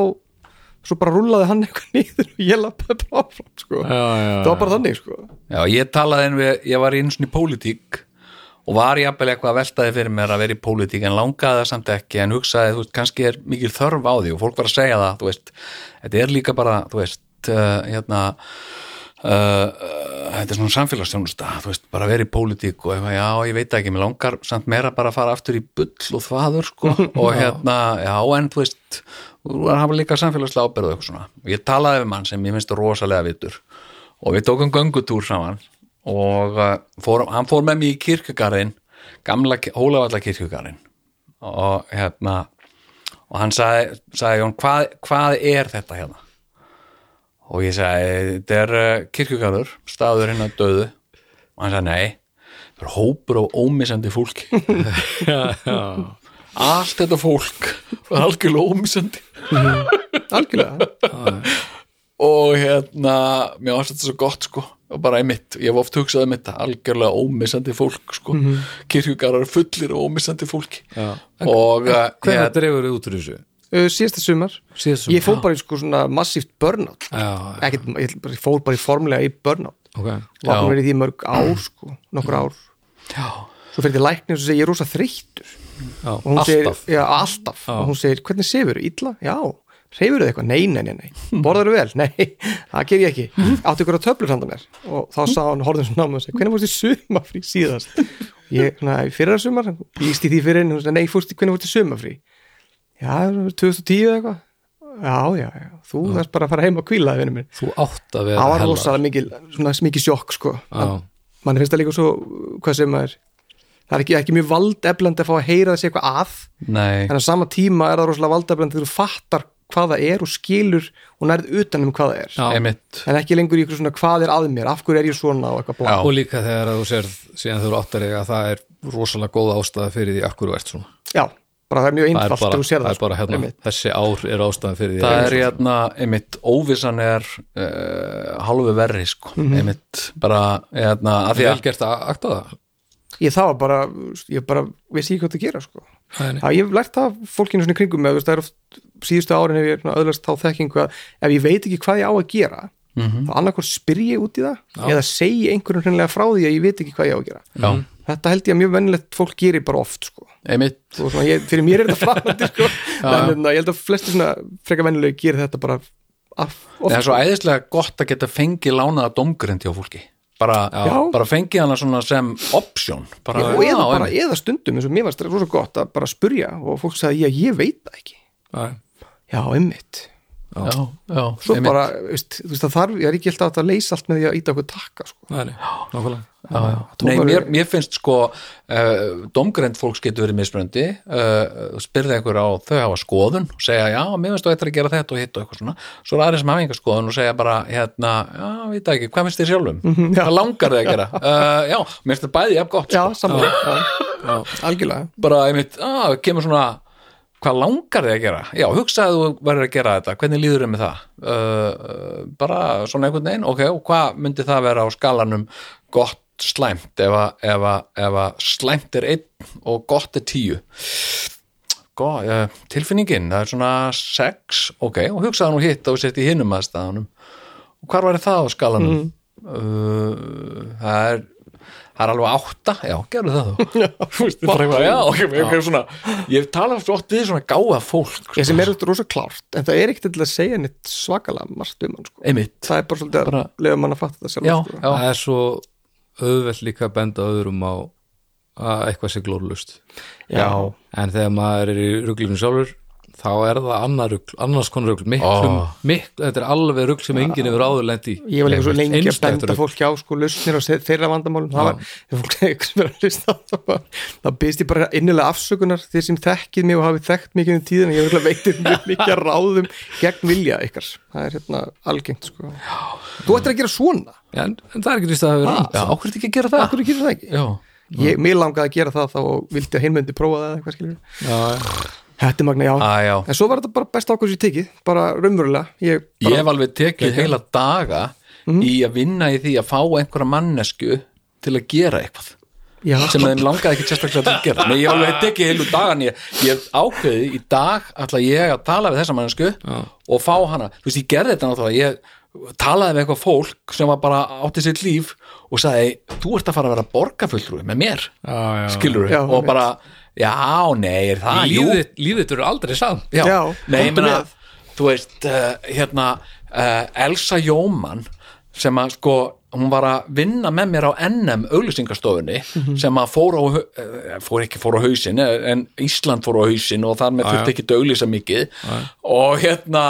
svo bara rúllaði hann eitthvað *laughs* niður og ég lappaði bara áfram sko. já, já, það var bara þannig sko. Já, ég talaði en við, ég var í einu svona í pólitík og var jafnvel eitthvað að veltaði fyrir mér að vera í pólitík en langaði það samt ekki en hugsaði, þú veist, kannski er mikil þörf á því. Og fólk var að segja það, þú veist þetta er líka bara, þú veist uh, hérna uh, uh, þetta er svona samfélagsstjónusta þú veist, bara vera í pólitík og eitthvað, já, ég veit ekki, mér langar samt meira bara að fara aftur í bull og þvaður, sko. *laughs* Og hérna, já, en þú veist þú var að hafa líka samfélagslega ábyrðu og eitthvað svona. Og ég talaði við mann sem ég finnst rosalega vitur. Og við tókum göngutúr saman og uh, fór, hann fór með mér í kirkjugarðin gamla Hólavalla kirkjugarðin og hérna og hann sagði, sagði Jón, hvað, hvað er þetta hérna? Og ég sagði, þetta er uh, kirkjugarður staður hérna döðu og hann sagði, nei, það er hópur af ómissandi fólki. *laughs* Já, já. allt þetta fólk var algjörlega ómissandi. Algjörlega. *laughs* Og hérna, mér þetta svo gott sko, og bara einmitt, ég hef oft hugsað um þetta, algjörlega ómissandi fólk sko, mm kirkjugarar fullir og ómissandi fólki. Já. og uh, Hvernig dreifur þið út úr þessu? uh, síðasta sumar. Síðast sumar, ég fór já. bara í sko svona massíft burnout. Já, Ekkert, ég fór bara í formlega í burnout. Ok. Var Já. hún verið í því mörg ár sko, nokkur ár. Já, svo fyrir til læknir og svo segir ég er rosa þreyttur. Já, og alltaf segir, já, alltaf. Já. og hún segir, hvernig sefur þú, illa? Já, reyfur þau eitthvað? Nei, nei, nei, nei. Borðar þú vel? *laughs* Nei, það ger ég ekki. Áttu ykkur á töflur handa mér og þá sá hann, horfðum svona á mig og segi, hvernig fórstu í sumafrí síðast? *laughs* Ég, svona, fyrir að sumar býst í því fyrir henni, hún segi, nei, fórstu, hvernig fórstu í sumafrí? Já, 2010 eða eitthvað. Já, já, já, þú þarfst bara að fara heim og kvíla það, vinur minn. Þú átt að vera Það var mikil, svona mikil sjokk, sko. Mann finnst það líka svo, hvað sem maður það er ekki, ekki mjög valdeflandi að fá að heyra þessi eitthvað að. Nei. En á sama tíma er það rosalega valdeflandi þegar þú fattar hvað það er og skilur og nærð utan um hvað það er já. einmitt, en ekki lengur í eitthvað svona hvað er að mér af hverju er ég svona og eitthvað. Og líka þegar að þú sérð síðan þú eru áttar að það er rosalega góð ástæða fyrir því akkur þú ert svona já, bara það er mjög það er einfalt bara, sér það það er bara sko. hérna, Einmitt. þessi ár er ástæðan fyrir því það að- er hérna, einmitt, óvissan er uh, hálfu verri sko. Mhm. einmitt, bara hérna, að því að gert að akta það ég var bara, ég bara vissi ekki hvað það gera sko. Það, ég hef lært það fólkinu svona kringum með, það er oft síðustu árin hef ég öðlast þá þekkingu að ef ég veit ekki hvað ég á að gera Mhm. þá annarkvort spyr ég út í það eða segi einhverjum hreinlega frá því að ég veit ekki hvað ég á að gera. Já, þetta held ég að mjög vennilegt fólk gerir bara oft sko. svona, ég, fyrir mér er þetta *laughs* framandi sko. en hérna, ég held að flesti svona freka vennilega gerir þetta bara af, það er svo æðislega gott að geta fengið lánaða domgrind hjá fólki bara, bara fengið hana svona sem option. Bara, Já, og eða, bara, eða stundum eins og mér var stræð svo gott að bara spurja og fólk sagði, já, ég veit það ekki. Nei. já, einmitt já, já, svo einmitt. bara, veist, þú veist, það þarf ég er ekki alltaf að leysa allt með því að íta okkur takka sko. Nei, nákvæmlega. Já, já. tók Nei, mér, mér finnst sko uh, domgrænt fólks getur verið mismunandi. Uh, spyrði einhver á þau hafa skoðun og segja já, mér finnst þú eitthvað að gera þetta og hitt og eitthvað svona, svo er aðeins sem hafa enga skoðun og segja bara, hérna, já, veit það ekki hvað finnst þér sjálfum, hvað langar þið að gera? Uh, *laughs* já, mér finnst það bæði jafn gott sko. já, algjörlega. Bara, einmitt, að, kemur svona hvað langar þið að gera, já, hugsaðu þú verður að gera þetta, hvernig líður þið með það? Uh, bara svona einhvern veginn? Ok, og hvað myndi það vera á skalanum gott slæmt? Ef að, að, að slæmt er einn og gott er tíu. Gó, uh, tilfinningin, það er svona sex, ok, og hugsaðu nú hitt og sett í hinum aðstæðanum og hvar væri það á skalanum? Uh, það er það er alveg átta, já, gerðu það *laughs* þú já, ok, ok, svona ég tala svo oft við svona gáða fólk sko. ég sem er út rosa klárt en það er ekkert til að segja neitt svakalega margt um hann sko. það er bara svolítið Bara- að lefa mann að fatta það sjálf já, sko. já, það er svo auðvelt líka að benda öðrum á að eitthvað sé glórlust já, en þegar maður er í ruglunum sjálfur þá er það annar rugl, annars konar rugl miklu, Ó. miklu, þetta er alveg rugl sem enginn hefur áður lent í. Ég var líka svo lengi að benda rugl. fólki á sko lausnir og þeirra vandamálum. Það var, fólk *laughs* sem er að hlusta á það byrðist ég bara innilega afsökunar þeir sem þekkið mig og hafið þekkt mikið um tíðan ég hef veitir mjög *laughs* mikið að ráðum gegn vilja ykkar, það er hérna algengt sko. þú ættir að gera svona? Já, en, en það er ekki víst að það hefur já, ákveð ekki að gera það? Akkur gerir það ekki? já, Ég, mér langaði að gera það þá og vildi að hinn myndi prófa það eða eitthvað skilur já, Þetta er magna, já. Að já. En svo var þetta bara best ákvæmst ég tekið bara raunverulega. Ég, ég bara, hef alveg tekið heila daga í að vinna í því að fá einhverja mannesku til að gera eitthvað já, sem þeim langaði ekki sérstaklega til að gera. Nei, ég hef alveg tekið heilu dagan ég, ég hef ákveðið í dag ætla ég að tala við þessa mannesku og fá hana, þú veist ég gerði þetta náttúrulega ég talaði við eitthvað fólk sem var bara átti sitt líf og sagði þú ert að fara að vera borgarfulltrúi með mér. Já, já. skilur Já, nei, er það, jú. Lífið, lífið þetta eru aldrei sann já, Já, nei, ég komdu meina með. þú veist, uh, hérna uh, Elsa Jóman sem að sko, hún var að vinna með mér á NM auglýsingastofunni sem að fór á hau- eh, fór ekki fór á hausin, en Ísland fór á hausin og þar með þurfti ekki auglýsa mikið. Og hérna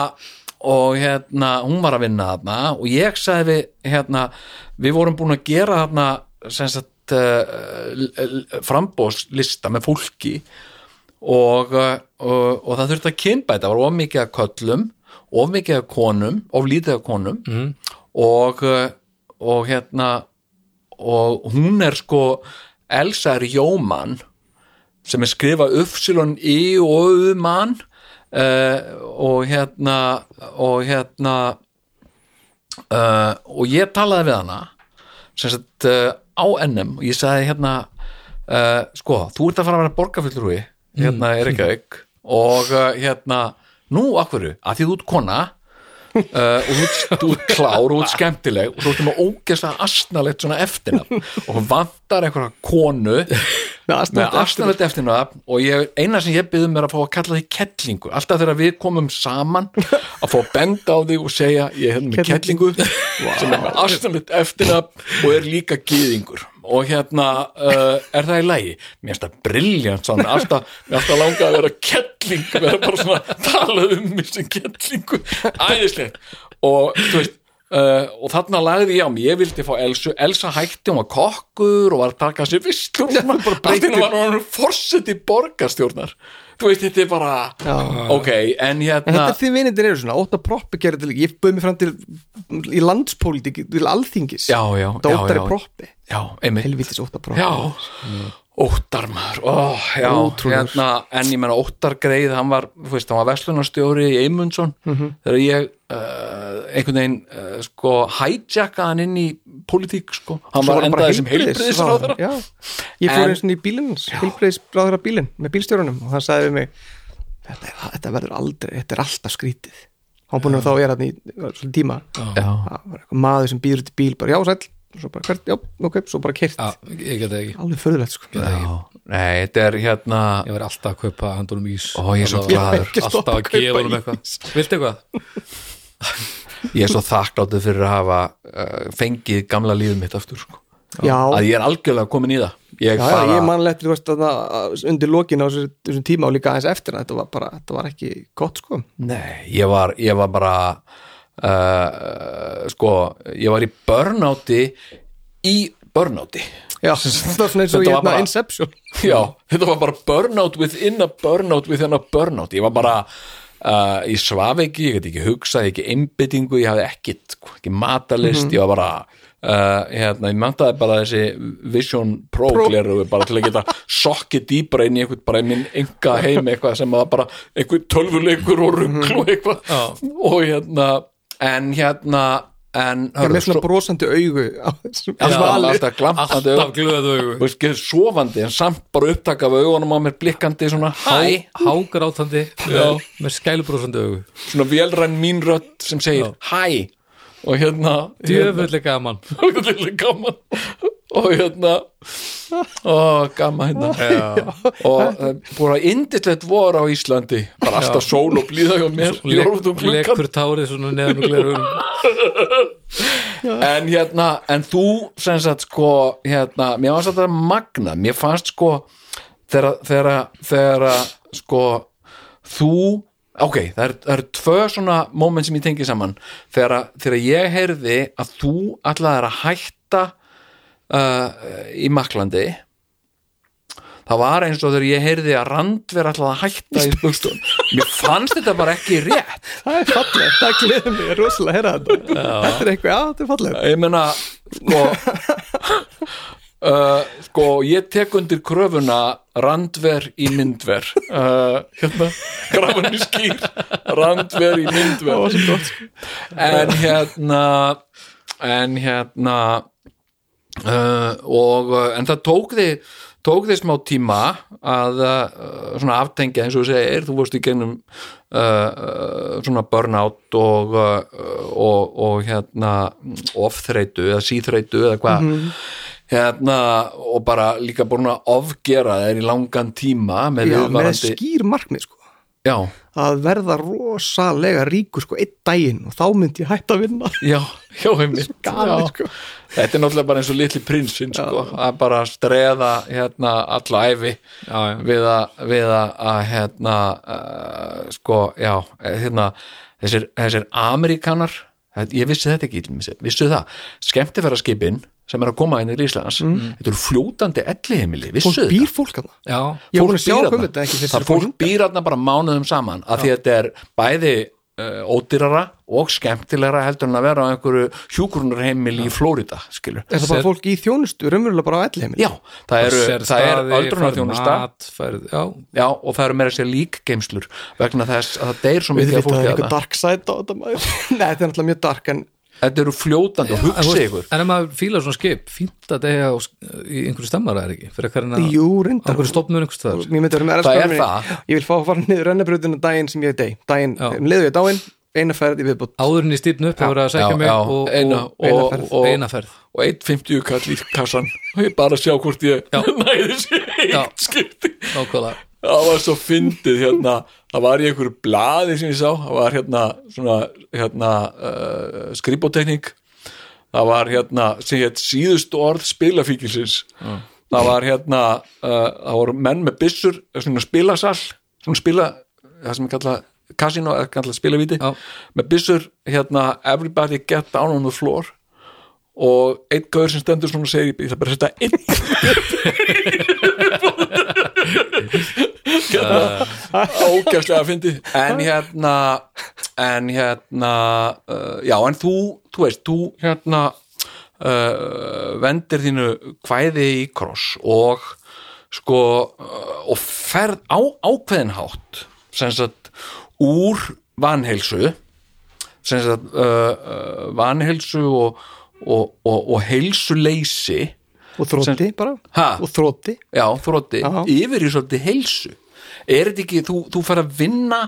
og hérna, hún var að vinna þarna og ég sagði við, hérna við vorum búin að gera þarna sem sagt uh, frambóðslista með fólki og, uh, og, og það þurfti að kynbæta, það var of mikið af köllum of mikið af konum, of lítið af konum mm. og, uh, og hérna og hún er sko Elsa er Jóman sem er skrifað Ufsilon I og Uman uh, og hérna og hérna uh, og ég talaði við hana sem sagt uh, á NM og ég sagði hérna uh, sko, þú ert að fara að vera borgarfullrúi hérna er ekki auk og uh, hérna, nú akkurru að því þú ert kona uh, og þú ert, klár og þú ert skemmtileg og þú ert með ógeðslega astnalegt svona eftirnafn. Og vantar einhverja konu með afstæðanlegt eftirnafn. og ég, eina sem ég byggðum er að fá að kalla því kettlingu. Alltaf þegar við komum saman að fá að benda á því og segja ég hérna með kettlingu. Sem er með afstæðanlegt eftirnafn og er líka gýðingur og hérna uh, er það í lagi? Mér finnst það alltaf, mér finnst það langa að vera kettling vera bara svona að tala um mig sem kettlingu æðislegt. Og þú veist Uh, og þarna lagði ég á mig, ég vildi fá Elsu. Elsa hætti, hún var kokkur og var að taka sér visslur og svona, allt í einu var hún forseti borgarstjórnar. Þú veist, þetta er bara ok, en En hérna þetta er því vinindir eru svona, óta proppi gerir til ég bauð mig fram til í landspólitík til alþingis. Já, já, þetta já, óttari já, proppi. já, helvitis óta proppi já, Óttar maður, ó, já, Ótrúlegur. hérna, en ég menna Óttar Greið, hann var, þú veist, hann var verslunarstjóri í Eymundsson, Mhm. þegar ég uh, einhvern veginn, uh, sko hijackaði hann inn í pólitík, sko, hann Svo var endaði sem heilbriðisráðara Já, ég fór eins og í bílinn heilbriðisráðara bílinn með bílstjórunum og hann sagði við mig þetta, er- þetta verður aldrei, þetta er alltaf skrítið. Hann búin að þá er hann í svolítið tíma. Já, eitthvað maður sem býður til bíl bara já sæll, svo bara hvert, já, ok, svo bara kert Já, ég get það ekki. Alveg förðulegt sko. Já, nei, þetta er hérna Ég verði alltaf að kaupa handunum ís. Ó, ég er svo Allavega. glaður. Ekki Alltaf stoppa að að kaupa gefa honum eitthvað. Viltu eitthvað? *laughs* ég er svo þakkláttur fyrir að hafa uh, fengið gamla lífið mitt aftur, sko. Já, að ég er algjörlega komin í það. Ég já, já, bara, ég manlegt þú veist að það undir lokin á þessu, þessum tíma og líka aðeins eftir þetta var bara, þetta var ekki gott sko. Nei, ég var, ég var bara uh, sko, ég var í burnouti í burnouti. Já, *laughs* það var svona eins og Þetta ég bara- Inception. *laughs* Já, þetta var bara burnout within a burnout within a burnout. Ég var bara uh, ég svaf ekki, ég get ekki hugsað ekki einbyttingu, ég hafði ekkit ekki matalist, Mhm. ég var bara uh, hérna, ég mæntaði bara þessi Vision Pro, Pro. gleru bara til að geta sokkið dýbra inn í einhvern bara í minn enga heim eitthvað sem var bara einhvern tölvuleikur og ruggl og eitthvað. Og hérna en hérna en ég með svona brosandi augu Já, alltaf glampandi Alltaf glöðu augu. Veist, sofandi en samt bara upptaka af augunum á mér blikkandi svona hæ, Hágrátandi Já. með skælubrósandi augu. Svona vélræn mín rödd sem segir hæ? Og hérna Djöfulli gaman. Hérna, lilla gaman og hérna ó, gaman hérna. *laughs* Og það er búin að indislegt vor á Íslandi. Bara alltaf sól og blíða hjá mér gluggann. Lekur tárið svona neðan og gleru *laughs* en hérna, en þú sem sagt sko, hérna, mér fannst þetta magna, mér fannst sko þegar, þegar sko, þú ok, það eru er tvö svona moment sem ég tengi saman. Þegar, ég heyrði að þú ætlaðir að hætta uh, í Maklandi. Það var eins og þegar ég heyrði að Randver ætlaði að hætta í spugstun mér fannst þetta bara ekki rétt. *laughs* Það er fallegt, það gleður mig rosalega að heyra þetta. Þetta er eitthvað, já, þetta er fallegt. Ég meina sko *laughs* uh, sko ég tek undir kröfuna randver í myndver. Uh, hérna. Krafan í skýr. Randver í myndver. En hérna en hérna uh, og uh, en það tók þið tók þið smá tíma að uh, svona aftengja eins og þú segir þú vorst í gennum uh, uh, svona burnout og, uh, og, og hérna ofþreitu eða síþreitu eða hvað. Hérna og bara líka búin að ofgera þeir í langan tíma með já, með skýr markmið sko já, að verða rosalega ríkur sko einn daginn og þá myndi ég hætta að vinna. Já, já, einmitt. Já. sko. Þetta er náttúrulega bara eins og litli prinsinn sko, að bara streða hérna alla æfi Já, já. við að, við að, hérna uh, sko, já hérna, þessir, þessir Amerikanar ég vissi þetta ekki, vissu það? Skemmtifæraskipin sem er að koma inn í Íslands. Þetta eru fljótandi elliheimili, vissu fólk þetta? býr fólk að Já, ég var búin að sjá býr þetta ekki það fólk býr þarna bara mánuðum saman af því að þetta er bæði uh, ódýrara og skemmtilegra heldur en að vera á einhverju hjúgrunarheimili í Flórida, skilur. Er það bara fólk í þjónustu, raunverulega bara á elli heimili Já, það eru, það er öldrunarþjónusta. matferð, já, Já, og það eru meira sér líkgeimslur vegna þess að það deyr svo við mikið af *laughs* er þetta er eru fljótandi og veist, ykkur. En ef maður fílar svona skip, deyja á- í einhverju stemmara er ekki? Fyrir að jú, reyndar. með Það er það. ég vil fá að fara niður rennabrutinu daginn sem ég er deg daginn, um leiðu ég dáinn eina ferð í viðbútt áðurinn í stífnu upp vera að segja Já, mig já, og, eina, og, og, ferð. og, eina ferð. og 1.50 kall í kassan. Og ég bara sjá hvort ég næði Já. eitt skipti. Nákvæmlega það var svo fyndið hérna það var í einhverju blaði sem ég sá það var hérna svona hérna uh, skribotekník. Það var hérna sem hétt síðustu orð spilafíkilsins. Það var hérna uh, það voru menn með byssur svona spilasall svona spila, það sem er kallað kasino eða kallað spilavíti Já. með byssur hérna everybody get down on the floor. Og einn gaur sem stendur svona og segir ég ætla bara að setja einn *laughs* *laughs* ógæslega að fyndi en hérna en hérna uh, já en þú, þú veist, þú hérna uh, vendir þínu kvæði í kross og sko uh, og ferð á ákveðin hátt sem sagt úr vanheilsu sem sagt uh, uh, vanheilsu og, og, og, og heilsuleysi. Og þrótti bara? Ha? og þrótti já, þrótti, yfir í svolítið heilsu er þetta ekki, þú, þú fer að vinna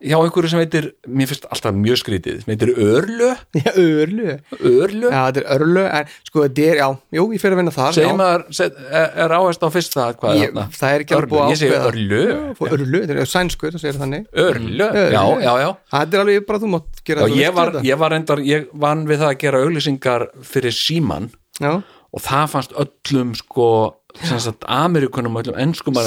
hjá einhverju sem heitir mér finnst alltaf mjög skrítið, sem heitir örlö? Já, örlu örlö, já, þetta er örlu en sko, þetta er, já, jú, ég fer að vinna þar já. maður set, er, er áherslu á fyrst það hvað er Ég- þarna? það er ekki alveg búið að ég segi ákveða. örlö, og örlu, þetta er sænsku, það segir þannig. Örlö. já, já, já. Þetta er alveg bara þú mátt gera Já, það, ég var, ég var reyndar, ég vann við það að gera auglýsingar fyrir síman já, og það fannst öllum sko, sem sagt, Amerikunum öllum enskum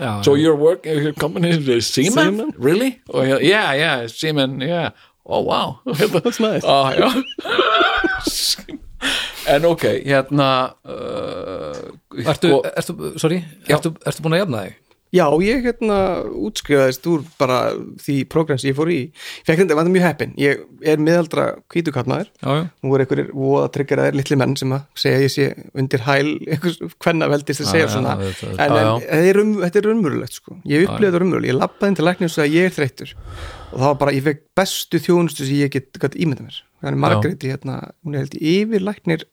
Já, So your work, your company is Seaman? Seaman? Really? Og ég, yeah, yeah, Seaman, yeah Oh, wow *laughs* That's nice. ah. En ok, hérna uh, Ertu, sko, ertu, sorry, ertu, ertu búin að jafna þig? Já, ég hérna útskrifaðist úr bara því prógram sem ég fór í. Fekk þetta, var það mjög heppin ég er miðaldra já, nú voru einhverjir voða tryggaraðir litli menn sem að segja ég sé undir hæl einhvers hvenna veldist að segja Já, svona. já, en, já, en já. þetta er, um, þetta er raunmurulegt sko. ég upplifði þetta raunmurulegt, ég lappaði inn til læknir og sagði ég er þreyttur. Og það var bara, ég fekk bestu þjónustu sem ég get, get ímynda mér. Þannig Margréti, hérna, hún er held í yfir læknir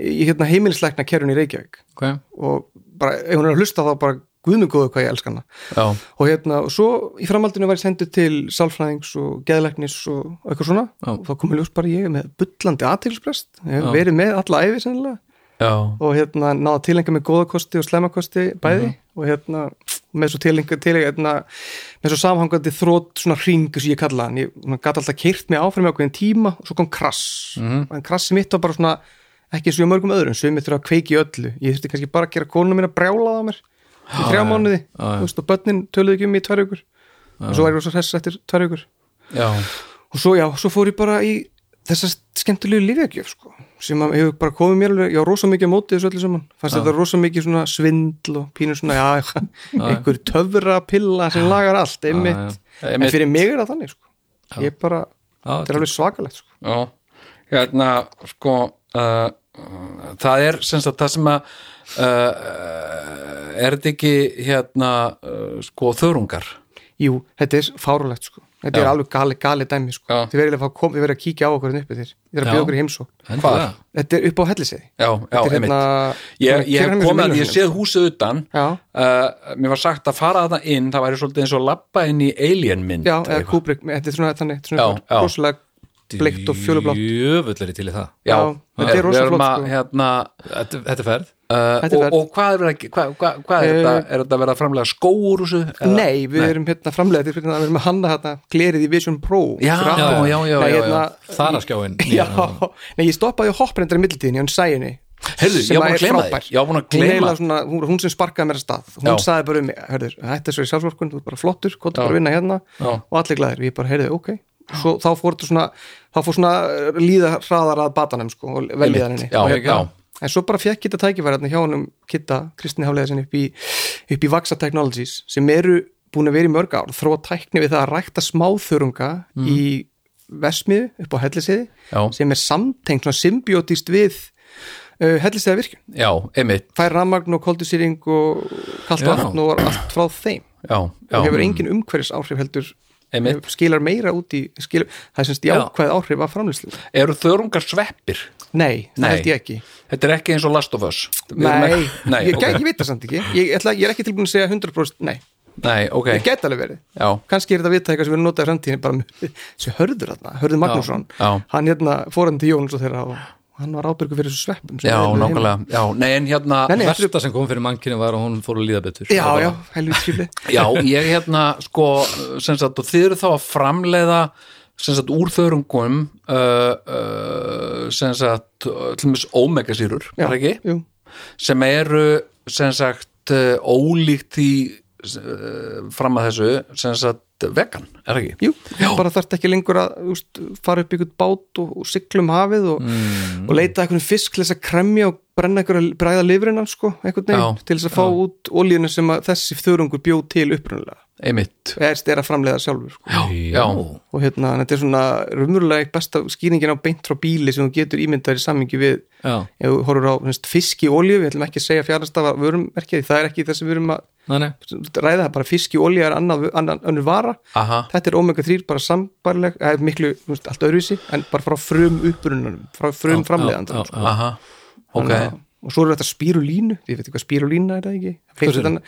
í hérna heimilislækna kerun í Reykjavík. Ok. Og bara, ef hún er að hlusta þá bara guðmugóðu hvað ég elska hana. Já, og hérna, og svo í framhaldinu var ég sendur til sálfræðings og geðlæknis og eitthvað svona. Já. og þá komið ljós bara ég með bullandi aðtilsprest ég verið með alla æfi sennilega. Og hérna náða tilenga með góða kosti og slemma kosti bæði. Og hérna með svo tilenga til hérna, með svo samhangandi þrótt svona hringu sem ég kalla hann. Ég gæti alltaf keirt mig áfram með okkur tíma og svo kom krass. Mhm. en krassi mitt var bara svona ekki svo mörgum öðrum, sem mitt þurfa að kveiki í öllu. Ég þurfti kannski bara að gera konuna mín að brjála á mér í þrjá mánuði og börnin töluðu ekki um í tvær vikur. Og svo var ég svo hress eftir tvær já. Og svo já, svo fór ég bara í þessa skemmtilegu lífegjöf sko, sem hefur bara komið mér alveg, já, rosa mikið á móti þessu öllu saman, fannst þetta rosa mikið svona svindl og pínur svona, já, einhver töfra pilla sem lagar allt, einmitt, en fyrir mig er það þannig, sko, ég bara þetta er alveg svakalegt, sko. Já, hérna sko uh, það er sem sagt það sem að uh, er þetta ekki hérna uh, sko þörungar? Jú, þetta er fárulegt, sko. Þetta Já. er alveg gali, gali dæmi, sko. Já. þið verið að, kom, verið að kíkja á okkur uppi þér, þið er að bjóða okkur í heimsó þetta er upp á einmitt. hérna Ég, ég hef komið að ég svo séð húsið utan. Uh, mér var sagt að fara þarna inn það væri svolítið eins og labba inn í alien mynd já, eða Kubrick, þetta er svona, þannig, er Já, svona bleikt og er ég til í það. Já, Já, þetta er við rosa flott, að sko. hérna Þetta, þetta er ferð. Uh, Þetta er og, verð. og hvað er, að- hvað, hvað, hvað er þetta? Er þetta að vera að framlega skóur úr þessu Nei, við erum hérna framlega til fyrir að við erum að hanna hérna glerið í Vision Pro. Já, já, já, já, Nei, já, hérna, já, *laughs* nei, ég stoppaði á hopprendar í middiltíðinni, hann sæjunni. Heyrðu, ég var búin að búin að hún, hún, hún sem sparkaði mér að stað. Hún Já. sagði bara um mig, þetta er svo í sjálfsvorkun þú er bara flottur, Já. bara að vinna hérna. Já. og allir glæðir, ég bara, heyrðu, ok Svo, þá fór þetta svona þá fór svona uh, líða hraðar að batanum sko, og Já, og, já. en svo bara fekk þetta tækifæri hérna hjá honum Kitta, Kristni sinni upp í, upp í Vaxa Technologies sem eru búin að vera í mörg ár þróa tækni við það að rækta smáþörunga í vesmiðu upp á hellisiði Já. sem er samtengt svona symbiotist við uh, hellisiða virkun já, einmitt. Fær rammagn og koldusýring og kallt vatn og allt frá þeim. Já, já, og hefur engin umhverfis áhrif heldur Einmitt. skilar meira út í skilar, það er semst jákvæð áhrif af framlýslu eru þörungar sveppir? Nei, það Nei. held ég ekki. Þetta er ekki eins og Last of Us. Nei, nei, ég, ok. okay. ég veit það samt ekki. Ég, ætla, ég er ekki tilbúin að segja 100% nei, nei, ok. Ég get alveg verið. Já, kannski er þetta vita eitthvað sem við erum notað í framtíðin bara með *laughs* þessi hörður þarna, hörður Magnússon. Já. hann hérna fóran til Jóns og þeirra og hann var ábyrgur fyrir þessu sveppum já, nákvæmlega. Já, nei, en hérna er- Versta sem kom fyrir mannkinu var að hún fór að líða betur. Já, já, helvið skifli já, ég hérna, sko sem sagt, og þið eru þá að framleiða sem sagt, úr þörungum uh, uh, sem sagt til mjög omegasýrur, er ekki? jú, sem eru sem sagt uh, ólíkt því uh, fram að þessu sem sagt vegan, er ekki? jú, bara þarft ekki lengur að úst, fara upp í ykkur bát og, og sigla um hafið og, Mm. og leita eitthvað fisk til þess að kremja og brenna eitthvað bræða lifrina sko, einhvern Já, til þess að fá út olíuna sem þessi þörungur bjóð til upprunalega einmitt. Eðst er að framleiða sjálfur sko. já, og hérna, þetta er svona rumurlega eitt besta skýringin á beint frá bíli sem þú getur ímyndað í sammingi við já, ef þú horfur á finnst, fiski olíu, við ætlum ekki að segja fjárhastafa vörumerkið, það er ekki það sem við erum að nei, nei. ræða, bara fiski olíu er annað, annað önnur vara, aha, þetta er omega 3 bara sambarleg, eða miklu þú veist, allt öðruvísi, en bara frá frum uppbrunanum frá frum Já, framleiðandan já, sko. já. aha. Ok, og svo er þetta spírulínu, ég veit ekki hvað spírulína er það ekki? Hvað Heitir þetta-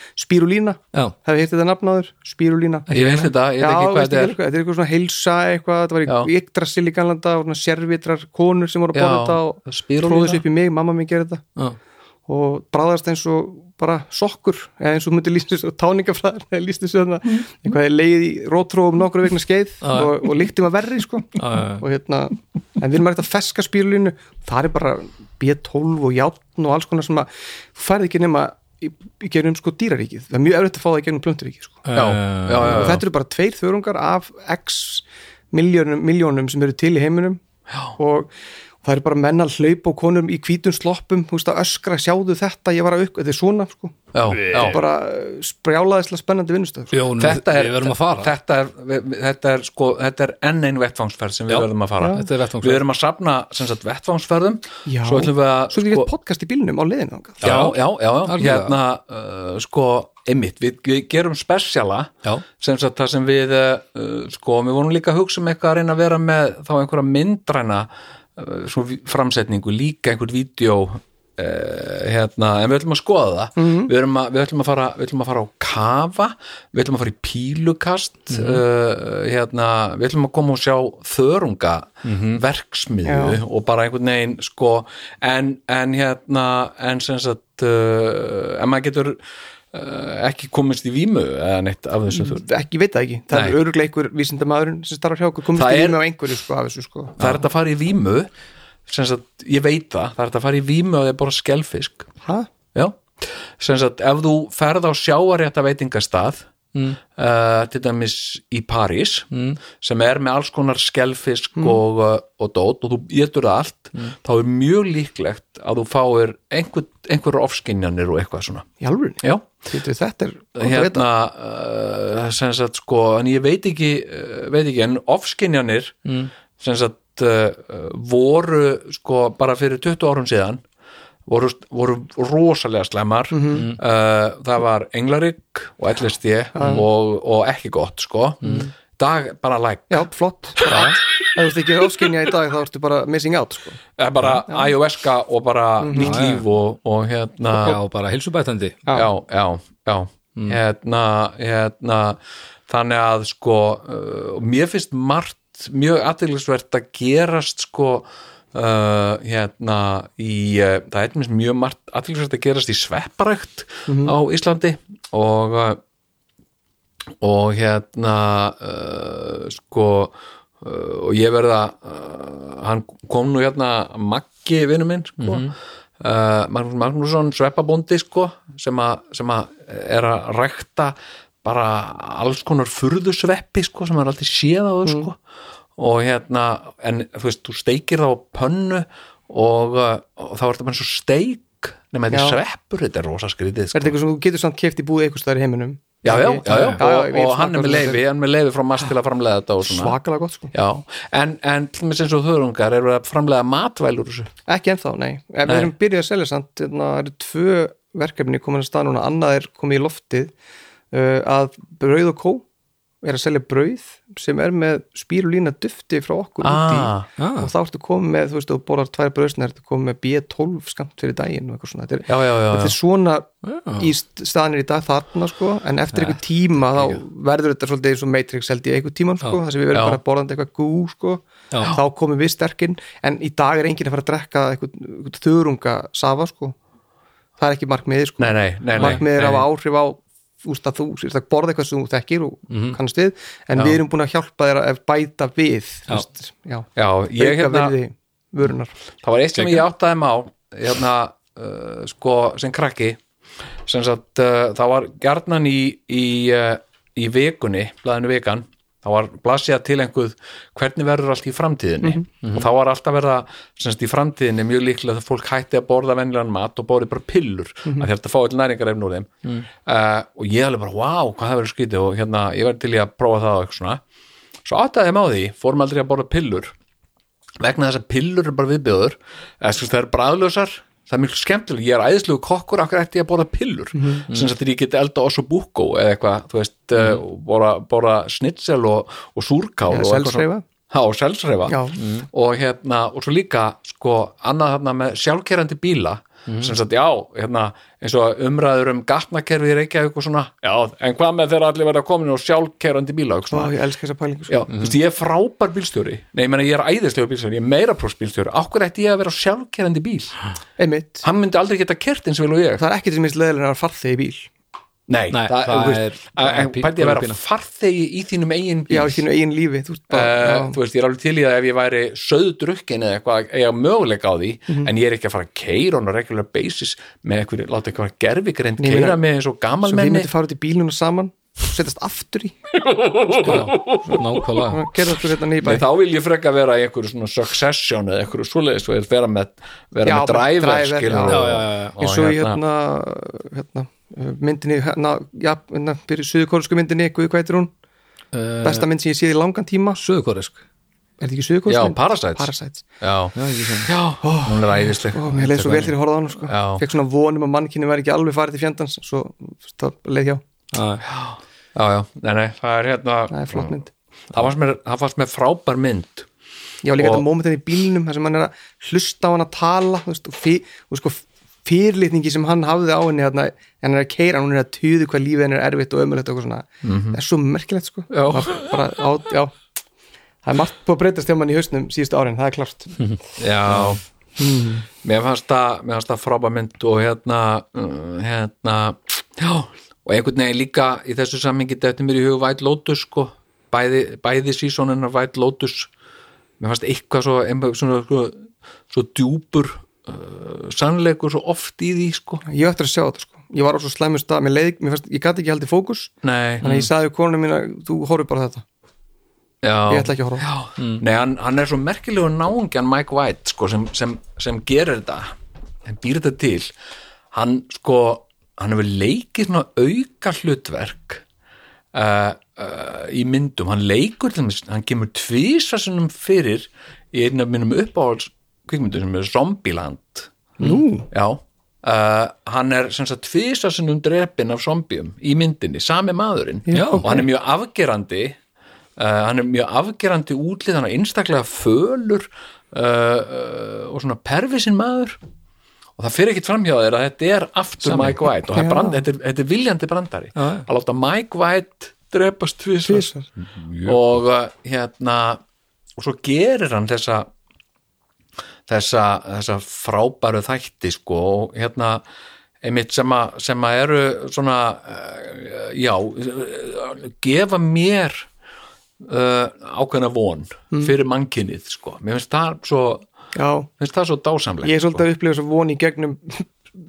nafnáður spírulína. Ég veist þetta, ég veit ekki hvað þetta er. þetta er eitthvað svona heilsa eitthvað, þetta var Já. í ganlanda og sérvitrar konur sem voru að borða þetta og tróðis upp í mig, mamma mín gerði þetta. Og bráðast eins og bara sokkur, eða eins og myndi lýst þessu táningafræðar, eða lýst þessu þarna eitthvað er leið í rótróum nokkru vegna skeið og, og líktum að verri sko. Og hérna, en við erum að feska spírulínu, það er bara B12 og játn og alls konar sem að færði ekki nema í, í gegnum sko dýraríkið, það er mjög eftir að fá það í gegnum plönturíkið sko. Já, já, já, og þetta eru bara tveir þörungar af x miljónum, miljónum sem eru til í heiminum. Já. og það eru bara menn að hlaupa og konum í hvítum sloppum þú veist að öskra, sjáðu þetta, ég var að upp þetta er svona, sko, já, já. bara sprjálaðislega spennandi vinnustöð sko. Þetta er, fara þetta er, þetta er, sko, þetta er enn einn vettfangsferð sem við Já. verðum að fara Þetta er vettvangsferð. við verðum að safna sem sagt vettfangsferðum svo ætlum við að svo við getum podcast í bílnum á þangað. já, já, já, hérna uh, sko, einmitt, við, við gerum spesiala Já. sem sagt það sem við uh, sko, við vorum líka að hugsa um eitthvað að reyna að vera með þá einhverja myndræna uh, svo vi- framsetningu, líka einhvern vídeo uh, hérna, en við ætlum að skoða það Mhm. við, erum að, við, ætlum að fara, við ætlum að fara á kafa við ætlum að fara í pílukast Mhm. uh, hérna, við ætlum að koma og sjá þörunga Mhm. verksmiðu og bara einhvern veginn sko, en, en hérna en sem sagt uh, en maður getur ekki komist í vímu eða neitt af þessu þörn ekki, ég veit það ekki, það Nei. er öruglega einhver vísindamaðurinn sem starfar hjá okkur, komist Það í rými á einhverju sko af þessu sko. Það er þetta að fara í sagt, ég veit það, það er þetta að fara í vímu og það er bara sagt, ef þú ferð á sjáarétta veitingastað mm. til dæmis í París mm. sem er með alls konar skelfisk og, uh, og dót og þú getur það allt þá er mjög líklegt að þú fáir einhver, einhver ofskinjanir og eitthvað svona. Í alvörunni, já, Þetta- þetta er hérna uh, sem sagt sko, en ég veit ekki uh, veit ekki, en ofskinjanir mm. sem sagt uh, voru sko bara fyrir 20 árum síðan voru, voru rosalega slemmar Mhm. uh, það var Englarik og LSD og, og ekki gott sko. Dag bara like já, flott ef þú ert ekki ofskinja í dag þá ertu bara missing out sko. Eh, bara iOS-ka og bara Mhm. nýtt líf og, og hérna Já, bara heilsubætandi já, já, já hérna, hérna þannig að sko uh, mér finnst margt mjög aðeinsvert að gerast sko uh, hérna í, uh, það er mjög margt aðeinsvert að gerast í svepparækt á Íslandi og uh, og hérna uh, sko og ég verða uh, hann kom nú hérna Maggi vinnu minn sko. Uh, Magnús Magnússon sveppabóndi sko sem að er að rækta bara alls konar furðusveppi sko sem er alltaf séð á þau sko. Og hérna en þú veist, þú steikir það á pönnu og, og þá er þetta bara eins og steik nema þetta er sveppur, þetta er rosa skrítið er sko. þetta eitthvað sem þú getur samt keft í búið eitthvað staðar í heiminum? Já, já, já, já, og, veit og hann er með leifi, hann er með leifi frá mass til að framlega þetta og svakalega gott sko. Já, en, en sem svo þörungar eru að framlega matvælur ekki ennþá, nei, en Nei. við erum byrjuð að selja samt, hérna, það eru tvö verkefni komin að stað núna, annað er komið í loftið uh, að Brauð og Kó er að selja brauð sem er með spírulína dufti frá okkur úti Ah, ah. og þá ertu komið með, þú veist, þú borðar tvær brauðsna ertu komið með B12 skamt fyrir daginn og eitthvað svona, þetta er, já, já, já, þetta er svona í st- staðanir í dag þarna sko, en eftir einhver tíma þá verður þetta svolítið eins og Matrix held í einhver tíman sko, þar sem við verðum bara borðandi eitthvað gú sko, þá komum við sterkinn. En í dag er enginn að fara að drekka eitthvað, eitthvað þurunga safa sko. Það er ekki markmiðið sko. Nei, nei, nei, nei, markmiðið er að áhrif á úst, að þú sérst að borða eitthvað sem þú þekkir og Mhm. kannast við, en við erum búin að hjálpa þér að bæta við þú veist, já, Já, ég hérna, það var eitt sem ég áttaði má, hérna, uh, sko, sem krakki, sem sagt, uh, það var gjarnan í, í, uh, í vikunni, blaðinu vikan, þá var blasið til einhver hvernig verður allt í framtíðinni? Og þá var alltaf verða semst í framtíðinni mjög líklega að fólk hætti að borða venjulegan mat og borði bara pillur mm -hmm. að þetta fá all næringarefn úr þeim. Uh, og ég alveg bara, wow, hvað það verður skrítið. Og hérna, ég var til í að prófa það og eitthvað svona. Svo áttaði ég með á því, fórum aldrei að borða pillur. Vegna þess að pillur er bara viðbjöður eða sko það er bræðlösar það er mjög skemmtilega, ég er æðislegu kokkur akkur ég að borða pillur mm -hmm. sem að ég geti elda osso búkó eða eitthvað þú veist, mm -hmm. borða, borða snitsel og, og súrkál Ja, og selsreifa. Já, og selsreifa Já. og hérna, og svo líka sko, annað þarna með sjálfkerandi bíla sem sagt, já, hérna eins og umræður um gatnakerfi í Reykjavík og svona, já, en hvað með þeirra allir verða komin og sjálfkerandi bíla og svona? Ég elska þessa pælingu sko. Já, þú veist, ég er frábær bílstjóri. Nei, ég meina, ég er æðislegur bílstjóri, ég er meira próst bílstjóri Akkur ætti ég að vera sjálfkerandi bíl? Einmitt, Hann myndi aldrei geta kert eins vel og ég. Það er ekkert sem að Nei, Nei, það, það er- að- er En pí- pældi ég að vera farþegi í þínum eigin bíl já, í þínu eigin lífi þú Uh, þú veist, ég er alveg til í það ef ég væri söðdrukkin eða eitthvað, ég hafa möguleika á því Mhm. en ég er ekki að fara að keira on a regular basis með eitthvað, láta eitthvað ég keira meina- með eins og svo við myndum fara út í bíluna saman setjast aftur í. Nákvæmlega. Gerða okkur hérna þá vil ég freka vera í einhverju svona succession eða einhverju svoleiðis og vera með, vera Já, með driver, driver, skilur já. og- Já, já, já, já. og og í hérna, hérna myndinni, hérna, já, hérna fyrir suðurkórisku myndinni, hvað heitir hún uh, besta mynd sem ég séð í langan tíma Suðukoresk er þetta ekki suðurkórisku Já? Parasites. Parasites Já, Já, já, hún er æðisleg Ó, mér leið svo vel þegar ég horfði á hann sko. Já. fekk svona vonum að mannkynni væri ekki alveg farið til fjandans svo það leið hjá, Já, já, nei, nei, það er hérna það er flott mynd Það fannst mér frábær mynd var líka Og- þetta mómentin í bílnum þar sem hann er að hlusta á hann að tala þú veist, og, fyr, og sko fyrirlitningi sem hann hafði á henni hérna, hann er að keira, hún er að tuðu hvað lífið henni er erfitt og ömulegt og eitthvað svona. Það er svo merkilegt sko. Bara, á, það er margt på að breytast hjá mann í hausnum síðustu árin, það er klart *laughs* Já. Mér fannst það, mér fannst það frábær mynd og hérna, uh, hérna já, og einhvern veginn líka í þessu sammingi þetta mér í hug White Lotus sko, bæði, bæði sísónunar White Lotus. Mér fannst eitthvað svo, einhver, svona, svo, svo djúpur uh, sannleikur svo oft í því sko. Ég ætti að sjá þetta sko, ég var á svo slæmu stað mér leið, mér fannst, ég gæti ekki haldið fókus. Nei, þannig að ég sagði við konunum mína, þú horfir bara á þetta. Já, ég ætla ekki að horfa þetta. Nei, hann, hann er svo merkilegur náungjan Mike White sko, sem, sem, sem gerir þetta. Hann býr þetta til. Hann sko, hann hefur leikið svona auka hlutverk uh, uh, í myndum. Hann leikur til þess, hann kemur tvísasunum fyrir í einu af minnum uppáhalds kvikmyndu sem er Zombieland. Nú? Já. Uh, hann er sem sagt tvísasunum drepin af zombium í myndinni, sami maðurinn. Já, og hann er mjög afgerandi uh, hann er mjög afgerandi útlið hann er einstaklega fölur uh, uh, og svona pervisinn maður. Og það fyrir ekkit framhjá þér að þetta er aftur Mike White og það er brand, þetta, er, þetta er viljandi brandari. Já, að láta Mike White drepast tvisvar. Tvisvar. og uh, hérna og svo gerir hann þessa þessa, þessa frábæru þætti sko og hérna einmitt sem að, sem að eru svona uh, já gefa mér uh, ákveðna von fyrir mannkynnið sko, mér finnst það svo finnst það svo dásamlegt ég er svolítið að upplifa þess að voni í gegnum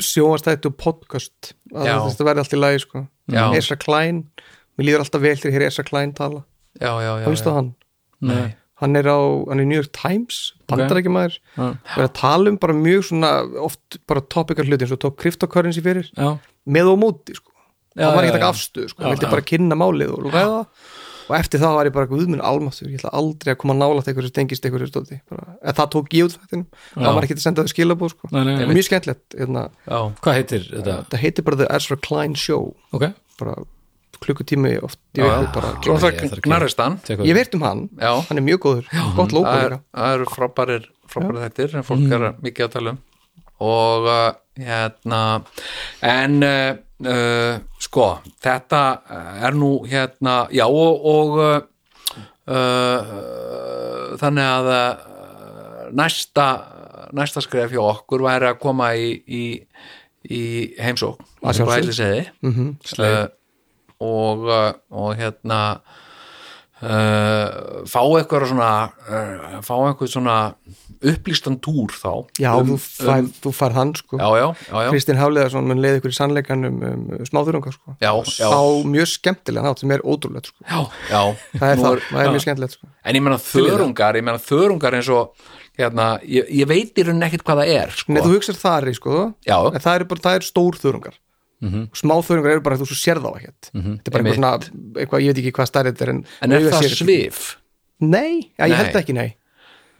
sjónvastætti og podcast að Já. þetta verði allt í lagi sko Já. Esra Klein, mér líður alltaf vel þegar ég er Esra Klein tala, já, já, já, já. það hann? Nei. Hann er á, hann er New York Times bandarækjumæður, og er að tala um bara mjög svona, oft bara topikar hluti eins og tók cryptocurrency fyrir. Já, með og móti sko, Já, hann var ekki já. afstöð sko, hann vildi bara kynna málið og ræða það. Og eftir það var ég bara guðminn almáttur, ég ætla aldrei að koma nálægt eitthvað sem tengist eitthvað sem stóti, það tók ég út það var ekki að senda þau skilabóð sko, Nei, nei, mjög skemmtilegt hérna, hvað heitir þetta? þetta heitir bara The Ezra Klein Show. Ok, bara klukkutími oft í Já, já. bara Ég það gnarist hann. Ég veit um hann, Já. hann er mjög góður. Gott lóko það, er, eru frábærir frábærir þettir sem fólk er mikið að tala um. Og uh, hérna en uh, uh, sko þetta er nú hérna já og, og uh, uh, þannig að uh, næsta næsta skref hjá okkur væri að koma í, í, í heimsók Að sjálfsögðu. Bæliseiði mm uh, og, uh, og hérna uh, fá eitthvað svona uh, fá eitthvað svona upplýstan túr þá Já, um, þú, þú fær hann sko. Já, já, já, já, Kristinn Háleðarsson mun leiði ykkur í sannleikan um, um smáþurunga sko. Já, já, á mjög skemmtilega nátt sem er ótrúlegt sko. Já, já. það er það, það er mjög skemmtilegt sko. En ég meina þörungar ég meina þörungar eins og hérna, ég, ég veit í rauninni ekkert hvað það er sko. Nei, þú hugsar þar í sko. Já. en það eru bara, það eru stór þurungar mm -hmm. smá þurungar eru bara að þú svo sérð á ekkert. Þetta er bara eitthvað svona, eitthvað, ég veit ekki hvað stærð þetta er en, en er það sér svif? Nei, já, ég held ekki, nei,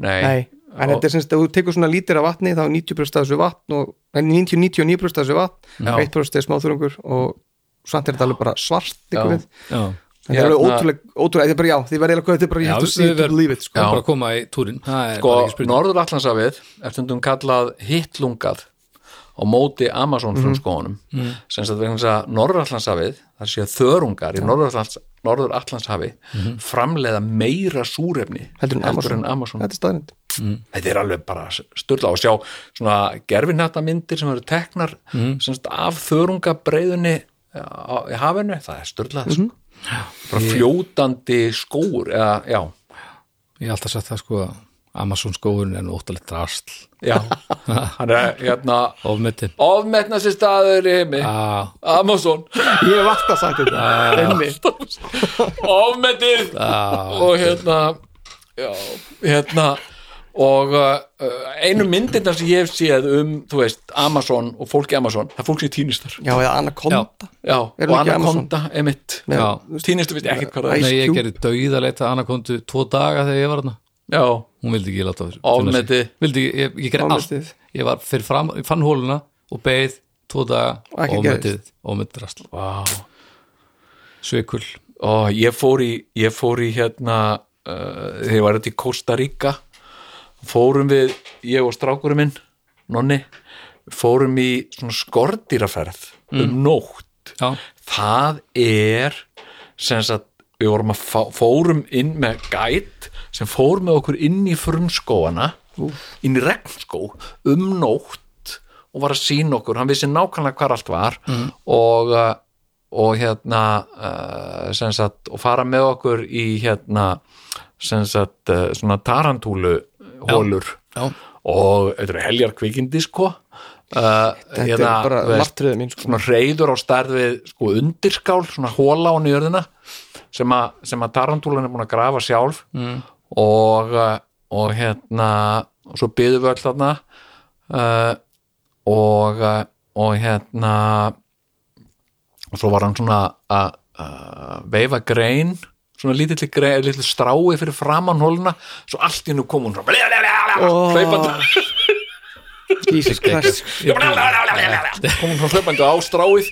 Nei, nei. en þetta er semst, ef þú tekur svona lítir af vatni þá er 90% af þessu vatn og, en 90-99% af þessu vatn Já. 1% er smáþurungur og samt er þetta alveg bara svart Já. ykkur við Já, þetta er alveg Hérna- ótrúlega, ótrúlega, þetta er bara já, þið verður eiginlega, þetta er bara, við to verðum- believe it, sko bara að koma í túrin Það er sko, spurning. Norður-Atlantsafið er stundum kallað hittlungað á móti Amazon frumskóðunum mm. sem sagt vegna þess að Norður-Atlantsafið það sé að þörungar í Norður-Atlants, Norður-Atlantshafi framleiða meira súrefni heldur en Amazon, Amazon. þetta er staðrind þetta er alveg bara störla og sjá svona gerfinhætta myndir sem eru teknar sem sagt af þörungabreiðunni á, í hafinu, það er störla sko. bara fljótandi skóur eða, Ég hef alltaf sagt það sko að Amazon skóurinn er óttalegt drasl. Já. *laughs* Hann er hérna ofmetin ofmetnasti staður í heimi. Já, Amazon, ég hef alltaf sagt þetta. Einmitt, ofmetið. Og hérna já, hérna og uh, einu myndirna sem ég hef séð um, þú veist, Amazon og fólki Amazon, það er fólk sem týnistar já, eða Anaconda. Já, Er og ekki Anaconda, emitt Með- Já. týnistu veit ekkert hvað það er Nei, ég gerði dauð að anakondu tvo daga þegar ég var þarna já, Hún vildi ekki láta þessu Ofmeti. Vildi, ekki- ég, ég gerði allt. Ég var fyrir fram, ég fann hóluna og beið tvo daga. Ekki ofmetið, ofmetið drasl. Vá. Svikul og ég fór í ég fór í hérna uh, þegar ég var þetta í Costa Rica fórum við, ég og strákurinn minn nonni, fórum í svona skordýraferð um nótt. Já, það er sem sagt, við vorum að fá, fórum inn með gæt sem fór með okkur inn í frumskóana inn í regnskó um nótt og var að sína okkur, hann vissi nákvæmlega hvar allt var og uh, og hérna uh, sagt, og fara með okkur í hérna sagt, uh, svona tarantúlu hólur já, og þetta eru heljar kvikindi sko. Uh, þetta er bara martriðið mín sko. svona reyður á stærð við sko undirskál, svona hóla á nýjörðina sem, a, sem að tarantúlan er búin að grafa sjálf. Mm. Og, uh, og hérna og svo byðum við öll þarna uh, og uh, og hérna og svo var hann svona að veifa grein svona lítill grein, lítill strái fyrir framan hóluna, svo allt í nú kom hún svona hlaupandi Jesus Christ. Kom hún svona hlaupandi á stráið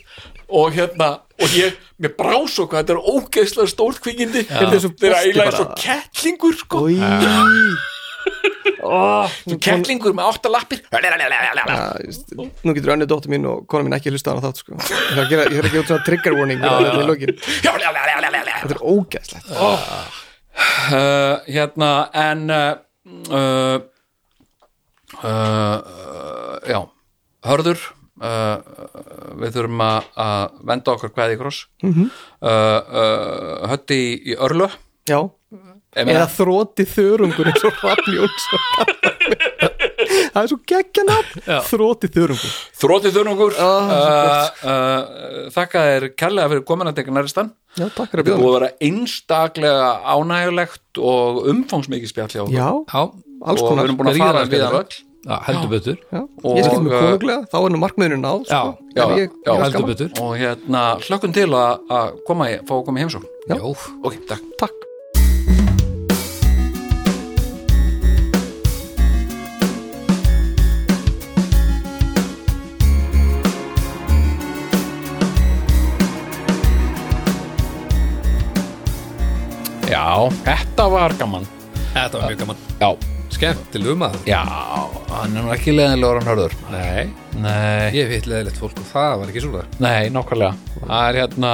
og hérna, og ég mér brá svo hvað, þetta er ógeðslega stórt kvikindi. Þetta er eiginlega svo kettlingur sko, svo kettlingur með átta lappir. Nú getur önnur dóttir mín og kona mín ekki hlusta á hana þátt sko. Ég þarf að að gefa út svona trigger warning. Þetta er ógæslegt uh, hérna en uh, uh, já. Hörður uh, við þurfum að, að venda okkur hvað í kross. Mm -hmm. uh, uh, hötti í, í örlu Já, meina- eða þróti þörungur eins og Rafn Jónsson Það er svo geggja nafn. Þróti þörungur. Þrótið þurrungur Ó, svo uh, uh, þakka þér kærlega fyrir komin að tekja næristan Já, takk fyrir að bjóða. búið að vera einstaklega ánægulegt og umfangsmikið spjall hjá okkur. Já, alls og við konar erum búin að fara við skemmtilegt. öll já heldur betur. Já, Og- Ég skil mig uh, konunglega, þá er nú markmiðinu náð Já, sko. já, En ég, já, ég heldur betur. Og hérna hlökkum til að, að koma í, fá að koma í heimsókn. Já. Já, ok, takk. Takk. Já, þetta var gaman. Þetta var mjög gaman. Já, Skemmtileg að já, hann er nú ekki leðinlegur hann hörður. Nei, nei, ég hitt leðilegt fólk og það var ekki svona. Nei, nákvæmlega. Það er hérna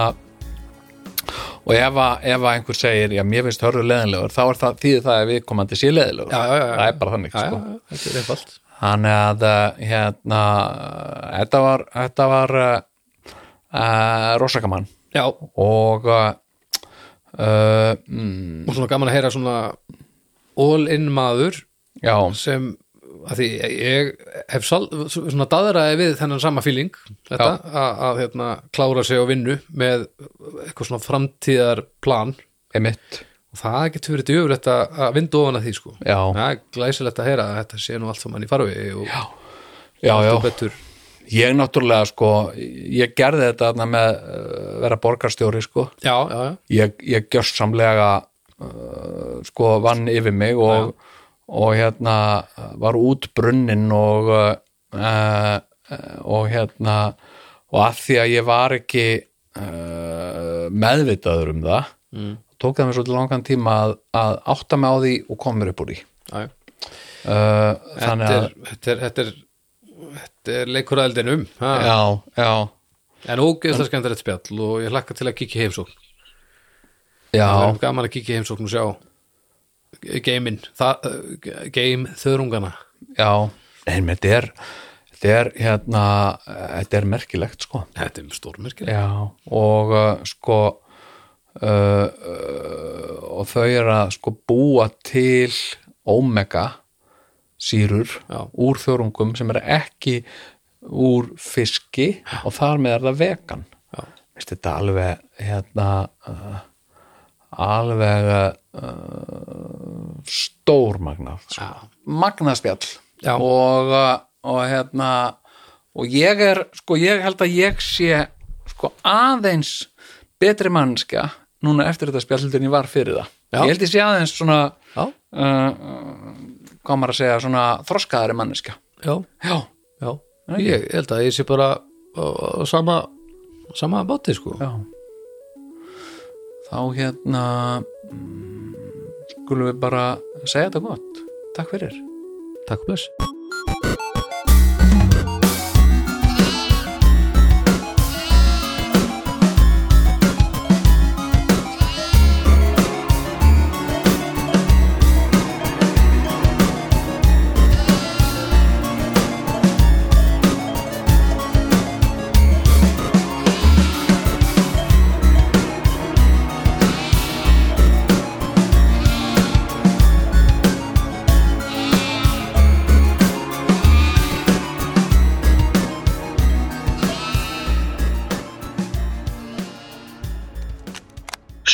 og ef að, einhver segir já, mér finnst hörður leðinlegur, þá er það þýðir það að við komandi sé leðinlegur, Já, já, já, já. það er bara þannig sko. já, þetta er einfalt. Þannig að uh, hérna þetta var þetta var uh, uh, rosakamann Já, og uh, og svona gaman að heyra svona all-in maður já, sem að því ég hef sal, svona daðraði við þennan sama feeling þetta, að, að hérna, klára sig á vinnu með eitthvað svona framtíðar plan einmitt. Og það getur verið djöfulegt að að vinda ofan að því sko. Já. það er glæsilegt að heyra að þetta sé nú allt saman í farfi og já, já, já, betur. Ég náttúrulega sko ég gerði þetta með uh, vera borgarstjóri sko. Já, já, já, ég, ég gjörsamlega uh, sko vann yfir mig og, og hérna var út brunnin og uh, og hérna og að því að ég var ekki uh, meðvitaður um það mm. tók það mér svolítið langan tíma að, að átta mig á því og kom mér upp úr því. Uh, Þetta, þannig er, að þetta, er, þetta er þetta er leikur að eldin um ha? já, já, en ógeðslega skemmtilegt spjall og ég hlakka til að kíkja heimsókn. Já. Er gaman að kíkja heimsókn og sjá uh, geim þörungana. Já, menn þetta er þetta er hérna þetta er merkilegt sko. Þetta er stórmerkilegt. Já, og uh, sko uh, uh, og þau eru að sko búa til omega sýrur Já. úr þörungum sem eru ekki úr fiski og þar með er það vegan. Já. Vist þetta alveg hérna uh, alveg uh, stór magnað sko. Já. og, uh, og hérna og ég er, sko ég held að ég sé sko aðeins betri mannskja núna eftir þetta spjallheldur en ég var fyrir það. Já. ég held ég sé aðeins svona uh, uh, hvað maður að segja svona þroskaðari mannskja já, já, já. Ég held að ég sé bara sama sama báti sko. Já þá hérna mm, skulum við bara segja þetta gott. Takk fyrir. Takk bless